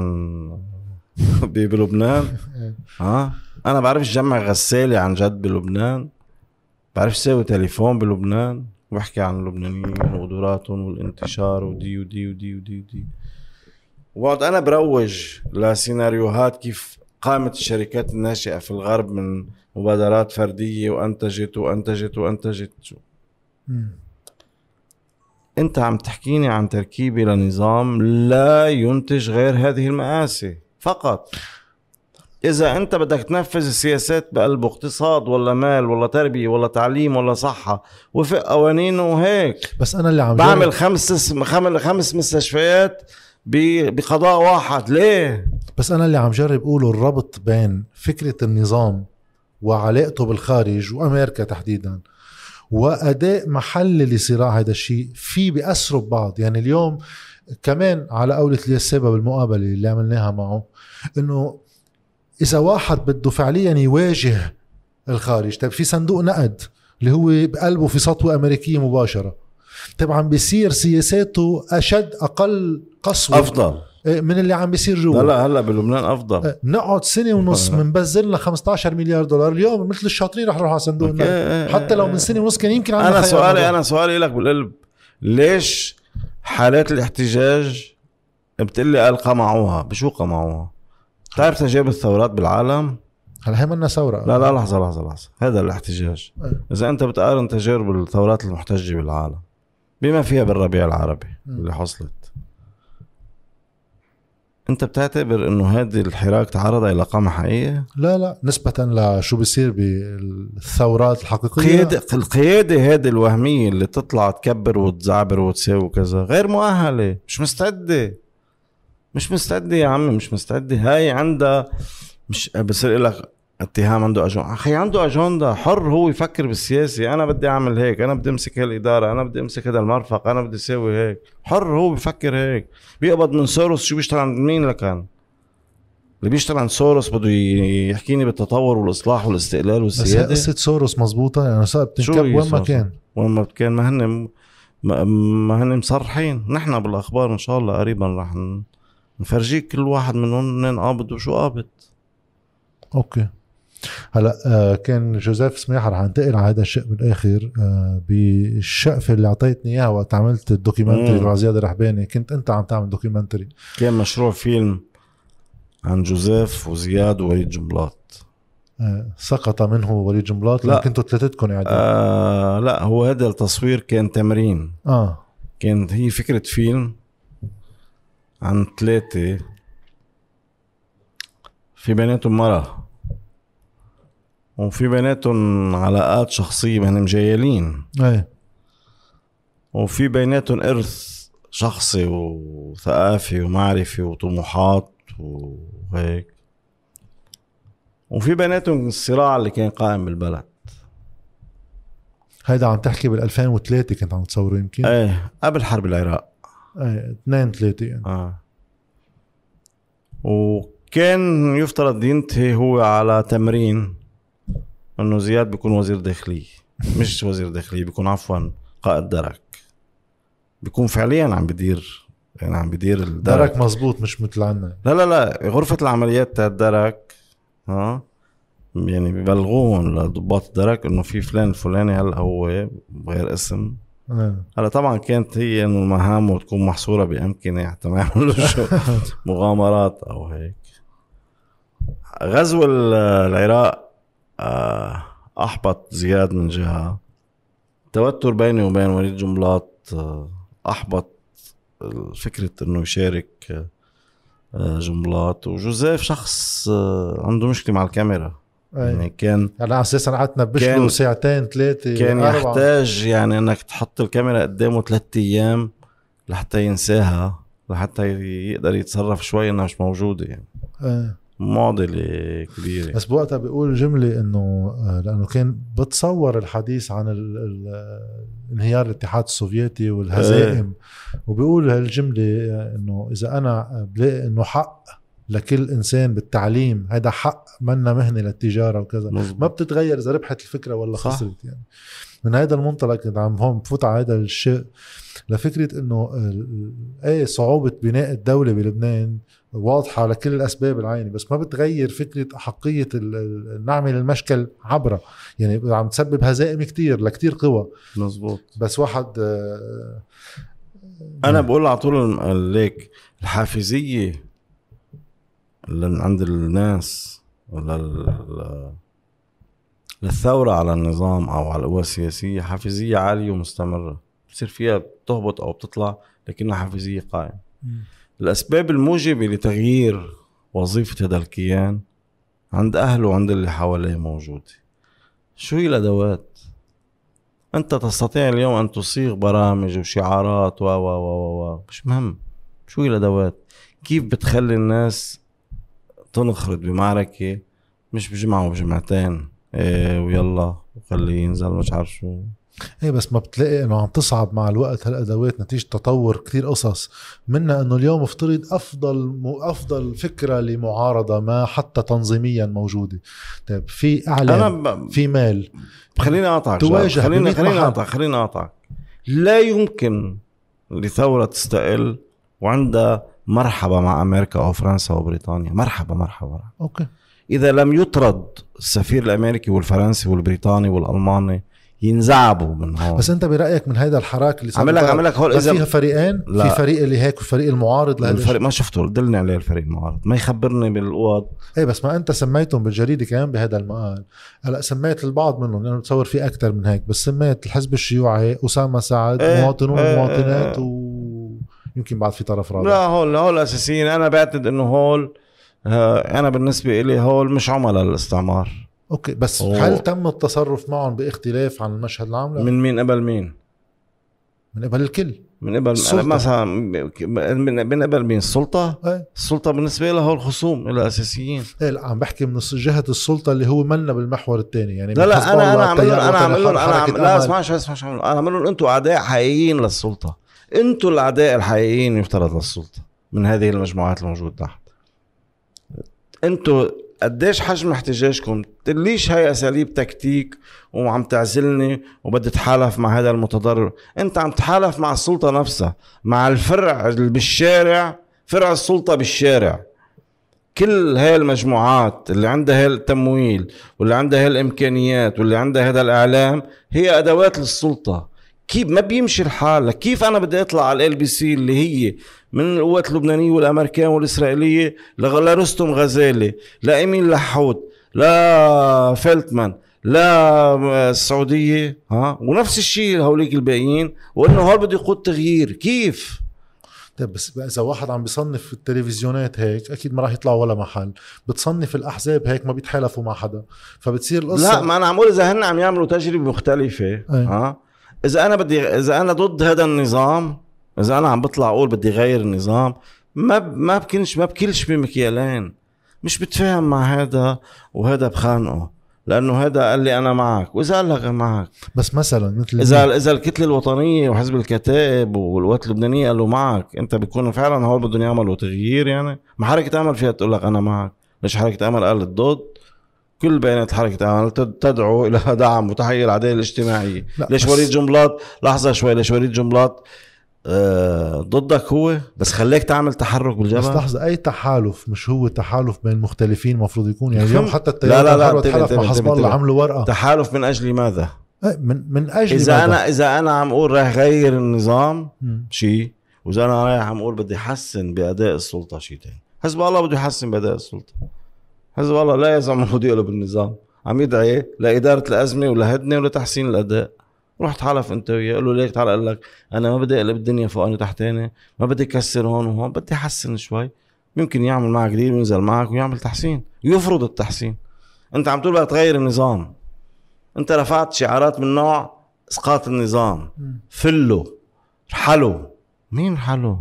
Speaker 2: بلبنان. ها؟ أنا بعرفش جمع غسالة عن جد بلبنان. بعرفش ساوي تليفون بلبنان. وبحكي عن اللبنانيين وقدراتهم والانتشار ودي ودي ودي ودي ودي وبقعد أنا بروج لسيناريوهات كيف قامت الشركات الناشئة في الغرب من مبادرات فردية وأنتجت وأنتجت وأنتجت. شو. أنت عم تحكيني عن تركيبه لنظام لا ينتج غير هذه المآسي فقط. إذا أنت بدك تنفذ السياسات بقلبه اقتصاد ولا مال ولا تربية ولا تعليم ولا صحة وفق قوانينه وهيك.
Speaker 1: بس أنا اللي عم
Speaker 2: بعمل خمس خمس مستشفيات بقضاء واحد. ليه؟
Speaker 1: بس أنا اللي عم جرب أقوله الربط بين فكرة النظام وعلاقته بالخارج وأمريكا تحديدا وأداء محلي لصراع هذا الشيء في بيأثروا ببعض يعني اليوم كمان على قولة اليسابة بالمقابلة اللي عملناها معه إنه إذا واحد بده فعليا يواجه الخارج طيب في صندوق نقد اللي هو بقلبه في سطوة أمريكية مباشرة طبعا بيصير سياساته أشد أقل قسوة.
Speaker 2: أفضل.
Speaker 1: من اللي عم بيصير جوا.
Speaker 2: لا لا هلا بلبنان أفضل.
Speaker 1: نقعد سنة ونص. منبذل لنا 15 مليار دولار اليوم مثل الشاطرين رح نروح على صندوق. النقد. حتى لو من سنة ونص كان يمكن عندنا أنا
Speaker 2: سؤالي. أنا سؤالي لك بالقلب. ليش حالات الاحتجاج بتقلي قال قمعوها بشو قمعوها؟ بتعرف تجارب الثورات بالعالم؟
Speaker 1: هلا هي منا ثورة.
Speaker 2: لا لا لحظة لحظة لحظة. هذا الاحتجاج. إذا أنت بتقارن تجارب الثورات المحتجة بالعالم بما فيها بالربيع العربي. اللي حصلت أنت بتعتبر إنه هذه الحراك تعرض إلى قمع حقيقية؟
Speaker 1: لا لا نسبة لشو بيصير بالثورات الحقيقية.
Speaker 2: قيادة القيادة هذه الوهمية اللي تطلع تكبر وتزعبر وتساوي وكذا غير مؤهلة مش مستعدة. مش مستعدة يا عمي مش مستعدة. هاي عندها مش بصير لك اتهام عنده اجنده أخي عنده أجندة حر هو يفكر بالسياسي أنا بدي أعمل هيك أنا بدي أمسك هالإدارة أنا بدي أمسك هذا المرفق أنا بدي أسوي هيك. حر هو بفكر هيك. بيقبض من سوروس شو بيشتغل عند مين لكان؟ اللي بيشتغل عند سوروس بده يحكيني بالتطور والإصلاح والاستقلال
Speaker 1: بس هي
Speaker 2: والسياده
Speaker 1: قصة سوروس مزبوطة. يعني صار بتنكب وين ما؟ كان.
Speaker 2: وين ما كان ما هن ما, هن مصرحين. نحن بالأخبار إن شاء الله قريبا رح نفرجيك كل واحد منهم منين قابض وشو قابض.
Speaker 1: okay. هلا آه كان جوزيف سماحة رح انتقل على هذا الشيء بالاخر آه بالشقفة اللي أعطيتني إياها وقت عملت ال
Speaker 2: documentary.
Speaker 1: مع زياد الرحباني كنت أنت عم تعمل documentary.
Speaker 2: كان مشروع فيلم عن جوزيف وزياد ووليد جنبلاط
Speaker 1: آه سقط منه وليد جنبلاط
Speaker 2: لا.
Speaker 1: كنتوا ثلاثتكم قاعدين.
Speaker 2: آه لا هو هذا التصوير كان تمرين.
Speaker 1: آه.
Speaker 2: كانت هي فكرة فيلم عن ثلاثة في بيناتهم مرة. وفي بيناتهم علاقات شخصية هن مجيلين
Speaker 1: إيه.
Speaker 2: وفي بيناتهم إرث شخصي وثقافي ومعرفي وطموحات وهيك. وفي بيناتهم الصراع اللي كان قائم بالبلد.
Speaker 1: هيدا عم تحكي بال 2003 كنت عم تصوره يمكن؟
Speaker 2: إيه قبل حرب العراق.
Speaker 1: إيه اثنين ثلاثة يعني.
Speaker 2: آه. وكان يفترض ينتهي هو على تمرين. إنه زياد بيكون وزير داخلية مش وزير داخلية بيكون عفوا قائد درك. بيكون فعليا عم بدير يعني عم بدير الدرك.
Speaker 1: درك مزبوط مش مثل عنا.
Speaker 2: لا لا لا غرفة العمليات تاع الدرك ها يعني ببلغوهم لضباط الدرك إنه في فلان الفلاني هلأ هو بغير اسم.
Speaker 1: آه.
Speaker 2: هلأ طبعا كانت هي إنه مهامه تكون محصورة بأمكنة حتى ما يعملوا شو مغامرات أو هيك. غزو ال- العراق أحبط زياد من جهة. توتر بيني وبين وليد جملاط آه، أحبط فكرة إنه يشارك آه، جملاط. وجوزيف شخص آه، عنده مشكلة مع الكاميرا. يعني كان
Speaker 1: على أساس قعدنا بشله ساعتين ثلاثة
Speaker 2: كان
Speaker 1: أربعة.
Speaker 2: يحتاج يعني إنك تحط الكاميرا قدامه ثلاثة أيام لحتى ينساها لحتى يقدر يتصرف شوي إنها مش موجودة يعني.
Speaker 1: إيه
Speaker 2: معضله كبيرة.
Speaker 1: بس بوقتها بيقول جملة إنه آه، لأنه كان بتصور الحديث عن ال ال انهيار الاتحاد السوفيتي والهزائم. وبيقول هالجملة آه، إنه إذا أنا بلاقي إنه حق لكل إنسان بالتعليم هذا حق منا مهنة للتجارة وكذا. ما
Speaker 2: مزبوط.
Speaker 1: بتتغير إذا ربحت الفكرة ولا
Speaker 2: صح.
Speaker 1: خسرت يعني. من هذا المنطلق كنت عم هون بفوت على هذا الشيء لفكرة إنه ال- إيه صعوبة بناء الدولة بلبنان واضحة لكل الأسباب العينة بس ما بتغير ال- ال- نعمل المشكل عبرة. يعني عم تسبب هزائم كتير لكتير قوى.
Speaker 2: مزبوط
Speaker 1: بس واحد آه،
Speaker 2: أنا بقول على طول ليك الحافزية اللي عند الناس لل... للثورة على النظام أو على القوى السياسية حافزية عالية ومستمرة. بتصير فيها بتهبط أو بتطلع لكنها حافزية قائمة. الأسباب الموجبة لتغيير وظيفة هذا الكيان عند أهله وعند اللي حواليه موجودة. شو هي الأدوات؟ أنت تستطيع اليوم أن تصيغ برامج وشعارات و و و و مش مهم. شو هي الأدوات؟ كيف بتخلي الناس تنخرط بمعركة؟ مش بجمعة وبجمعتين. إيه ويلا وخليه ينزل مش عارف شو.
Speaker 1: إيه بس ما بتلاقي إنه عم تصعب مع الوقت هالأدوات نتيجة تطور كتير قصص منها إنه اليوم افترض أفضل. أفضل فكرة لمعارضة ما حتى تنظيميا موجودة طيب في اعلام
Speaker 2: ب...
Speaker 1: في مال
Speaker 2: خليني اقطعك
Speaker 1: تواجه.
Speaker 2: خليني خليني
Speaker 1: محل.
Speaker 2: اقطعك خليني اقطعك لا يمكن لثورة تستقل وعندها مرحبا مع أمريكا أو فرنسا وبريطانيا مرحبا مرحبا
Speaker 1: أوكي
Speaker 2: إذا لم يطرد السفير الأمريكي والفرنسي والبريطاني والألماني ينزعبوا من هون.
Speaker 1: بس انت برأيك من هيدا الحراك اللي صار
Speaker 2: عمل لك عمل لك هول إذا
Speaker 1: فيها فريقين؟
Speaker 2: لا.
Speaker 1: في فريق اللي هيك وفريق المعارض لهذا
Speaker 2: الفريق ما شفته دلني عليه الفريق المعارض ما يخبرني بالاوض
Speaker 1: إيه بس ما انت سميتهم بالجريدة كمان بهذا المقال هلأ سميت البعض منهم لأنه بتصور في أكثر من هيك بس سميت الحزب الشيوعي أسامة سعد
Speaker 2: إيه،
Speaker 1: مواطنون
Speaker 2: إيه،
Speaker 1: ومواطنات
Speaker 2: إيه.
Speaker 1: ويمكن بعد في طرف رابع.
Speaker 2: لا هول هول أساسيين. أنا بعتقد إنه هول آه، أنا بالنسبة لي هول مش عملاء الاستعمار.
Speaker 1: أوكي بس
Speaker 2: أوه.
Speaker 1: هل تم التصرف معهم باختلاف عن المشهد العام. من,
Speaker 2: مين قبل مين؟
Speaker 1: من قبل الكل.
Speaker 2: من قبل
Speaker 1: السلطة.
Speaker 2: مثلا من من قبل مين؟ السلطة؟
Speaker 1: إيه.
Speaker 2: السلطة بالنسبة لها هو الخصوم الاساسيين
Speaker 1: إيه لا عم بحكي من جهة السلطة اللي هو منا بالمحور الثاني يعني
Speaker 2: لا لا أنا أنا
Speaker 1: التيار أنا
Speaker 2: عامل لهم أنا عم لا. اسمع اسمع شو أنا عامل لهم أنتم أعداء حقيقيين للسلطة. أنتم الأعداء الحقيقيين يفترض للسلطة من هذه المجموعات الموجودة تحت. أنتم قديش حجم احتجاجكم؟ تقليش هاي أساليب تكتيك وعم تعزلني وبدي أتحالف مع هذا المتضرر. أنت عم تحالف مع السلطة نفسها مع الفرع اللي بالشارع فرع السلطة بالشارع. كل هاي المجموعات اللي عندها هاي التمويل واللي عندها هاي الإمكانيات واللي عندها هذا الإعلام هي أدوات للسلطة. كيف ما بيمشي الحال؟ كيف أنا بدي أطلع على LBC اللي هي من القوات اللبنانية والامريكان والإسرائيلية لرستم غزالي لامين لحود لفيلتمان لا السعوديه ها؟ ونفس الشيء هوليك الباقيين وإنه هول بده يقود تغيير. كيف؟
Speaker 1: طيب بس إذا واحد عم بيصنف التلفزيونات هيك أكيد ما راح يطلع ولا محل. بتصنف الأحزاب هيك ما بيتحالفوا مع حدا فبتصير القصة
Speaker 2: لا ما أنا عم أقول إذا هن عم يعملوا تجربة مختلفة
Speaker 1: أي.
Speaker 2: ها؟ إذا أنا بدي إذا أنا ضد هذا النظام إذا أنا عم بطلع أقول بدي غير النظام ما ب- ما بكنش ما بكلش بمكيالين. مش بتفاهم مع هذا وهذا بخانقه لأنه هذا قال لي أنا معك وإذا قال لك أنا معك.
Speaker 1: بس مثلا مثل
Speaker 2: إذا إذا الكتلة الوطنية وحزب الكتائب والقوات اللبنانية قالوا معك أنت بتكون فعلا هول بدهم يعملوا تغيير يعني؟ ما حركة امل فيها تقول لك أنا معك. ليش حركة امل قالت ضد؟ كل بيانات حركة تد- تدعو إلى دعم وتحقيق العدالة الاجتماعية.
Speaker 1: لا،
Speaker 2: ليش
Speaker 1: بس-
Speaker 2: وليد جنبلاط لحظة شوي ليش وليد جنبلاط آه ضدك هو بس خليك تعمل تحرك
Speaker 1: بس
Speaker 2: بالجبهه
Speaker 1: لحظة أي تحالف مش هو تحالف بين مختلفين المفروض يكون؟ يعني اليوم. حتى
Speaker 2: لا،
Speaker 1: التيار
Speaker 2: لا، لا، انتبه،
Speaker 1: تحالف مع حزب الله. عملوا ورقة.
Speaker 2: تحالف من أجل ماذا؟
Speaker 1: إيه، من من أجل
Speaker 2: إذا
Speaker 1: ماذا؟
Speaker 2: أنا إذا أنا عم أقول رايح غير النظام. شيء وإذا أنا رايح عم أقول بدي أحسن بأداء السلطة شيء ثاني حزب الله بده يحسن بأداء السلطة. حزب الله لا يزعم انه بده يقلب النظام عم يدعي لإدارة الأزمة ولهدنة ولتحسين الأداء. رحت حلف أنت وياه قال له ليك تعال أقول لك أنا ما بدي أقلب الدنيا فوقاني وتحتاني ما بدي كسر هون وهون بدي أحسن شوي. يمكن يعمل معك ديل وينزل معك ويعمل تحسين. يفرض التحسين. أنت عم تقول بدك تغير النظام. أنت رفعت شعارات من نوع إسقاط النظام.
Speaker 1: مم.
Speaker 2: فلوا رحلوا مين رحلوا؟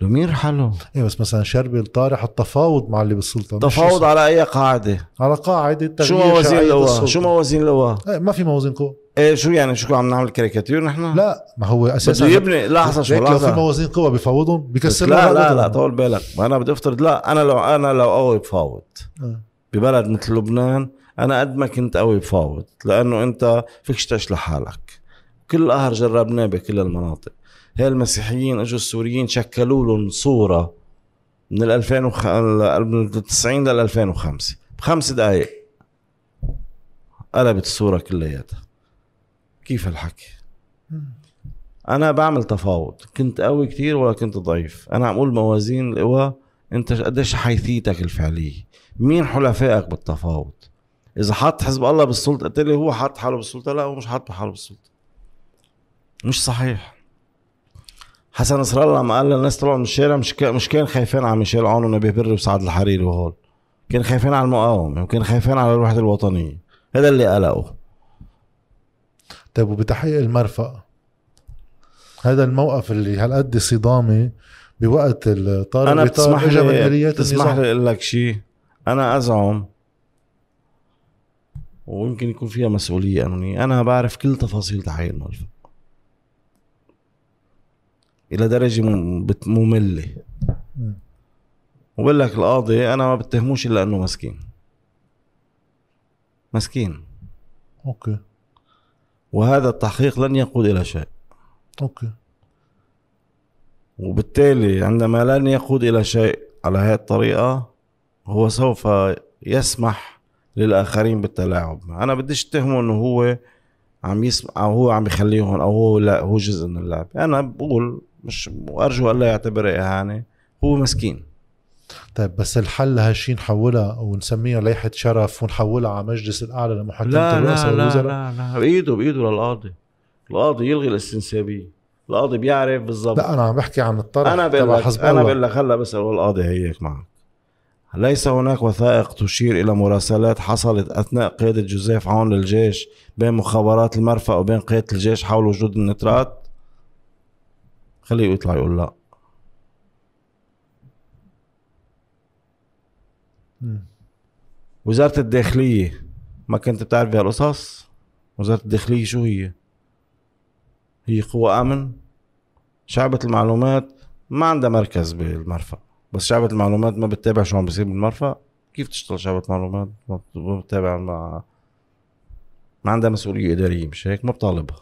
Speaker 2: لو مين رحلوا؟
Speaker 1: إيه بس مثلا شربل طارح التفاوض مع اللي بالسلطة مش
Speaker 2: تفاوض على أي قاعدة؟
Speaker 1: على قاعدة تغيير
Speaker 2: شو موازين القوى؟ شو موازين القوى؟
Speaker 1: إيه، ما في موازين قوى
Speaker 2: إيه شو يعني شو عم نعمل كاريكاتير نحن؟
Speaker 1: لا ما هو أساسا
Speaker 2: بده يبني لحظة شو
Speaker 1: ليك لو في
Speaker 2: لحظه
Speaker 1: موازين قوى بفاوضهم بكسر
Speaker 2: لا لا. لا طول بالك ما أنا بدي أفترض لا أنا لو أنا لو قوي بفاوض
Speaker 1: آه.
Speaker 2: ببلد مثل لبنان أنا قد ما كنت قوي بفاوض لأنه أنت فيكش تشلح حالك كل قهر جربناه بكل المناطق هي المسيحيين إجوا السوريين شكلوا لهم صورة من ال 2000 وخ... من ال 90 لل 2005 بخمس دقائق قلبت الصورة كلياتها. كيف الحكي؟ أنا بعمل تفاوض. كنت قوي كتير ولا كنت ضعيف. أنا عم أقول موازين القوى. أنت قديش حيثيتك الفعلية؟ مين حلفائك بالتفاوض؟ إذا حط حزب الله بالسلطة قلت لي هو حط حاله بالسلطة؟ لا هو مش حاط حاله بالسلطة. مش صحيح. حسن نصر الله لما قال للناس طلعوا من الشارع مش كان مش كان خايفين على ميشيل عون ونبيه بري وسعد الحريري وهول. كان خايفين على المقاومة وكان خايفين على الوحدة الوطنية. هذا اللي قلقه
Speaker 1: طيب وبتحقيق المرفأ. هذا الموقف اللي هالقد صدامي بوقت الطارق أنا
Speaker 2: بتسمح لي بتسمح لي أقول لك شيء أنا أزعم ويمكن يكون فيها مسؤولية قانونيه أنا بعرف كل تفاصيل تحقيق المرفأ. إلى درجة مملة.
Speaker 1: مم.
Speaker 2: وبقول لك القاضي أنا ما بتهموش إلا إنه مسكين. مسكين.
Speaker 1: okay.
Speaker 2: وهذا التحقيق لن يقود إلى شيء.
Speaker 1: okay.
Speaker 2: وبالتالي عندما لن يقود إلى شيء على هذه الطريقة هو سوف يسمح للآخرين بالتلاعب. أنا بديش اتهمه إنه هو عم يسمع أو هو عم يخليهم أو هو لا هو جزء من اللعب. أنا بقول مش وارجو الا يعتبرها إهانة هو مسكين.
Speaker 1: طيب بس الحل لهالشي نحولها ونسميها لائحة شرف ونحولها على مجلس الأعلى لمحاكمة
Speaker 2: لا
Speaker 1: الرؤساء
Speaker 2: لا لا لا لا بإيده بإيده للقاضي. القاضي يلغي الاستنسابية. القاضي بيعرف بالضبط.
Speaker 1: لا أنا عم بحكي عن الطرح
Speaker 2: أنا بقول لك أنا
Speaker 1: الله.
Speaker 2: بقول لك هلأ بسال القاضي هيك معك. ليس هناك وثائق تشير إلى مراسلات حصلت أثناء قيادة جوزيف عون للجيش بين مخابرات المرفأ وبين قيادة الجيش حول وجود النترات. خليه يطلع يقول لا.
Speaker 1: مم.
Speaker 2: وزارة الداخلية ما كنت بتعرف بهالقصص؟ وزارة الداخلية شو هي؟ هي قوة آمن شعبة المعلومات ما عندها مركز بالمرفأ. بس شعبة المعلومات ما بتتابع شو عم بيصير بالمرفأ. كيف تشتغل شعبة معلومات؟ ما بت- ما بتتابع مع ما عندها مسؤولية إدارية مش هيك؟ ما بطالبها.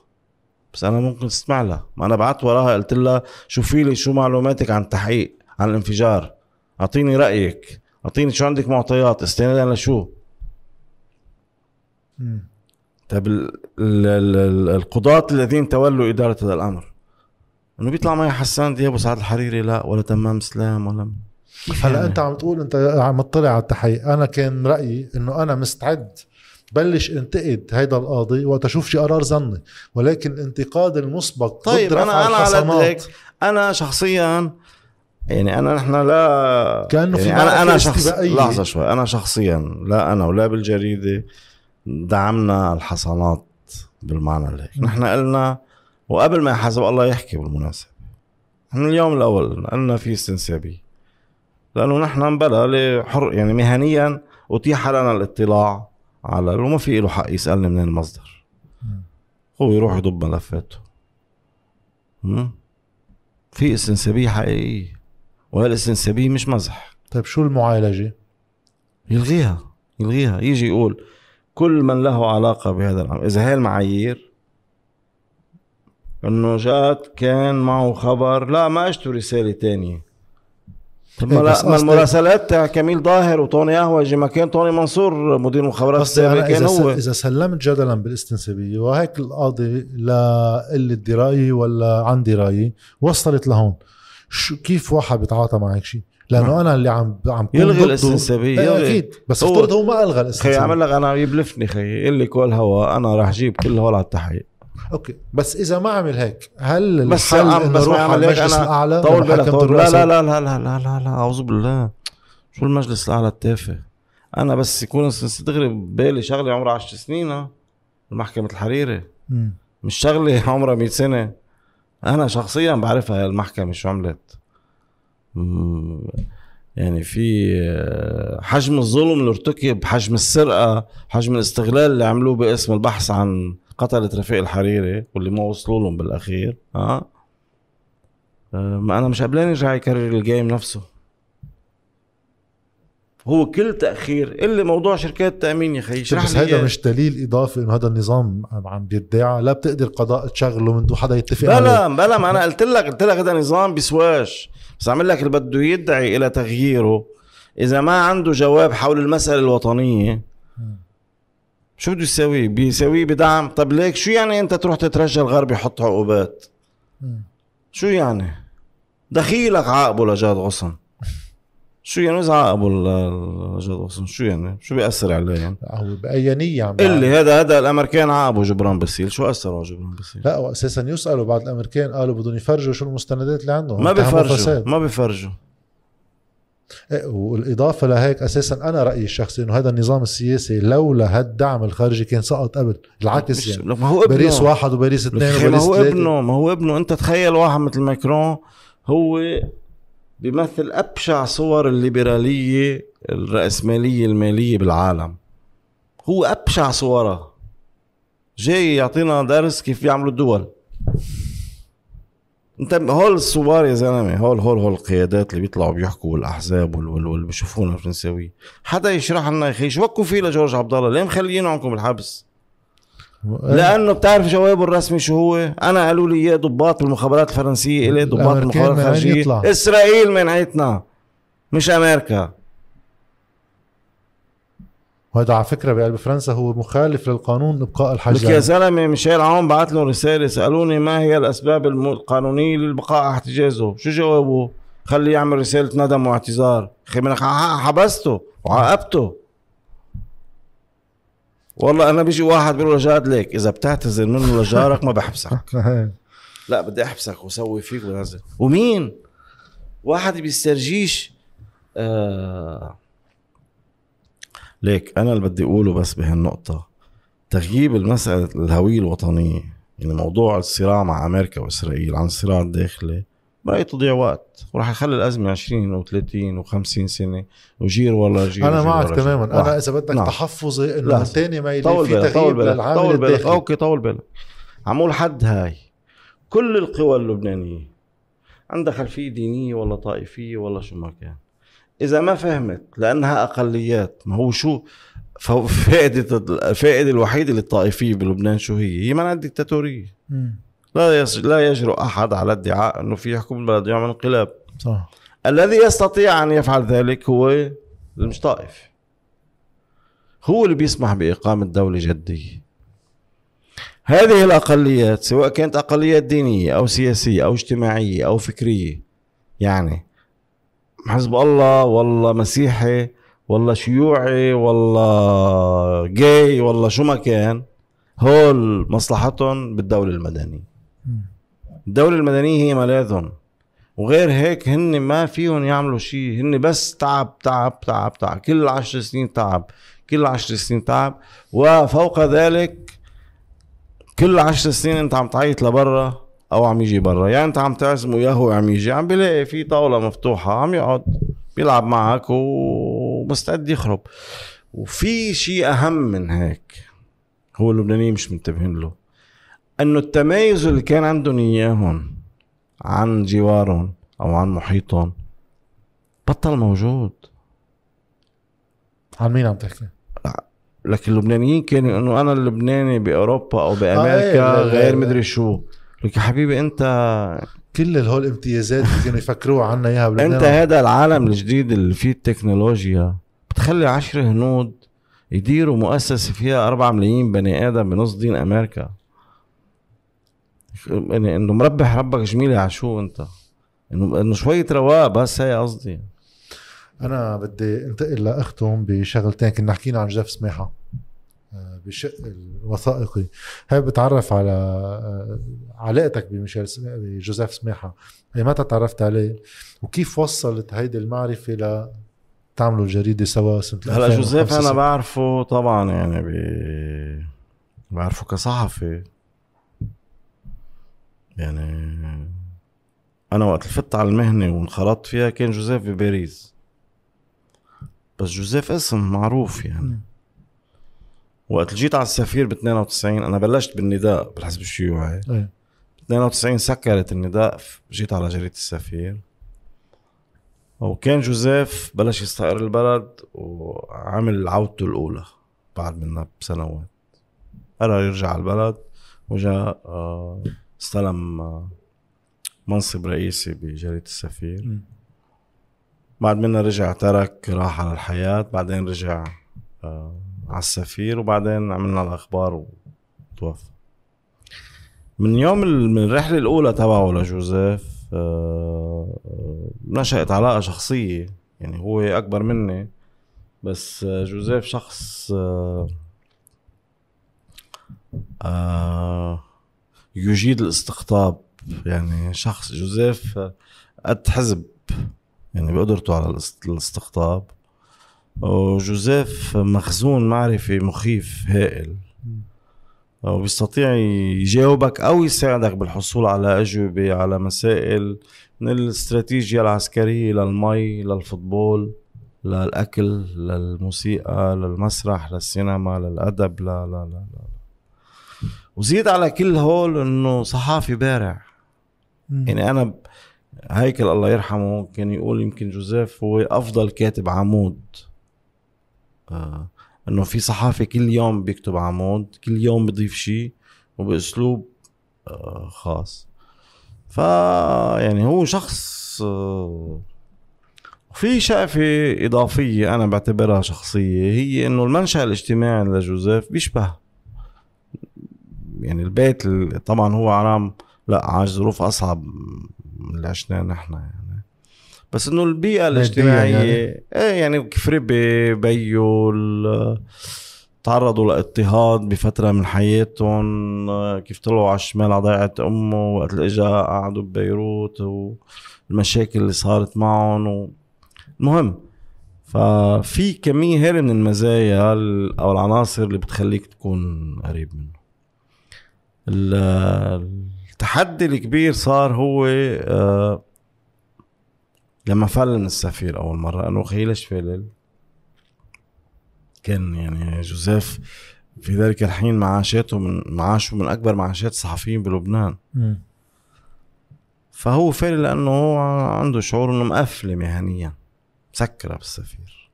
Speaker 2: بس أنا ممكن استمع لها. ما أنا بعت وراها قلت لها شوفي لي؟ شو معلوماتك عن التحقيق عن الانفجار؟ أعطيني رأيك. أعطيني شو عندك معطيات؟ استنادا لشو
Speaker 1: مم.
Speaker 2: طيب ال- ال- ال- ال- القضاة الذين تولوا إدارة هذا الأمر. إنه بيطلع معي حسان دياب وسعد الحريري لا ولا تمام سلام ولا كيف
Speaker 1: هلا
Speaker 2: يعني؟
Speaker 1: أنت عم تقول أنت عم تطلع على التحقيق. أنا كان رأيي إنه أنا مستعد بلش انتقد هيدا القاضي وقت أشوف شي قرار ظني ولكن الانتقاد المسبق
Speaker 2: طيب
Speaker 1: ضد
Speaker 2: أنا
Speaker 1: رفع
Speaker 2: أنا على قد
Speaker 1: الحصانات
Speaker 2: هيك أنا شخصيا يعني أنا نحن لا
Speaker 1: كأنه في
Speaker 2: يعني أنا أنا
Speaker 1: معركة
Speaker 2: شخص. لحظة شوي أنا شخصيا لا أنا ولا بالجريدة دعمنا الحصانات بالمعنى اللي هيك نحن قلنا وقبل ما حزب الله يحكي بالمناسبة إحنا اليوم الأول قلنا في استنسابية لأنه نحن بلا حر يعني مهنيا أتيح لنا الاطلاع على وما في له حق يسألني منين المصدر. هو يروح يضب ملفاته. في استنسابيه حقيقية وهالاستنسابيه مش مزح.
Speaker 1: طيب شو المعالجة؟
Speaker 2: يلغيها يلغيها. يجي يقول كل من له علاقة بهذا الأمر إذا هي المعايير إنه جات كان معه خبر لا ما اجته رسالة تانية. طب ما, لا ما المراسلات تاع كميل ظاهر وطوني قهوجي ما كان طوني منصور مدير المخابرات
Speaker 1: السابق كان هو. إذا سلمت جدلا بالاستنسابية وهيك القاضي لقلة درايه ولا عن درايه وصلت لهون. شو كيف واحد بيتعاطى مع هيك شيء؟ لأنه نعم. أنا اللي عم عم
Speaker 2: يلغي الاستنسابية
Speaker 1: إيه، يلغي. أكيد. بس افترض هو ما ألغى الاستنسابيه
Speaker 2: خي عمل لك أنا يبلفني خي يقول لي كل هوا أنا راح أجيب كل هول على التحقيق.
Speaker 1: أوكي. بس إذا ما عمل هيك هل
Speaker 2: بس الحل بس ما عمل هيك أنا طول بالك طول لا لا لا لا لا لا لا لا أعوذ بالله. شو المجلس الأعلى التافه؟ أنا بس يكون دغري ببالي شغله عمرها 10 سنين المحكمة الحريري. مش شغله عمرها 100 سنة. أنا شخصيا بعرفها المحكمة شو عملت. يعني في آه، حجم الظلم اللي ارتكب حجم السرقة حجم الاستغلال اللي عملوه باسم البحث عن قتلة رفيق الحريري واللي ما وصلوا لهم بالأخير. ها آه، ما أنا مش قبلان يرجع يكرر الجيم نفسه. هو كل تأخير اللي موضوع شركات التأمين يا خي
Speaker 1: بس هذا مش دليل إضافي إنه هذا النظام عم بيدعى لا بتقدر قضاء تشغله من دون حدا يتفق
Speaker 2: بلا عليه. بلا ما أنا قلت لك قلت لك هذا نظام بيسواش بس عم لك اللي بده يدعي إلى تغييره. إذا ما عنده جواب حول المسألة الوطنية شو بده يساوي بيساويه بدعم. طب ليك شو يعني أنت تروح تترجى الغرب يحط عقوبات؟ شو يعني؟ دخيلك عاقبه لجاد غصن. شو يعني إذا عاقبوا لجاد غصن؟ شو يعني؟ شو بيأثر عليه يعني؟
Speaker 1: هو بأي نية عم
Speaker 2: اللي هذا هذا الأمريكان عاقبوا جبران باسيل. شو اثروا على جبران باسيل؟
Speaker 1: لا واساسا يسالوا بعض الأمريكان قالوا بدهم يفرجوا شو المستندات اللي عندهم.
Speaker 2: ما بيفرجوا ما بيفرجوا.
Speaker 1: والإضافة لهيك أساسا أنا رأيي الشخصي إنه هذا النظام السياسي لولا هالدعم الخارجي كان سقط قبل العكس يعني.
Speaker 2: ما هو ابنه.
Speaker 1: باريس واحد وباريس اثنين وباريس
Speaker 2: ما هو ثلاثة. ابنه ما هو ابنه. أنت تخيل واحد مثل ماكرون هو بيمثل أبشع صور الليبرالية الرأسمالية المالية بالعالم. هو أبشع صورها. جاي يعطينا درس كيف يعملوا الدول. انت هول الصور يا زلمة هول هول هول القيادات اللي بيطلعوا بيحكوا والأحزاب واللي بيشوفونا فرنساوي حدا يشرح لنا يا أخي شو بكوا فيه لجورج عبد الله؟ ليه مخليينه عندكم بالحبس؟ لأنه بتعرف جوابه الرسمي شو هو؟ أنا قالوا لي إياه ضباط المخابرات الفرنسية الي ضباط المخابرات الخارجية. إسرائيل منعتنا مش أمريكا.
Speaker 1: وهذا على فكرة بقلب فرنسا هو مخالف للقانون إبقاء الحجر
Speaker 2: لك يا زلمة ميشيل عون بعث له رسالة سألوني ما هي الأسباب القانونية للبقاء احتجازه؟ شو جوابه خليه يعمل رسالة ندم واعتذار. أخي من حبسته وعاقبته. والله أنا بيجي واحد بيقول لجاد ليك إذا بتعتذر منه لجارك ما بحبسك. لا بدي أحبسك وسوي فيك ونزل. ومين؟ واحد بيسترجيش آه ليك أنا اللي بدي أقوله بس بهالنقطة. تغييب المسألة الهوية الوطنية يعني موضوع الصراع مع أمريكا وإسرائيل عن الصراع الداخلي برأيي تضييع وقت. وراح يخلي الأزمة 20 و30 و50 سنة وجير ولا جير
Speaker 1: أنا معك تماما. أنا إذا بدك نعم. تحفظي إنه الثاني ما يلي في تغييب للعامل
Speaker 2: طول بالك. أوكي طول بالك. عمول حد هاي. كل القوى اللبنانية عندها خلفية دينية ولا طائفية ولا شو ما كان. إذا ما فهمت لأنها أقليات. ما هو شو؟ فائدة الفائدة الوحيدة للطائفية بلبنان شو هي؟ هي منع ديكتاتورية. لا لا يجرؤ أحد على ادعاء إنه في يحكم البلد يعمل انقلاب. صح. الذي يستطيع أن يفعل ذلك هو مش طائف. هو اللي بيسمح بإقامة دولة جدية. هذه الأقليات سواء كانت أقليات دينية أو سياسية أو اجتماعية أو فكرية يعني حزب الله والله مسيحي والله شيوعي والله جاي والله شو ما كان هول مصلحتهم بالدولة المدنية. الدولة المدنية هي ملاذهم وغير هيك هن ما فيهم يعملوا شيء هن بس تعب تعب تعب تعب. كل عشر سنين تعب كل عشر سنين تعب. وفوق ذلك كل عشر سنين انت عم تعيط لبرا. أو عم يجي برا. يعني أنت عم تعزمه اياه هو عم يجي عم بلاقي في طاولة مفتوحة عم يقعد بيلعب معك ومستعد يخرب. وفي شيء أهم من هيك هو اللبنانيين مش منتبهين له إنه التميز اللي كان عندهم إياهم عن جوارهم أو عن محيطهم بطل موجود.
Speaker 1: عن مين عم تحكي؟
Speaker 2: لكن اللبنانيين كانوا انه أنا اللبناني بأوروبا أو بأمريكا
Speaker 1: آه، إيه،
Speaker 2: غير مدري شو. لك يا حبيبي انت
Speaker 1: كل هول الامتيازات اللي كانوا يفكروا عنا إياها بلبنان.
Speaker 2: انت هذا العالم الجديد اللي فيه التكنولوجيا. بتخلي عشر هنود يديروا مؤسسة فيها أربعة ملايين بني آدم بنص دين أمريكا. يعني إنه مربح ربك جميلة على شو أنت. إنه إنه شوية رواق بس هي قصدي.
Speaker 1: أنا بدي أنتقل لاختم بشغلتين كنا حكينا عن جيف سماحه بشق الوثائقي. هاي بتعرف على آه، علاقتك بميشيل بجوزيف سماحه اي متى تعرفت عليه؟ وكيف وصلت هيدي المعرفة ل تعملوا الجريدة سوا سنة
Speaker 2: هلا
Speaker 1: 2005
Speaker 2: جوزيف أنا
Speaker 1: ستة.
Speaker 2: بعرفه طبعا يعني ب... بعرفه كصحفي. يعني أنا وقت الفت على المهنة وانخرطت فيها كان جوزيف بباريس. بس جوزيف اسم معروف يعني. وقت جيت على السفير ب 92 أنا بلشت بالنداء بالحزب الشيوعي.
Speaker 1: إيه.
Speaker 2: 92 سكرت النداء جيت على جريدة السفير. وكان جوزيف بلش يستقر البلد وعمل عودته الأولى بعد منها بسنوات. قرر يرجع على البلد وجاء آه، استلم آه، منصب رئيسي بجريدة السفير. بعد منها رجع ترك راح على الحياة بعدين رجع آه على السفير وبعدين عملنا الأخبار وتوفى. من يوم من الرحلة الأولى تبعه لجوزيف آه آه، نشأت علاقة شخصية. يعني هو أكبر مني بس آه، جوزيف شخص يجيد الاستقطاب. يعني شخص جوزيف قد حزب يعني بقدرته على الاست- الاستقطاب. وجوزيف مخزون معرفي مخيف هائل. وبيستطيع يجاوبك أو يساعدك بالحصول على أجوبة على مسائل من الاستراتيجيا العسكرية للمي للفوتبول للأكل للموسيقى للمسرح للسينما للأدب لا لا لا لا وزيد على كل هول إنه صحافي بارع.
Speaker 1: مم.
Speaker 2: يعني أنا هيكل الله يرحمه كان يقول يمكن جوزيف هو أفضل كاتب عمود. إنه في صحافي كل يوم بيكتب عمود كل يوم بيضيف شيء وبأسلوب آه خاص. ف يعني هو شخص آه في شقفة إضافية أنا بعتبرها شخصية هي إنه المنشأ الاجتماعي لجوزيف بيشبه. يعني البيت ال- طبعا هو عرام لا عاش ظروف أصعب من اللي عشناه نحن يعني. بس إنه البيئة الاجتماعية
Speaker 1: يعني؟
Speaker 2: يعني. إيه يعني كيف ربي بيو تعرضوا لإضطهاد بفترة من حياتهم آه، كيف طلعوا على الشمال على ضيعة أمه وقت اللي اجا قعدوا ببيروت والمشاكل اللي صارت معهم و... المهم ففي كمية هائله من المزايا ال- أو العناصر اللي بتخليك تكون قريب منه ال- التحدي الكبير صار هو لما فلن السفير أول مرة انه خي ليش فلل كان يعني جوزيف في ذلك الحين معاشاته من معاشه من أكبر معاشات الصحفيين بلبنان. فهو فعل لأنه هو عنده شعور إنه مقفله مهنيا مسكره بالسفير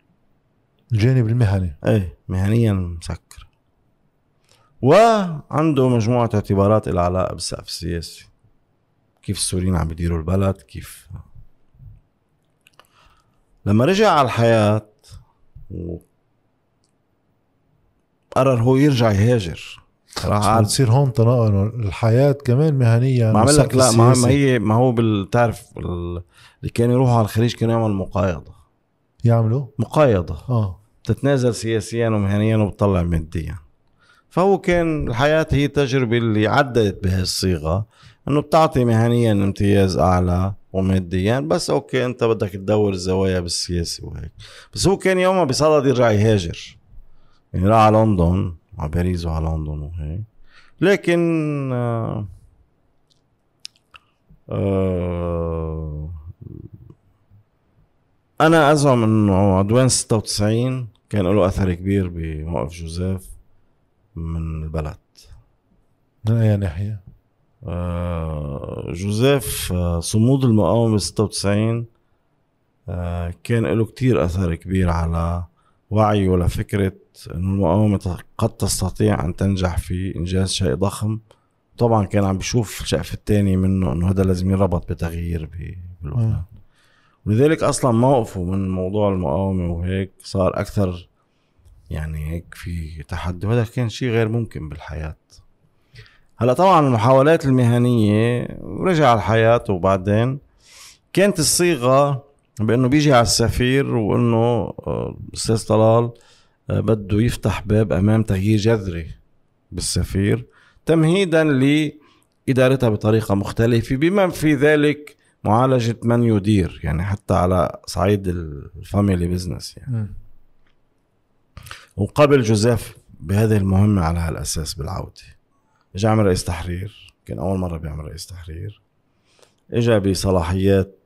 Speaker 1: الجانب المهني.
Speaker 2: إيه مهنيا مسكر. وعنده مجموعة اعتبارات لها علاقة بالسقف السياسي. كيف السوريين عم بيديروا البلد كيف لما رجع على الحياة. قرر هو يرجع يهاجر. راح
Speaker 1: عم
Speaker 2: قعد
Speaker 1: تصير هون تناقض الحياة كمان مهنيا
Speaker 2: ما عمل لك لا ما, ما. هي ما هو بالتعرف ال- اللي كانوا يروحوا على الخليج كانوا يعملوا مقايضة.
Speaker 1: يعملوا؟
Speaker 2: مقايضة.
Speaker 1: آه.
Speaker 2: بتتنازل سياسيا ومهنيا وبتطلع ماديا. فهو كان الحياة هي التجربة اللي عدت بهالصيغة الصيغة إنه بتعطي مهنيا امتياز أعلى. وماديا بس أوكي أنت بدك تدور الزوايا بالسياسي وهيك. بس هو كان يومها بصدد يرجع يهاجر يعني راح على لندن على باريس وعلى لندن وهيك. لكن آه آه أنا أزعم إنه عدوان 96 كان له أثر كبير بموقف جوزيف من البلد.
Speaker 1: من أي ناحية؟
Speaker 2: آه، جوزيف آه، صمود المقاومة ب 96 آه، كان له كتير أثر كبير على وعيه لفكرة أنه المقاومة قد تستطيع أن تنجح في إنجاز شيء ضخم. طبعا كان عم بيشوف الشقف الثاني منه أنه هذا لازم يربط بتغيير بلبنان ولذلك أصلا موقفه من موضوع المقاومة وهيك صار أكثر يعني هيك في تحدي. وهذا كان شيء غير ممكن بالحياة. هلا طبعا المحاولات المهنية رجع على الحياة وبعدين كانت الصيغة بأنه بيجي على السفير وأنه آه، أستاذ طلال آه، بده يفتح باب أمام تغيير جذري بالسفير تمهيدا لإدارتها بطريقة مختلفة بما في ذلك معالجة من يدير يعني حتى على صعيد ال family business يعني. وقبل جوزيف بهذه المهمة على هالأساس بالعودة. اجى عمل رئيس تحرير كان أول مرة بيعمل رئيس تحرير. اجى بصلاحيات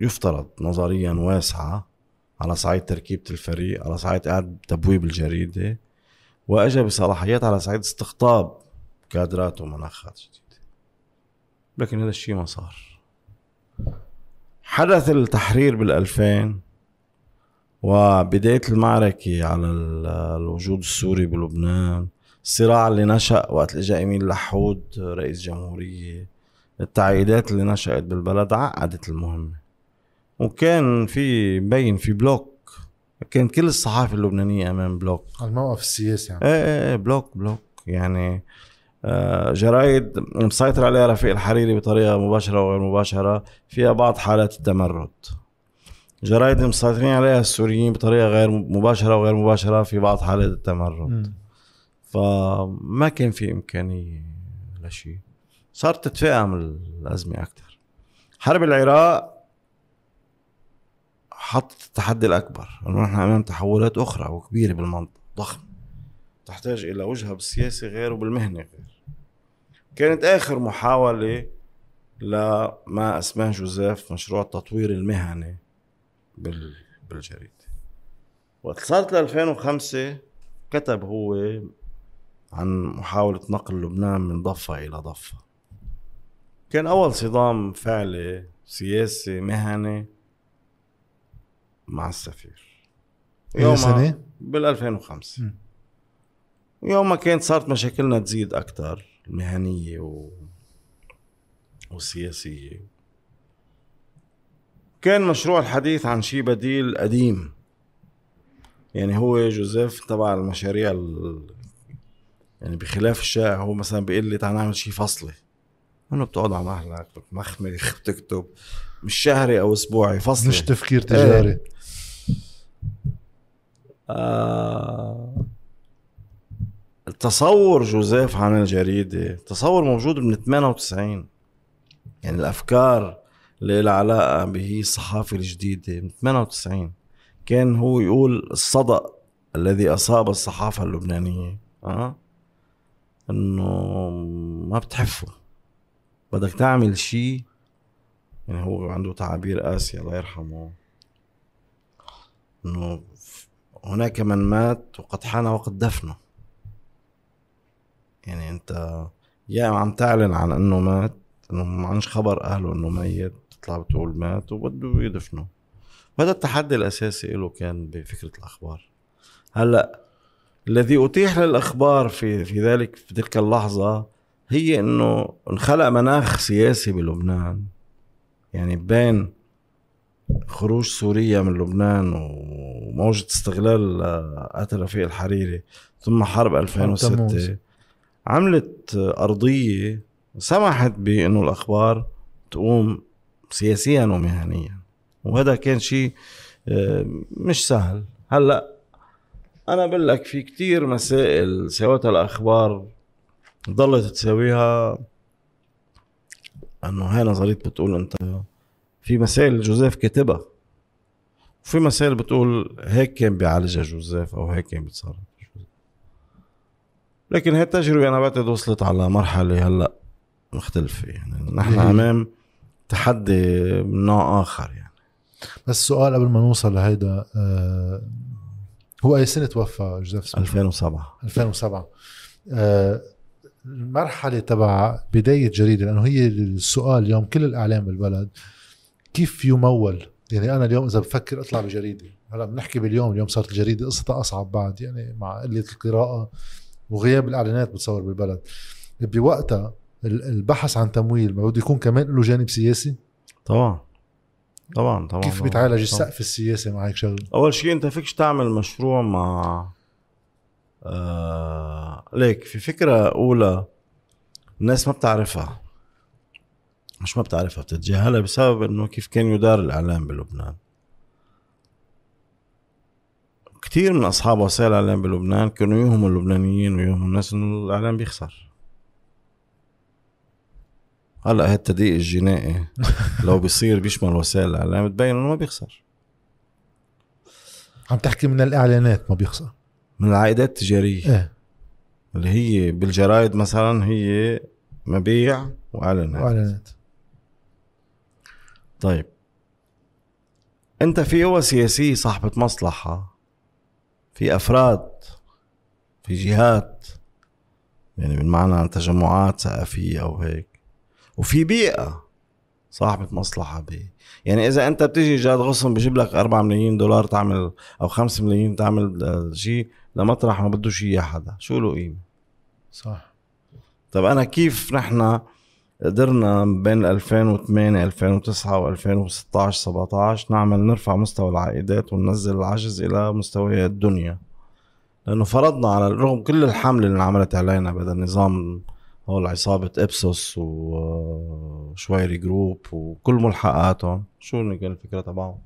Speaker 2: يفترض نظريا واسعة على صعيد تركيبة الفريق على صعيد تبويب الجريدة وأجا بصلاحيات على صعيد استقطاب كادرات ومناخات جديدة. لكن هذا الشيء ما صار. حدث التحرير بالألفين وبداية المعركة على الوجود السوري بلبنان الصراع اللي نشأ وقت اللي اجى إيميل لحود رئيس جمهورية. التعقيدات اللي نشأت بالبلد عقدت المهمة. وكان في مبين في block. كان كل الصحافة اللبنانية أمام block.
Speaker 1: الموقف السياسي يعني.
Speaker 2: إيه إيه, إيه block block. يعني آه جرايد مسيطر عليها رفيق الحريري بطريقة مباشرة وغير مباشرة. فيها بعض حالات التمرد. جرايد مسيطرين عليها السوريين بطريقة غير مباشرة وغير مباشرة. في بعض حالات التمرد. م. فما كان في إمكانية لشيء. صارت تتفاقم الأزمة أكثر حرب العراق حطت التحدي الأكبر إنه نحن أمام تحولات أخرى وكبيرة بالمنطقة ضخم. تحتاج إلى وجهة بالسياسة غير وبالمهنة غير. كانت آخر محاولة لما اسماه جوزيف مشروع التطوير المهني بالجريدة. وقت ل 2005 كتب هو عن محاولة نقل لبنان من ضفة إلى ضفة. كان أول صدام فعلي سياسي مهني مع السفير.
Speaker 1: يوم سنة؟
Speaker 2: بال 2005 يوم ما كانت صارت مشاكلنا تزيد أكثر المهنية و... والسياسية كان مشروع الحديث عن شيء بديل قديم. يعني هو جوزيف تبع المشاريع ال... يعني بخلاف الشائع هو مثلا بيقول لي تعال نعمل شيء فصلي. انه بتقعد على مهلك بتمخمخ بتكتب. مش شهري أو أسبوعي فصلي.
Speaker 1: مش تفكير تجاري. إيه.
Speaker 2: آه التصور جوزيف عن الجريدة تصور موجود من 98 يعني الأفكار اللي لها علاقة به الصحافة الجديدة من 98 كان هو يقول الصدأ الذي أصاب الصحافة اللبنانية. أه؟ إنه ما بتحفه. بدك تعمل شيء يعني هو عنده تعابير قاسية الله يرحمه. إنه هناك من مات وقد حان وقت دفنه. يعني أنت يا عم تعلن عن إنه مات إنه ما عندش خبر أهله إنه ميت تطلع بتقول مات وبده يدفنه. وهذا التحدي الأساسي له كان بفكرة الأخبار. هلأ الذي أتيح للأخبار في في ذلك في تلك اللحظة هي إنه انخلق مناخ سياسي بلبنان. يعني بين خروج سوريا من لبنان وموجة استغلال قتل رفيق الحريري ثم حرب 2006 عملت أرضية سمحت بأنه الأخبار تقوم سياسيا ومهنيا. وهذا كان شيء آه، مش سهل. هلأ أنا بقول لك في كتير مسائل سوتها الأخبار ضلت تساويها. أنه هاي نظرية بتقول أنت في مسائل جوزيف كاتبها وفي مسائل بتقول هيك كان بيعالجها جوزيف أو هيك كان بيتصرف. لكن هي التجربة أنا بعتقد وصلت على مرحلة هلأ مختلفة. يعني نحن أمام تحدي من نوع آخر يعني.
Speaker 1: بس السؤال قبل ما نوصل لهيدا آه هو أي سنة توفى جوزيف سميث
Speaker 2: 2007
Speaker 1: 2007 آه المرحلة تبع بداية جريدة لأنه هي السؤال اليوم كل الإعلام بالبلد كيف يمول؟ يعني أنا اليوم إذا بفكر أطلع بجريدة هلا بنحكي باليوم اليوم صارت الجريدة قصتها أصعب بعد يعني مع قلة القراءة وغياب الإعلانات بتصور بالبلد. بوقتها البحث عن تمويل ما بده يكون كمان له جانب سياسي؟
Speaker 2: طبعا. طبعا طبعا
Speaker 1: كيف بيتعالج السقف السياسي مع هيك شغله
Speaker 2: أول شيء أنت فيكش تعمل مشروع مع آه... ليك في فكرة أولى الناس ما بتعرفها مش ما بتعرفها بتتجاهلها بسبب إنه كيف كان يدار الإعلام بلبنان. كثير من أصحاب وسائل الإعلام بلبنان كانوا يوهموا اللبنانيين ويوهموا الناس إنه الإعلام بيخسر. هلا هالتضييق الجنائي. لو بيصير بيشمل وسائل الاعلام بتبين إنه ما بيخسر.
Speaker 1: عم تحكي من الإعلانات ما بيخسر.
Speaker 2: من العائدات التجارية.
Speaker 1: إيه.
Speaker 2: اللي هي بالجرايد مثلا هي مبيع وإعلانات.
Speaker 1: وإعلانات.
Speaker 2: طيب. أنت في قوى سياسية صاحبة مصلحة. في أفراد. في جهات. يعني بالمعنى تجمعات ثقافيه أو هيك. وفي بيئة صاحبة مصلحة بي. يعني إذا أنت بتيجي جاد غصن بجيب لك 4 ملايين دولار تعمل أو 5 ملايين تعمل شيء لمطرح ما بده شيء حدا. شو له قيمة؟
Speaker 1: صح.
Speaker 2: طب أنا كيف نحن قدرنا بين 2008 2009 و2016 17 نعمل نرفع مستوى العائدات وننزل العجز إلى مستويات الدنيا؟ لأنه فرضنا على رغم كل الحملة اللي انعملت علينا بهذا النظام هول عصابة إبسوس وشويري جروب وكل ملحقاتهم. شو كان الفكرة تبعهم؟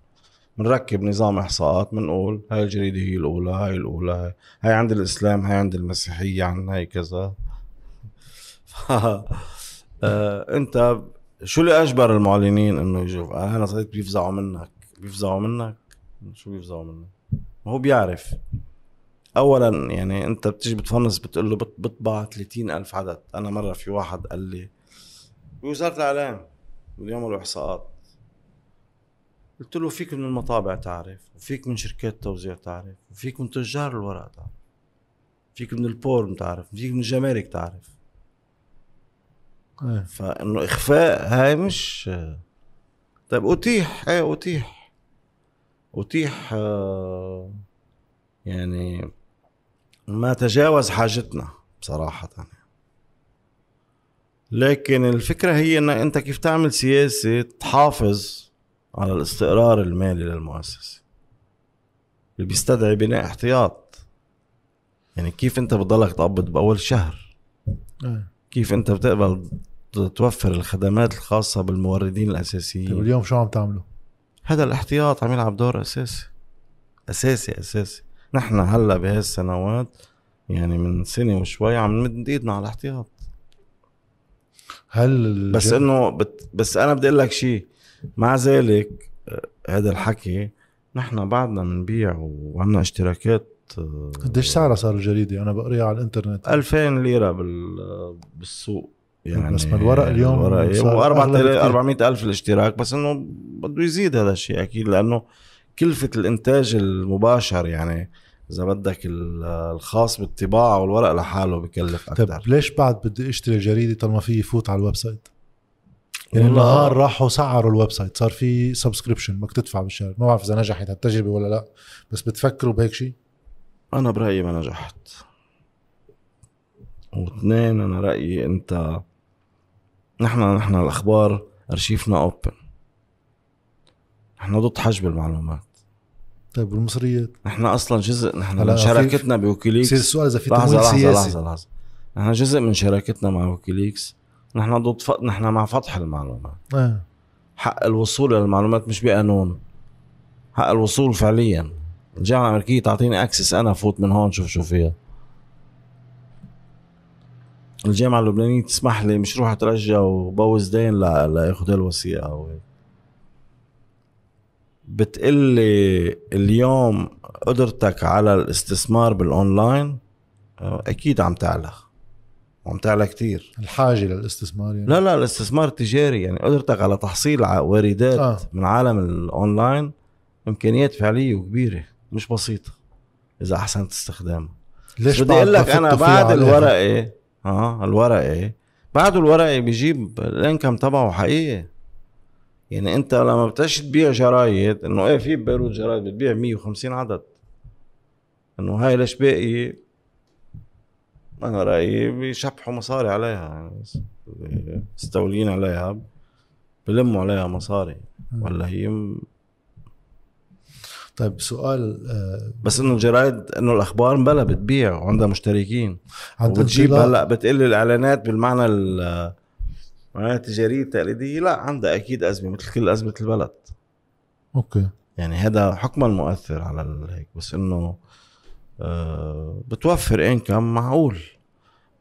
Speaker 2: بنركب نظام إحصاءات بنقول هاي الجريدة هي الأولى هاي الأولى هاي, هاي عند الإسلام هاي عند المسيحية عن هاي كذا. آه أنت شو اللي أجبر المعلنين إنه يجوا؟ آه أنا صرت بيفزعوا منك بيفزعوا منك؟ شو بيفزعوا منك؟ ما هو بيعرف. اولا يعني أنت بتيجي بتفنص بتقول له بطبع 30 ألف عدد. أنا مرة في واحد قال لي بوزاره الإعلام اليوم الاحصاءات قلت له فيك من المطابع تعرف وفيك من شركات التوزيع تعرف وفيك من تجار الورق تعرف فيك من البورن تعرف فيك من الجمارك تعرف.
Speaker 1: إيه.
Speaker 2: فإنه إخفاء هاي مش طيب أتيح إيه أتيح. أتيح آه، يعني ما تجاوز حاجتنا بصراحة. لكن الفكرة هي انك أنت كيف تعمل سياسة تحافظ على الاستقرار المالي للمؤسسة اللي بيستدعي بناء احتياط. يعني كيف أنت بتضلك تقبض بأول شهر. كيف أنت بتقبل توفر الخدمات الخاصة بالموردين الأساسيين؟
Speaker 1: طيب اليوم شو عم تعملوا؟
Speaker 2: هذا الاحتياط عم يلعب دور أساسي. أساسي أساسي. نحن هلا بهالسنوات يعني من سنة وشوي عم نمد ايدنا على الاحتياط.
Speaker 1: هل
Speaker 2: بس إنه بت بس أنا بدي أقول لك شيء مع ذلك آه، هذا الحكي نحن بعدنا بنبيع وعندنا اشتراكات
Speaker 1: آه، قديش سعرها صار الجريدة؟ أنا بقريها على الإنترنت.
Speaker 2: 2000 ليرة بالسوق
Speaker 1: يعني بس ما الورق اليوم
Speaker 2: و 400 ألف الاشتراك بس إنه بده يزيد هذا الشيء أكيد لأنه كلفة الإنتاج المباشر يعني إذا بدك الخاص بالطباعة والورق لحاله بكلف أكثر
Speaker 1: طيب ليش بعد بدي أشتري جريدة طالما في يفوت على ال website؟ يعني النهار راحوا سعروا ال website صار في subscription بدك تدفع بالشهر. ما بعرف إذا نجحت هالتجربة ولا لا بس بتفكروا بهيك شيء
Speaker 2: أنا برأيي ما نجحت. واثنين أنا رأيي أنت نحن نحن الأخبار أرشيفنا open نحن ضد حجب المعلومات.
Speaker 1: طيب والمصريات؟
Speaker 2: نحن أصلا جزء نحن من شراكتنا بويكيليكس
Speaker 1: بصير السؤال إذا في تمويل لحظة سياسي.
Speaker 2: لحظة لحظة. نحن جزء من شراكتنا مع ويكيليكس نحن ضد ف... نحن مع فتح المعلومات.
Speaker 1: آه.
Speaker 2: حق الوصول للمعلومات مش بقانون. حق الوصول فعليا. الجامعة الأمريكية تعطيني access أنا فوت من هون شوف شو فيها. الجامعة اللبنانية تسمح لي مش روح أترجى وبوس إيدين لا لا ياخذ الوثيقة أو هيك. بتقلي اليوم قدرتك على الاستثمار بالأونلاين؟ أكيد عم تعلى. وعم تعلى كتير.
Speaker 1: الحاجة للاستثمار يعني؟
Speaker 2: لا لا الاستثمار التجاري يعني قدرتك على تحصيل واردات
Speaker 1: آه.
Speaker 2: آه. من عالم الأونلاين إمكانيات فعلية وكبيرة. مش بسيطة إذا أحسنت استخدامها.
Speaker 1: ليش
Speaker 2: بدي أقول لك
Speaker 1: أنا
Speaker 2: بعد؟ الورقة آه الورقة. بعد الورقة بيجيب ال income تبعه حقيقي. يعني انت لما بتش تبيع جرايد انه إيه في بيروت جرايد بتبيع 150 عدد. انه هاي ليش باقي؟ أنا رأيي بيشبحوا مصاري عليها يعني مستولين عليها بلموا عليها مصاري. ولا هي
Speaker 1: طيب سؤال آه،
Speaker 2: بس انه الجرايد انه الأخبار مبلا بتبيع وعندها مشتركين.
Speaker 1: عند
Speaker 2: وبتجيب
Speaker 1: انطلاق-
Speaker 2: هلأ بتقلي الإعلانات بالمعنى ال- المعنى التجارية التقليدية لا عندها أكيد أزمة مثل كل أزمة البلد.
Speaker 1: أوكي.
Speaker 2: يعني هذا حكما مؤثر على هيك بس إنه آه، بتوفر income معقول.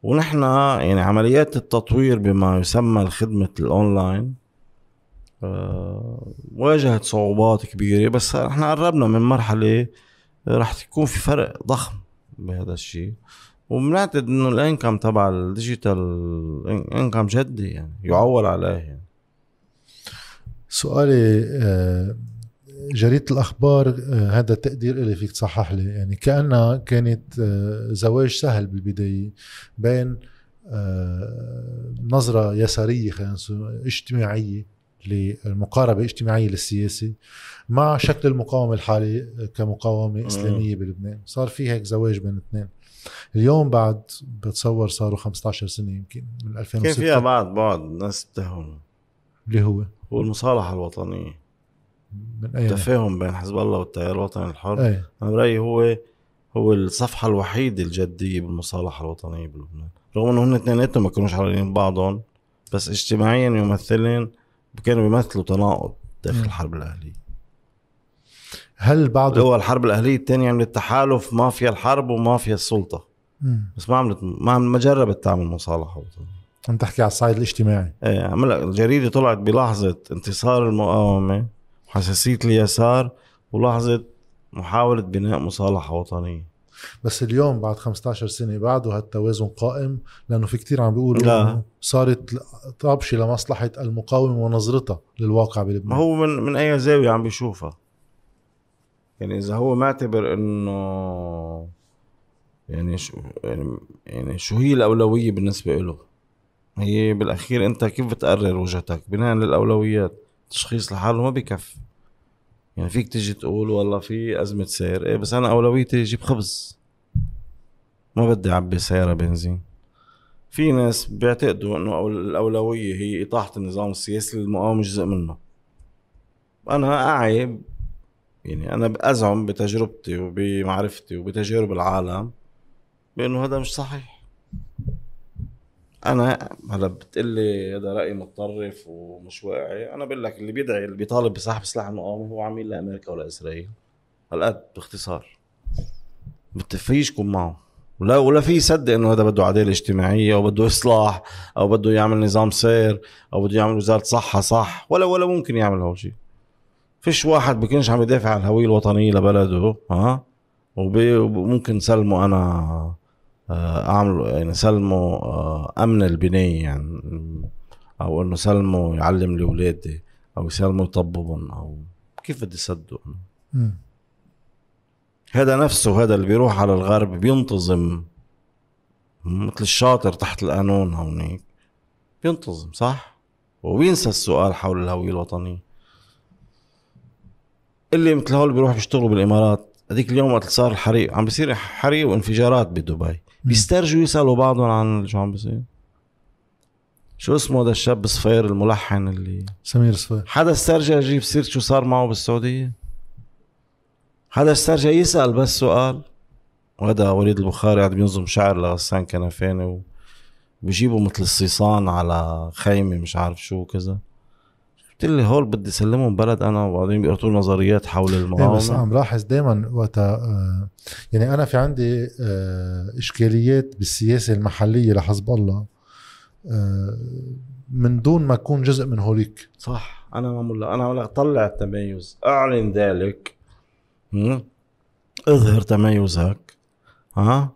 Speaker 2: ونحن يعني عمليات التطوير بما يسمى الخدمة الأونلاين آه، واجهت صعوبات كبيرة بس إحنا قربنا من مرحلة راح يكون في فرق ضخم بهذا الشيء. وبنعتقد إنه الانكم تبع الديجيتال انكم جدي يعني يعول عليه يعني.
Speaker 1: سؤالي آه، جريدة الأخبار آه، هذا تقدير إلي فيك تصحح لي. يعني كأنها كانت آه، زواج سهل بالبداية بين نظرة يسارية خلينا اجتماعية للمقاربة اجتماعية للسياسة مع شكل المقاومة الحالي كمقاومة إسلامية بلبنان. صار في هيك زواج بين الاثنين اليوم بعد بتصور صاروا 15 سنة يمكن من
Speaker 2: كان
Speaker 1: 2006
Speaker 2: فيها بعض بعض ناس تهون
Speaker 1: اللي هو؟
Speaker 2: هو المصالحة الوطنية.
Speaker 1: من أي؟
Speaker 2: تفاهم بين حزب الله والتيار الوطني الحر.
Speaker 1: إيه
Speaker 2: أنا برأيي هو هو الصفحة الوحيده الجدية بالمصالحة الوطنية بلبنان. رغم إنه هن اثنيناتهم ما كانوش حلالين ببعضهم بس اجتماعيا يمثلن كانوا بيمثلوا تناقض داخل. الحرب الأهلية.
Speaker 1: هل بعض
Speaker 2: الأول الحرب الأهلية الثانية عملت تحالف مافيا الحرب ومافيا السلطة.
Speaker 1: مم.
Speaker 2: بس ما عملت ما ما جربت تعمل مصالحة.
Speaker 1: عم تحكي على الصعيد الاجتماعي.
Speaker 2: إيه عمل الجريده طلعت بلحظة انتصار المقاومة وحساسيه اليسار ولحظة محاولة بناء مصالحة وطنية.
Speaker 1: بس اليوم بعد 15 سنة بعده هالتوازن قائم لأنه في كتير عم بيقولوا
Speaker 2: لا.
Speaker 1: صارت طابشة لمصلحة المقاومة ونظرتها للواقع
Speaker 2: ما
Speaker 1: بلبنان.
Speaker 2: هو من من أي زاوية عم بيشوفها. يعني إذا هو معتبر إنه يعني شو يعني يعني شو هي الأولوية بالنسبة له هي بالأخير أنت كيف بتقرر وجهتك؟ بناء للأولويات تشخيص لحاله ما بكفي. يعني فيك تيجي تقول والله في أزمة سير إيه بس أنا اولويتي أجيب خبز. ما بدي أعبي سيارة بنزين. في ناس بيعتقدوا إنه الأولوية هي إطاحة النظام السياسي للمقاومة جزء منه. أنا أعي يعني أنا ازعم بتجربتي وبمعرفتي وبتجارب العالم بأنه هذا مش صحيح. أنا هلا بتقلي هذا رأي متطرف ومش واقعي أنا بقول لك اللي بيدعي اللي بيطالب بسحب سلاح المقاومة هو عميل لأمريكا ولا اسرائيل هالقد باختصار. بتفيش يكون معه. ولا ولا في يصدق إنه هذا بده عدالة اجتماعية أو بده إصلاح أو بده يعمل نظام سير أو بده يعمل وزارة صحة صح. ولا ولا ممكن يعمل هول شيء. فيش واحد بيكونش عم يدافع عن الهويه الوطنية لبلده ها؟ وممكن سلمه أنا آه، اعمل يعني سلمه آه، أمن البناية يعني أو إنه سلمه يعلم لاولادي أو يسلمه يطببهم أو كيف بدي صدق. هذا نفسه هذا اللي بيروح على الغرب بينتظم مثل الشاطر تحت القانون هونيك بينتظم صح؟ وبينسى السؤال حول الهوية الوطنية. اللي مثل هول بيروح بيشتغلوا بالإمارات هذيك اليوم وقت صار الحريق عم بيصير حريق وانفجارات بدبي. بيسترجوا يسألوا بعضهم عن شو عم بيصير. شو اسمه هذا الشاب صفير الملحن اللي
Speaker 1: سمير صفير.
Speaker 2: حدا استرجع يجيب سيرة شو صار معه بالسعودية؟ حدا استرجع يسأل بس سؤال. وهذا وليد البخاري قاعد بينظم شعر لغسان كنفاني وبيجيبوا مثل الصيصان على خيمة مش عارف شو وكذا قلت لي هول بدي سلمهم بلد أنا وبعدين بيقرطوا نظريات حول
Speaker 1: إيه بس
Speaker 2: المقاومة
Speaker 1: عم لاحظ دائما وقتها آه، يعني أنا في عندي آه، إشكاليات بالسياسة المحلية لحزب الله آه، من دون ما اكون جزء من هوليك.
Speaker 2: صح. أنا ما أنا عم طلع التميز. أعلن ذلك؟ اظهر تميزك. ها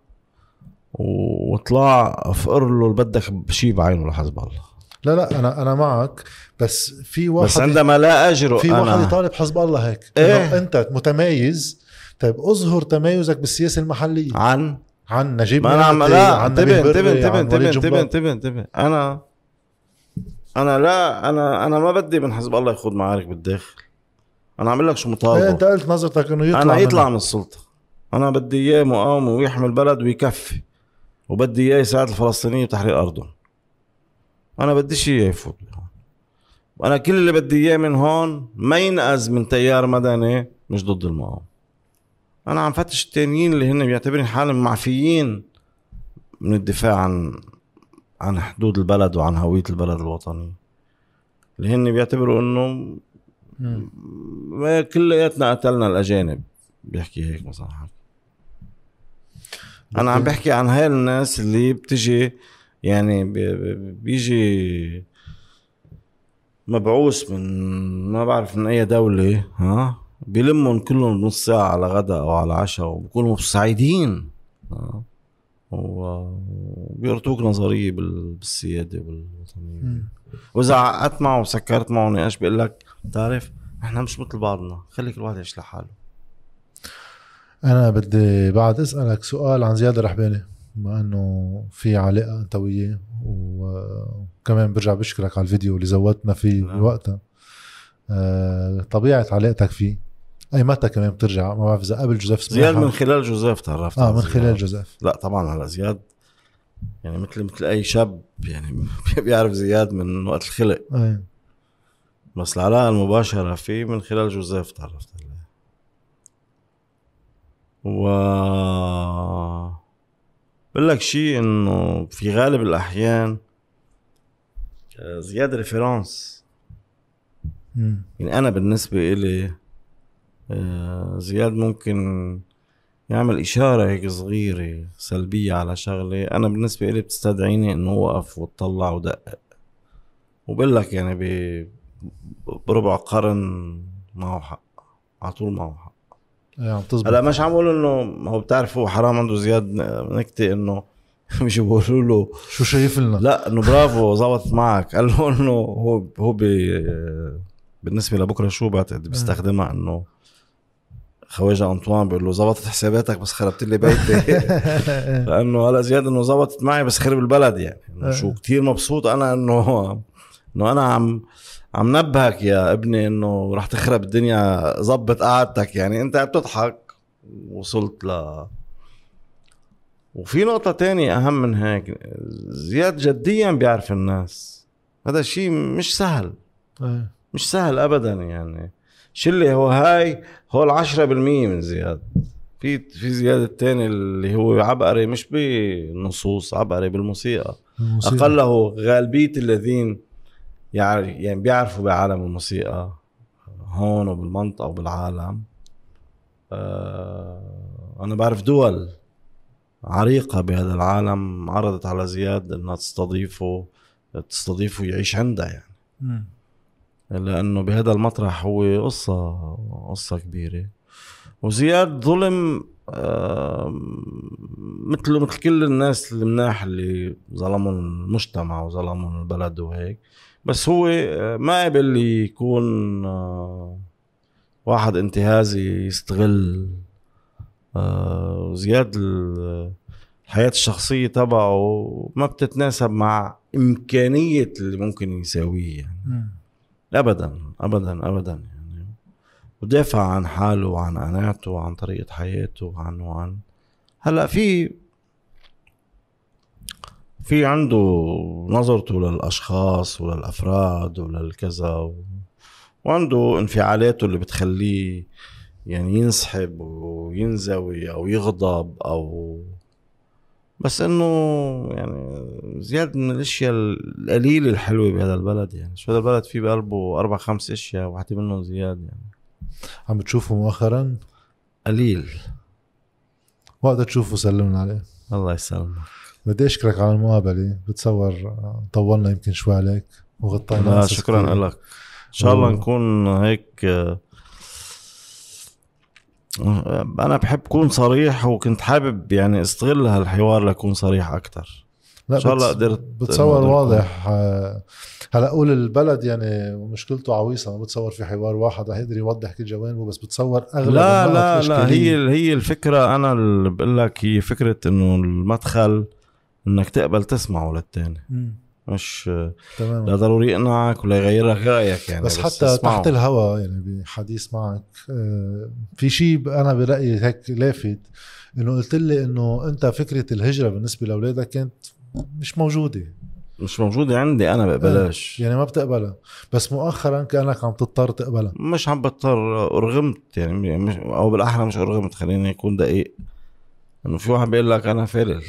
Speaker 2: وطلع فقر له اللي بدك بشي بعينه لحزب الله.
Speaker 1: لا لا أنا أنا معك بس في واحد
Speaker 2: بس عندما لا اجره
Speaker 1: في واحد
Speaker 2: أنا
Speaker 1: يطالب حزب الله هيك
Speaker 2: إيه؟
Speaker 1: إيه؟ أنت متميز طيب أظهر تميزك بالسياسة المحلية
Speaker 2: عن
Speaker 1: عن نجيب
Speaker 2: ما أنا عم لا انتبه انتبه انتبه انتبه انتبه. انتبه انتبه أنا أنا لا أنا أنا ما بدي من حزب الله يخوض معارك بالداخل أنا عامل لك شو
Speaker 1: إيه
Speaker 2: مطالبه
Speaker 1: أنت قلت نظرتك إنه يطلع
Speaker 2: أنا يطلع. من السلطة أنا بدي إياه مقاومة ويحمي البلد ويكفي وبدي إياه يساعد الفلسطينيين بتحرير أرضهم أنا بديش إياه يفوت. أنا كل اللي بدي إياه من هون ما ينقذ من تيار مدني مش ضد المقاومة. أنا عم فتش التانيين اللي هن بيعتبرين حالهم معفيين من الدفاع عن عن حدود البلد وعن هوية البلد الوطني. اللي هن بيعتبروا إنه كلياتنا قتلنا الأجانب. بيحكي هيك مثلا حكي. أنا عم بحكي عن هاي الناس اللي بتجي يعني بي- بي- بيجي مبعوث من ما بعرف من أي دولة ها؟ بيلمهم كلهم بنص ساعة على غدا أو على عشاء وبكونوا سعيدين ها؟ و- وبيعطوك نظرية بال- بالسيادة والوطنية.
Speaker 1: مم.
Speaker 2: وإذا عقدت معه وسكرت معه نقاش بيقول لك؟ بتعرف إحنا مش مثل بعضنا خلي كل واحد يعيش لحاله.
Speaker 1: أنا بدي بعد أسألك سؤال عن زياد الرحباني بما إنه في علاقة انت وياه وكمان برجع بشكرك على الفيديو اللي زودتنا فيه
Speaker 2: نعم.
Speaker 1: بوقتها آه، طبيعة علاقتك فيه. أي متى كمان بترجع؟ ما بعرف إذا قبل جوزيف
Speaker 2: زياد. من خلال جوزيف تعرفت آه
Speaker 1: من. خلال جوزيف.
Speaker 2: لا طبعا هلا زياد. يعني مثل مثل أي شاب يعني بيعرف زياد من وقت الخلق.
Speaker 1: أي.
Speaker 2: بس العلاقة المباشرة فيه من خلال جوزيف تعرفت عليه. و بقول لك شيء إنه في غالب الأحيان آه، زياد ريفيرانس
Speaker 1: مم.
Speaker 2: يعني أنا بالنسبة إلي آه، زياد ممكن يعمل إشارة هيك صغيرة سلبية على شغلة. أنا بالنسبة إلي بتستدعيني إنه اوقف واتطلع ودقق. وبقول لك يعني بربع قرن معه حق على طول معه حق
Speaker 1: تزبط
Speaker 2: هلا مش عم بقول إنه هو بتعرف هو حرام عنده زياد نكتة إنه مش بيقولوا له.
Speaker 1: شو شايف لنا؟
Speaker 2: لا إنه برافو زبطت معك. قال له إنه هو هو بي بالنسبة لبكرة شو بعتقد بيستخدمها إنه خواجة أنطوان؟ بيقول له زبطت حساباتك بس خربت لي بيتي. لأنه هلا زياد إنه زبطت معي بس خرب البلد يعني. إنه شو كتير مبسوط أنا إنه إنه أنا عم عم نبهك يا ابني إنه رح تخرب الدنيا زبط قعدتك. يعني أنت عم تضحك وصلت ل. وفي نقطة تانية أهم من هيك زياد جديا بيعرف الناس. هذا شيء مش سهل.
Speaker 1: إي.
Speaker 2: مش سهل أبدا يعني. شلي هو هاي؟ هو العشرة بالمية من زياد. في في زياد التاني اللي هو عبقري مش بالنصوص عبقري بالموسيقى.
Speaker 1: الموسيقى.
Speaker 2: أقله غالبية الذين يعني بيعرفوا بعالم الموسيقى هون وبالمنطقة وبالعالم. آه أنا بعرف دول عريقة بهذا العالم عرضت على زياد إنها تستضيفه تستضيفه يعيش عندها يعني.
Speaker 1: مم.
Speaker 2: لأنه بهذا المطرح هو قصة قصة كبيرة. وزياد ظلم مثله مثل كل الناس المناح اللي ظلموا المجتمع وظلموا البلد وهيك. بس هو ما قبل يكون آه، واحد انتهازي يستغل آه، زياد ال- الحياة الشخصية تبعه ما بتتناسب مع إمكانية اللي ممكن يساويه يعني.
Speaker 1: مم.
Speaker 2: ابدا ابدا ابدا يعني. ودافع عن حاله وعن قناعته وعن طريقة حياته وعن وعن. هلأ في في عنده نظرته للأشخاص وللأفراد وللكذا و... وعنده انفعالاته اللي بتخليه يعني ينسحب وينزوي أو يغضب أو بس إنه يعني زياد من الأشياء القليلة الحلوة بهذا البلد يعني. شو هذا البلد؟ فيه بقلبه أربع خمس أشياء واحدة منهم زياد يعني.
Speaker 1: عم بتشوفه مؤخرا؟
Speaker 2: قليل.
Speaker 1: وقت تشوفه سلمنا عليه.
Speaker 2: الله يسلمك.
Speaker 1: بدي أشكرك على المقابلة. بتصور طولنا يمكن شوي عليك وغطينا
Speaker 2: شكرا. لك. إن شاء الله نكون هيك آه، أنا بحب كون صريح وكنت حابب يعني أستغل هالحوار لكون صريح أكثر
Speaker 1: لا
Speaker 2: إن شاء الله قدرت
Speaker 1: بتصور واضح. آه، هلا قول البلد يعني مشكلته عويصة. ما بتصور في حوار واحد رح يقدر يوضح كل جوانبه بس بتصور أغلب
Speaker 2: لا لا لا. هي هي الفكرة. أنا اللي بقول لك هي فكرة إنه المدخل إنك تقبل تسمعه للتاني. مش
Speaker 1: تمام.
Speaker 2: لا ضروري يقنعك ولا يغير لك رأيك يعني
Speaker 1: بس, حتى
Speaker 2: اسمعه.
Speaker 1: تحت الهوا يعني بحديث معك آه، في شيء أنا برأيي هيك لافت إنه قلت لي إنه أنت فكرة الهجرة بالنسبة لأولادك كانت مش موجودة.
Speaker 2: مش موجودة عندي أنا بقبلهاش
Speaker 1: يعني ما بتقبلها. بس مؤخرا كأنك عم تضطر تقبلها.
Speaker 2: مش عم بضطر أرغمت يعني مش أو بالأحرى مش أرغمت خليني أكون دقيق. إنه في واحد بيقول لك أنا فالل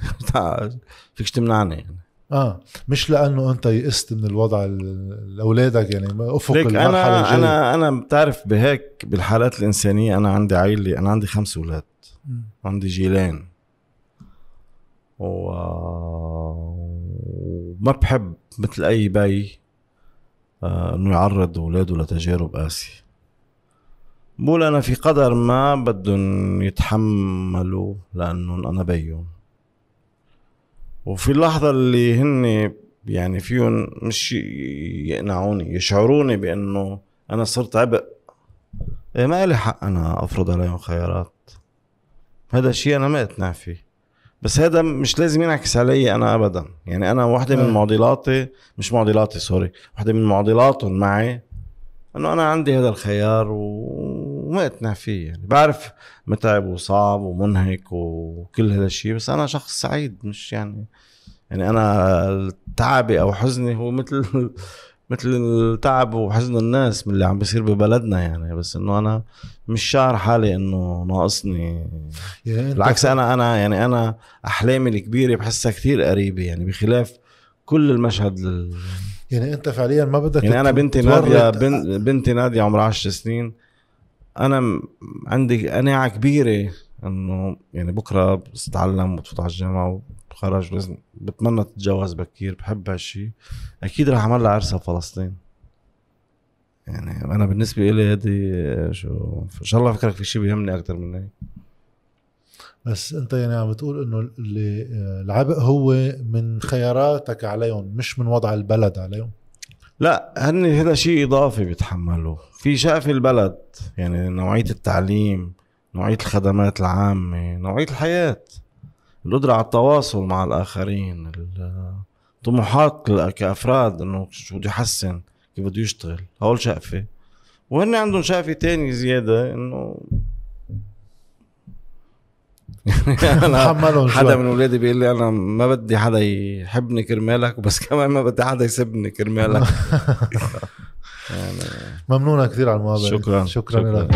Speaker 2: فيكش تمنعني يعني.
Speaker 1: آه مش لأنه أنت يئست من الوضع ال- لاولادك يعني أفق
Speaker 2: ليك
Speaker 1: المرحلة
Speaker 2: أنا
Speaker 1: الجاية.
Speaker 2: أنا أنا بتعرف بهيك بالحالات الإنسانية أنا عندي عائله أنا عندي خمس
Speaker 1: أولاد.
Speaker 2: عندي جيلين. و... وما بحب مثل أي بي آه، إنه يعرض أولاده لتجارب قاسية. بقول أنا في قدر ما بدهم يتحملوا لأنه أنا بيهم. وفي اللحظه اللي هن يعني فيهم مش يقنعوني يشعروني بأنه أنا صرت عبء. إيه ما لي حق أنا أفرض عليهم خيارات. هذا الشيء أنا ما اقتنع فيه. بس هذا مش لازم ينعكس علي أنا ابدا. يعني أنا واحدة من
Speaker 1: آه.
Speaker 2: معضلاتي مش معضلاتي سوري واحدة من معضلاتهم معي إنه أنا عندي هذا الخيار و- وما اقتنع فيه يعني. بعرف متعب وصعب ومنهك وكل هذا الشيء بس أنا شخص سعيد مش يعني يعني أنا تعبي أو حزني هو مثل مثل التعب وحزن الناس من اللي عم بيصير ببلدنا يعني. بس إنه أنا مش شاعر حالي إنه ناقصني. بالعكس أنا أنا يعني أنا أحلامي الكبيرة بحسها كتير قريبة يعني بخلاف كل المشهد لل...
Speaker 1: يعني أنت فعليا ما بدك
Speaker 2: يعني أنا بنتي نادية بن... بنتي نادية عمرها 10 سنين. أنا عندي قناعة كبيرة إنه يعني بكرة بتتعلم وتفوت على الجامعة وتخرج لازم بتمنى تتجوز بكير بحب هالشيء أكيد رح أعمل لها عرسها بفلسطين يعني أنا بالنسبة لي هذه شو إن شاء الله فكرك في شيء بيهمني أكثر من هيك.
Speaker 1: بس أنت يعني عم بتقول إنه اللي العبء هو من خياراتك عليهم مش من وضع البلد عليهم.
Speaker 2: لا هن هذا شيء إضافي بيتحملوه في شقف البلد يعني نوعية التعليم نوعية الخدمات العامة نوعية الحياة. القدرة على التواصل مع الآخرين الطموحات ك- كأفراد إنه شو بده يحسن كيف بده يشتغل هول شقفة. وهن عندهم شقفة تاني زيادة إنه أنا
Speaker 1: تحملهم
Speaker 2: حدا من أولادي بيقول لي أنا ما بدي حدا يحبني كرمالك بس كمان ما بدي حدا يسبني كرمالك.
Speaker 1: ممنونة كثير على المقابلة
Speaker 2: شكراً.
Speaker 1: شكرا
Speaker 2: شكراً.
Speaker 1: لك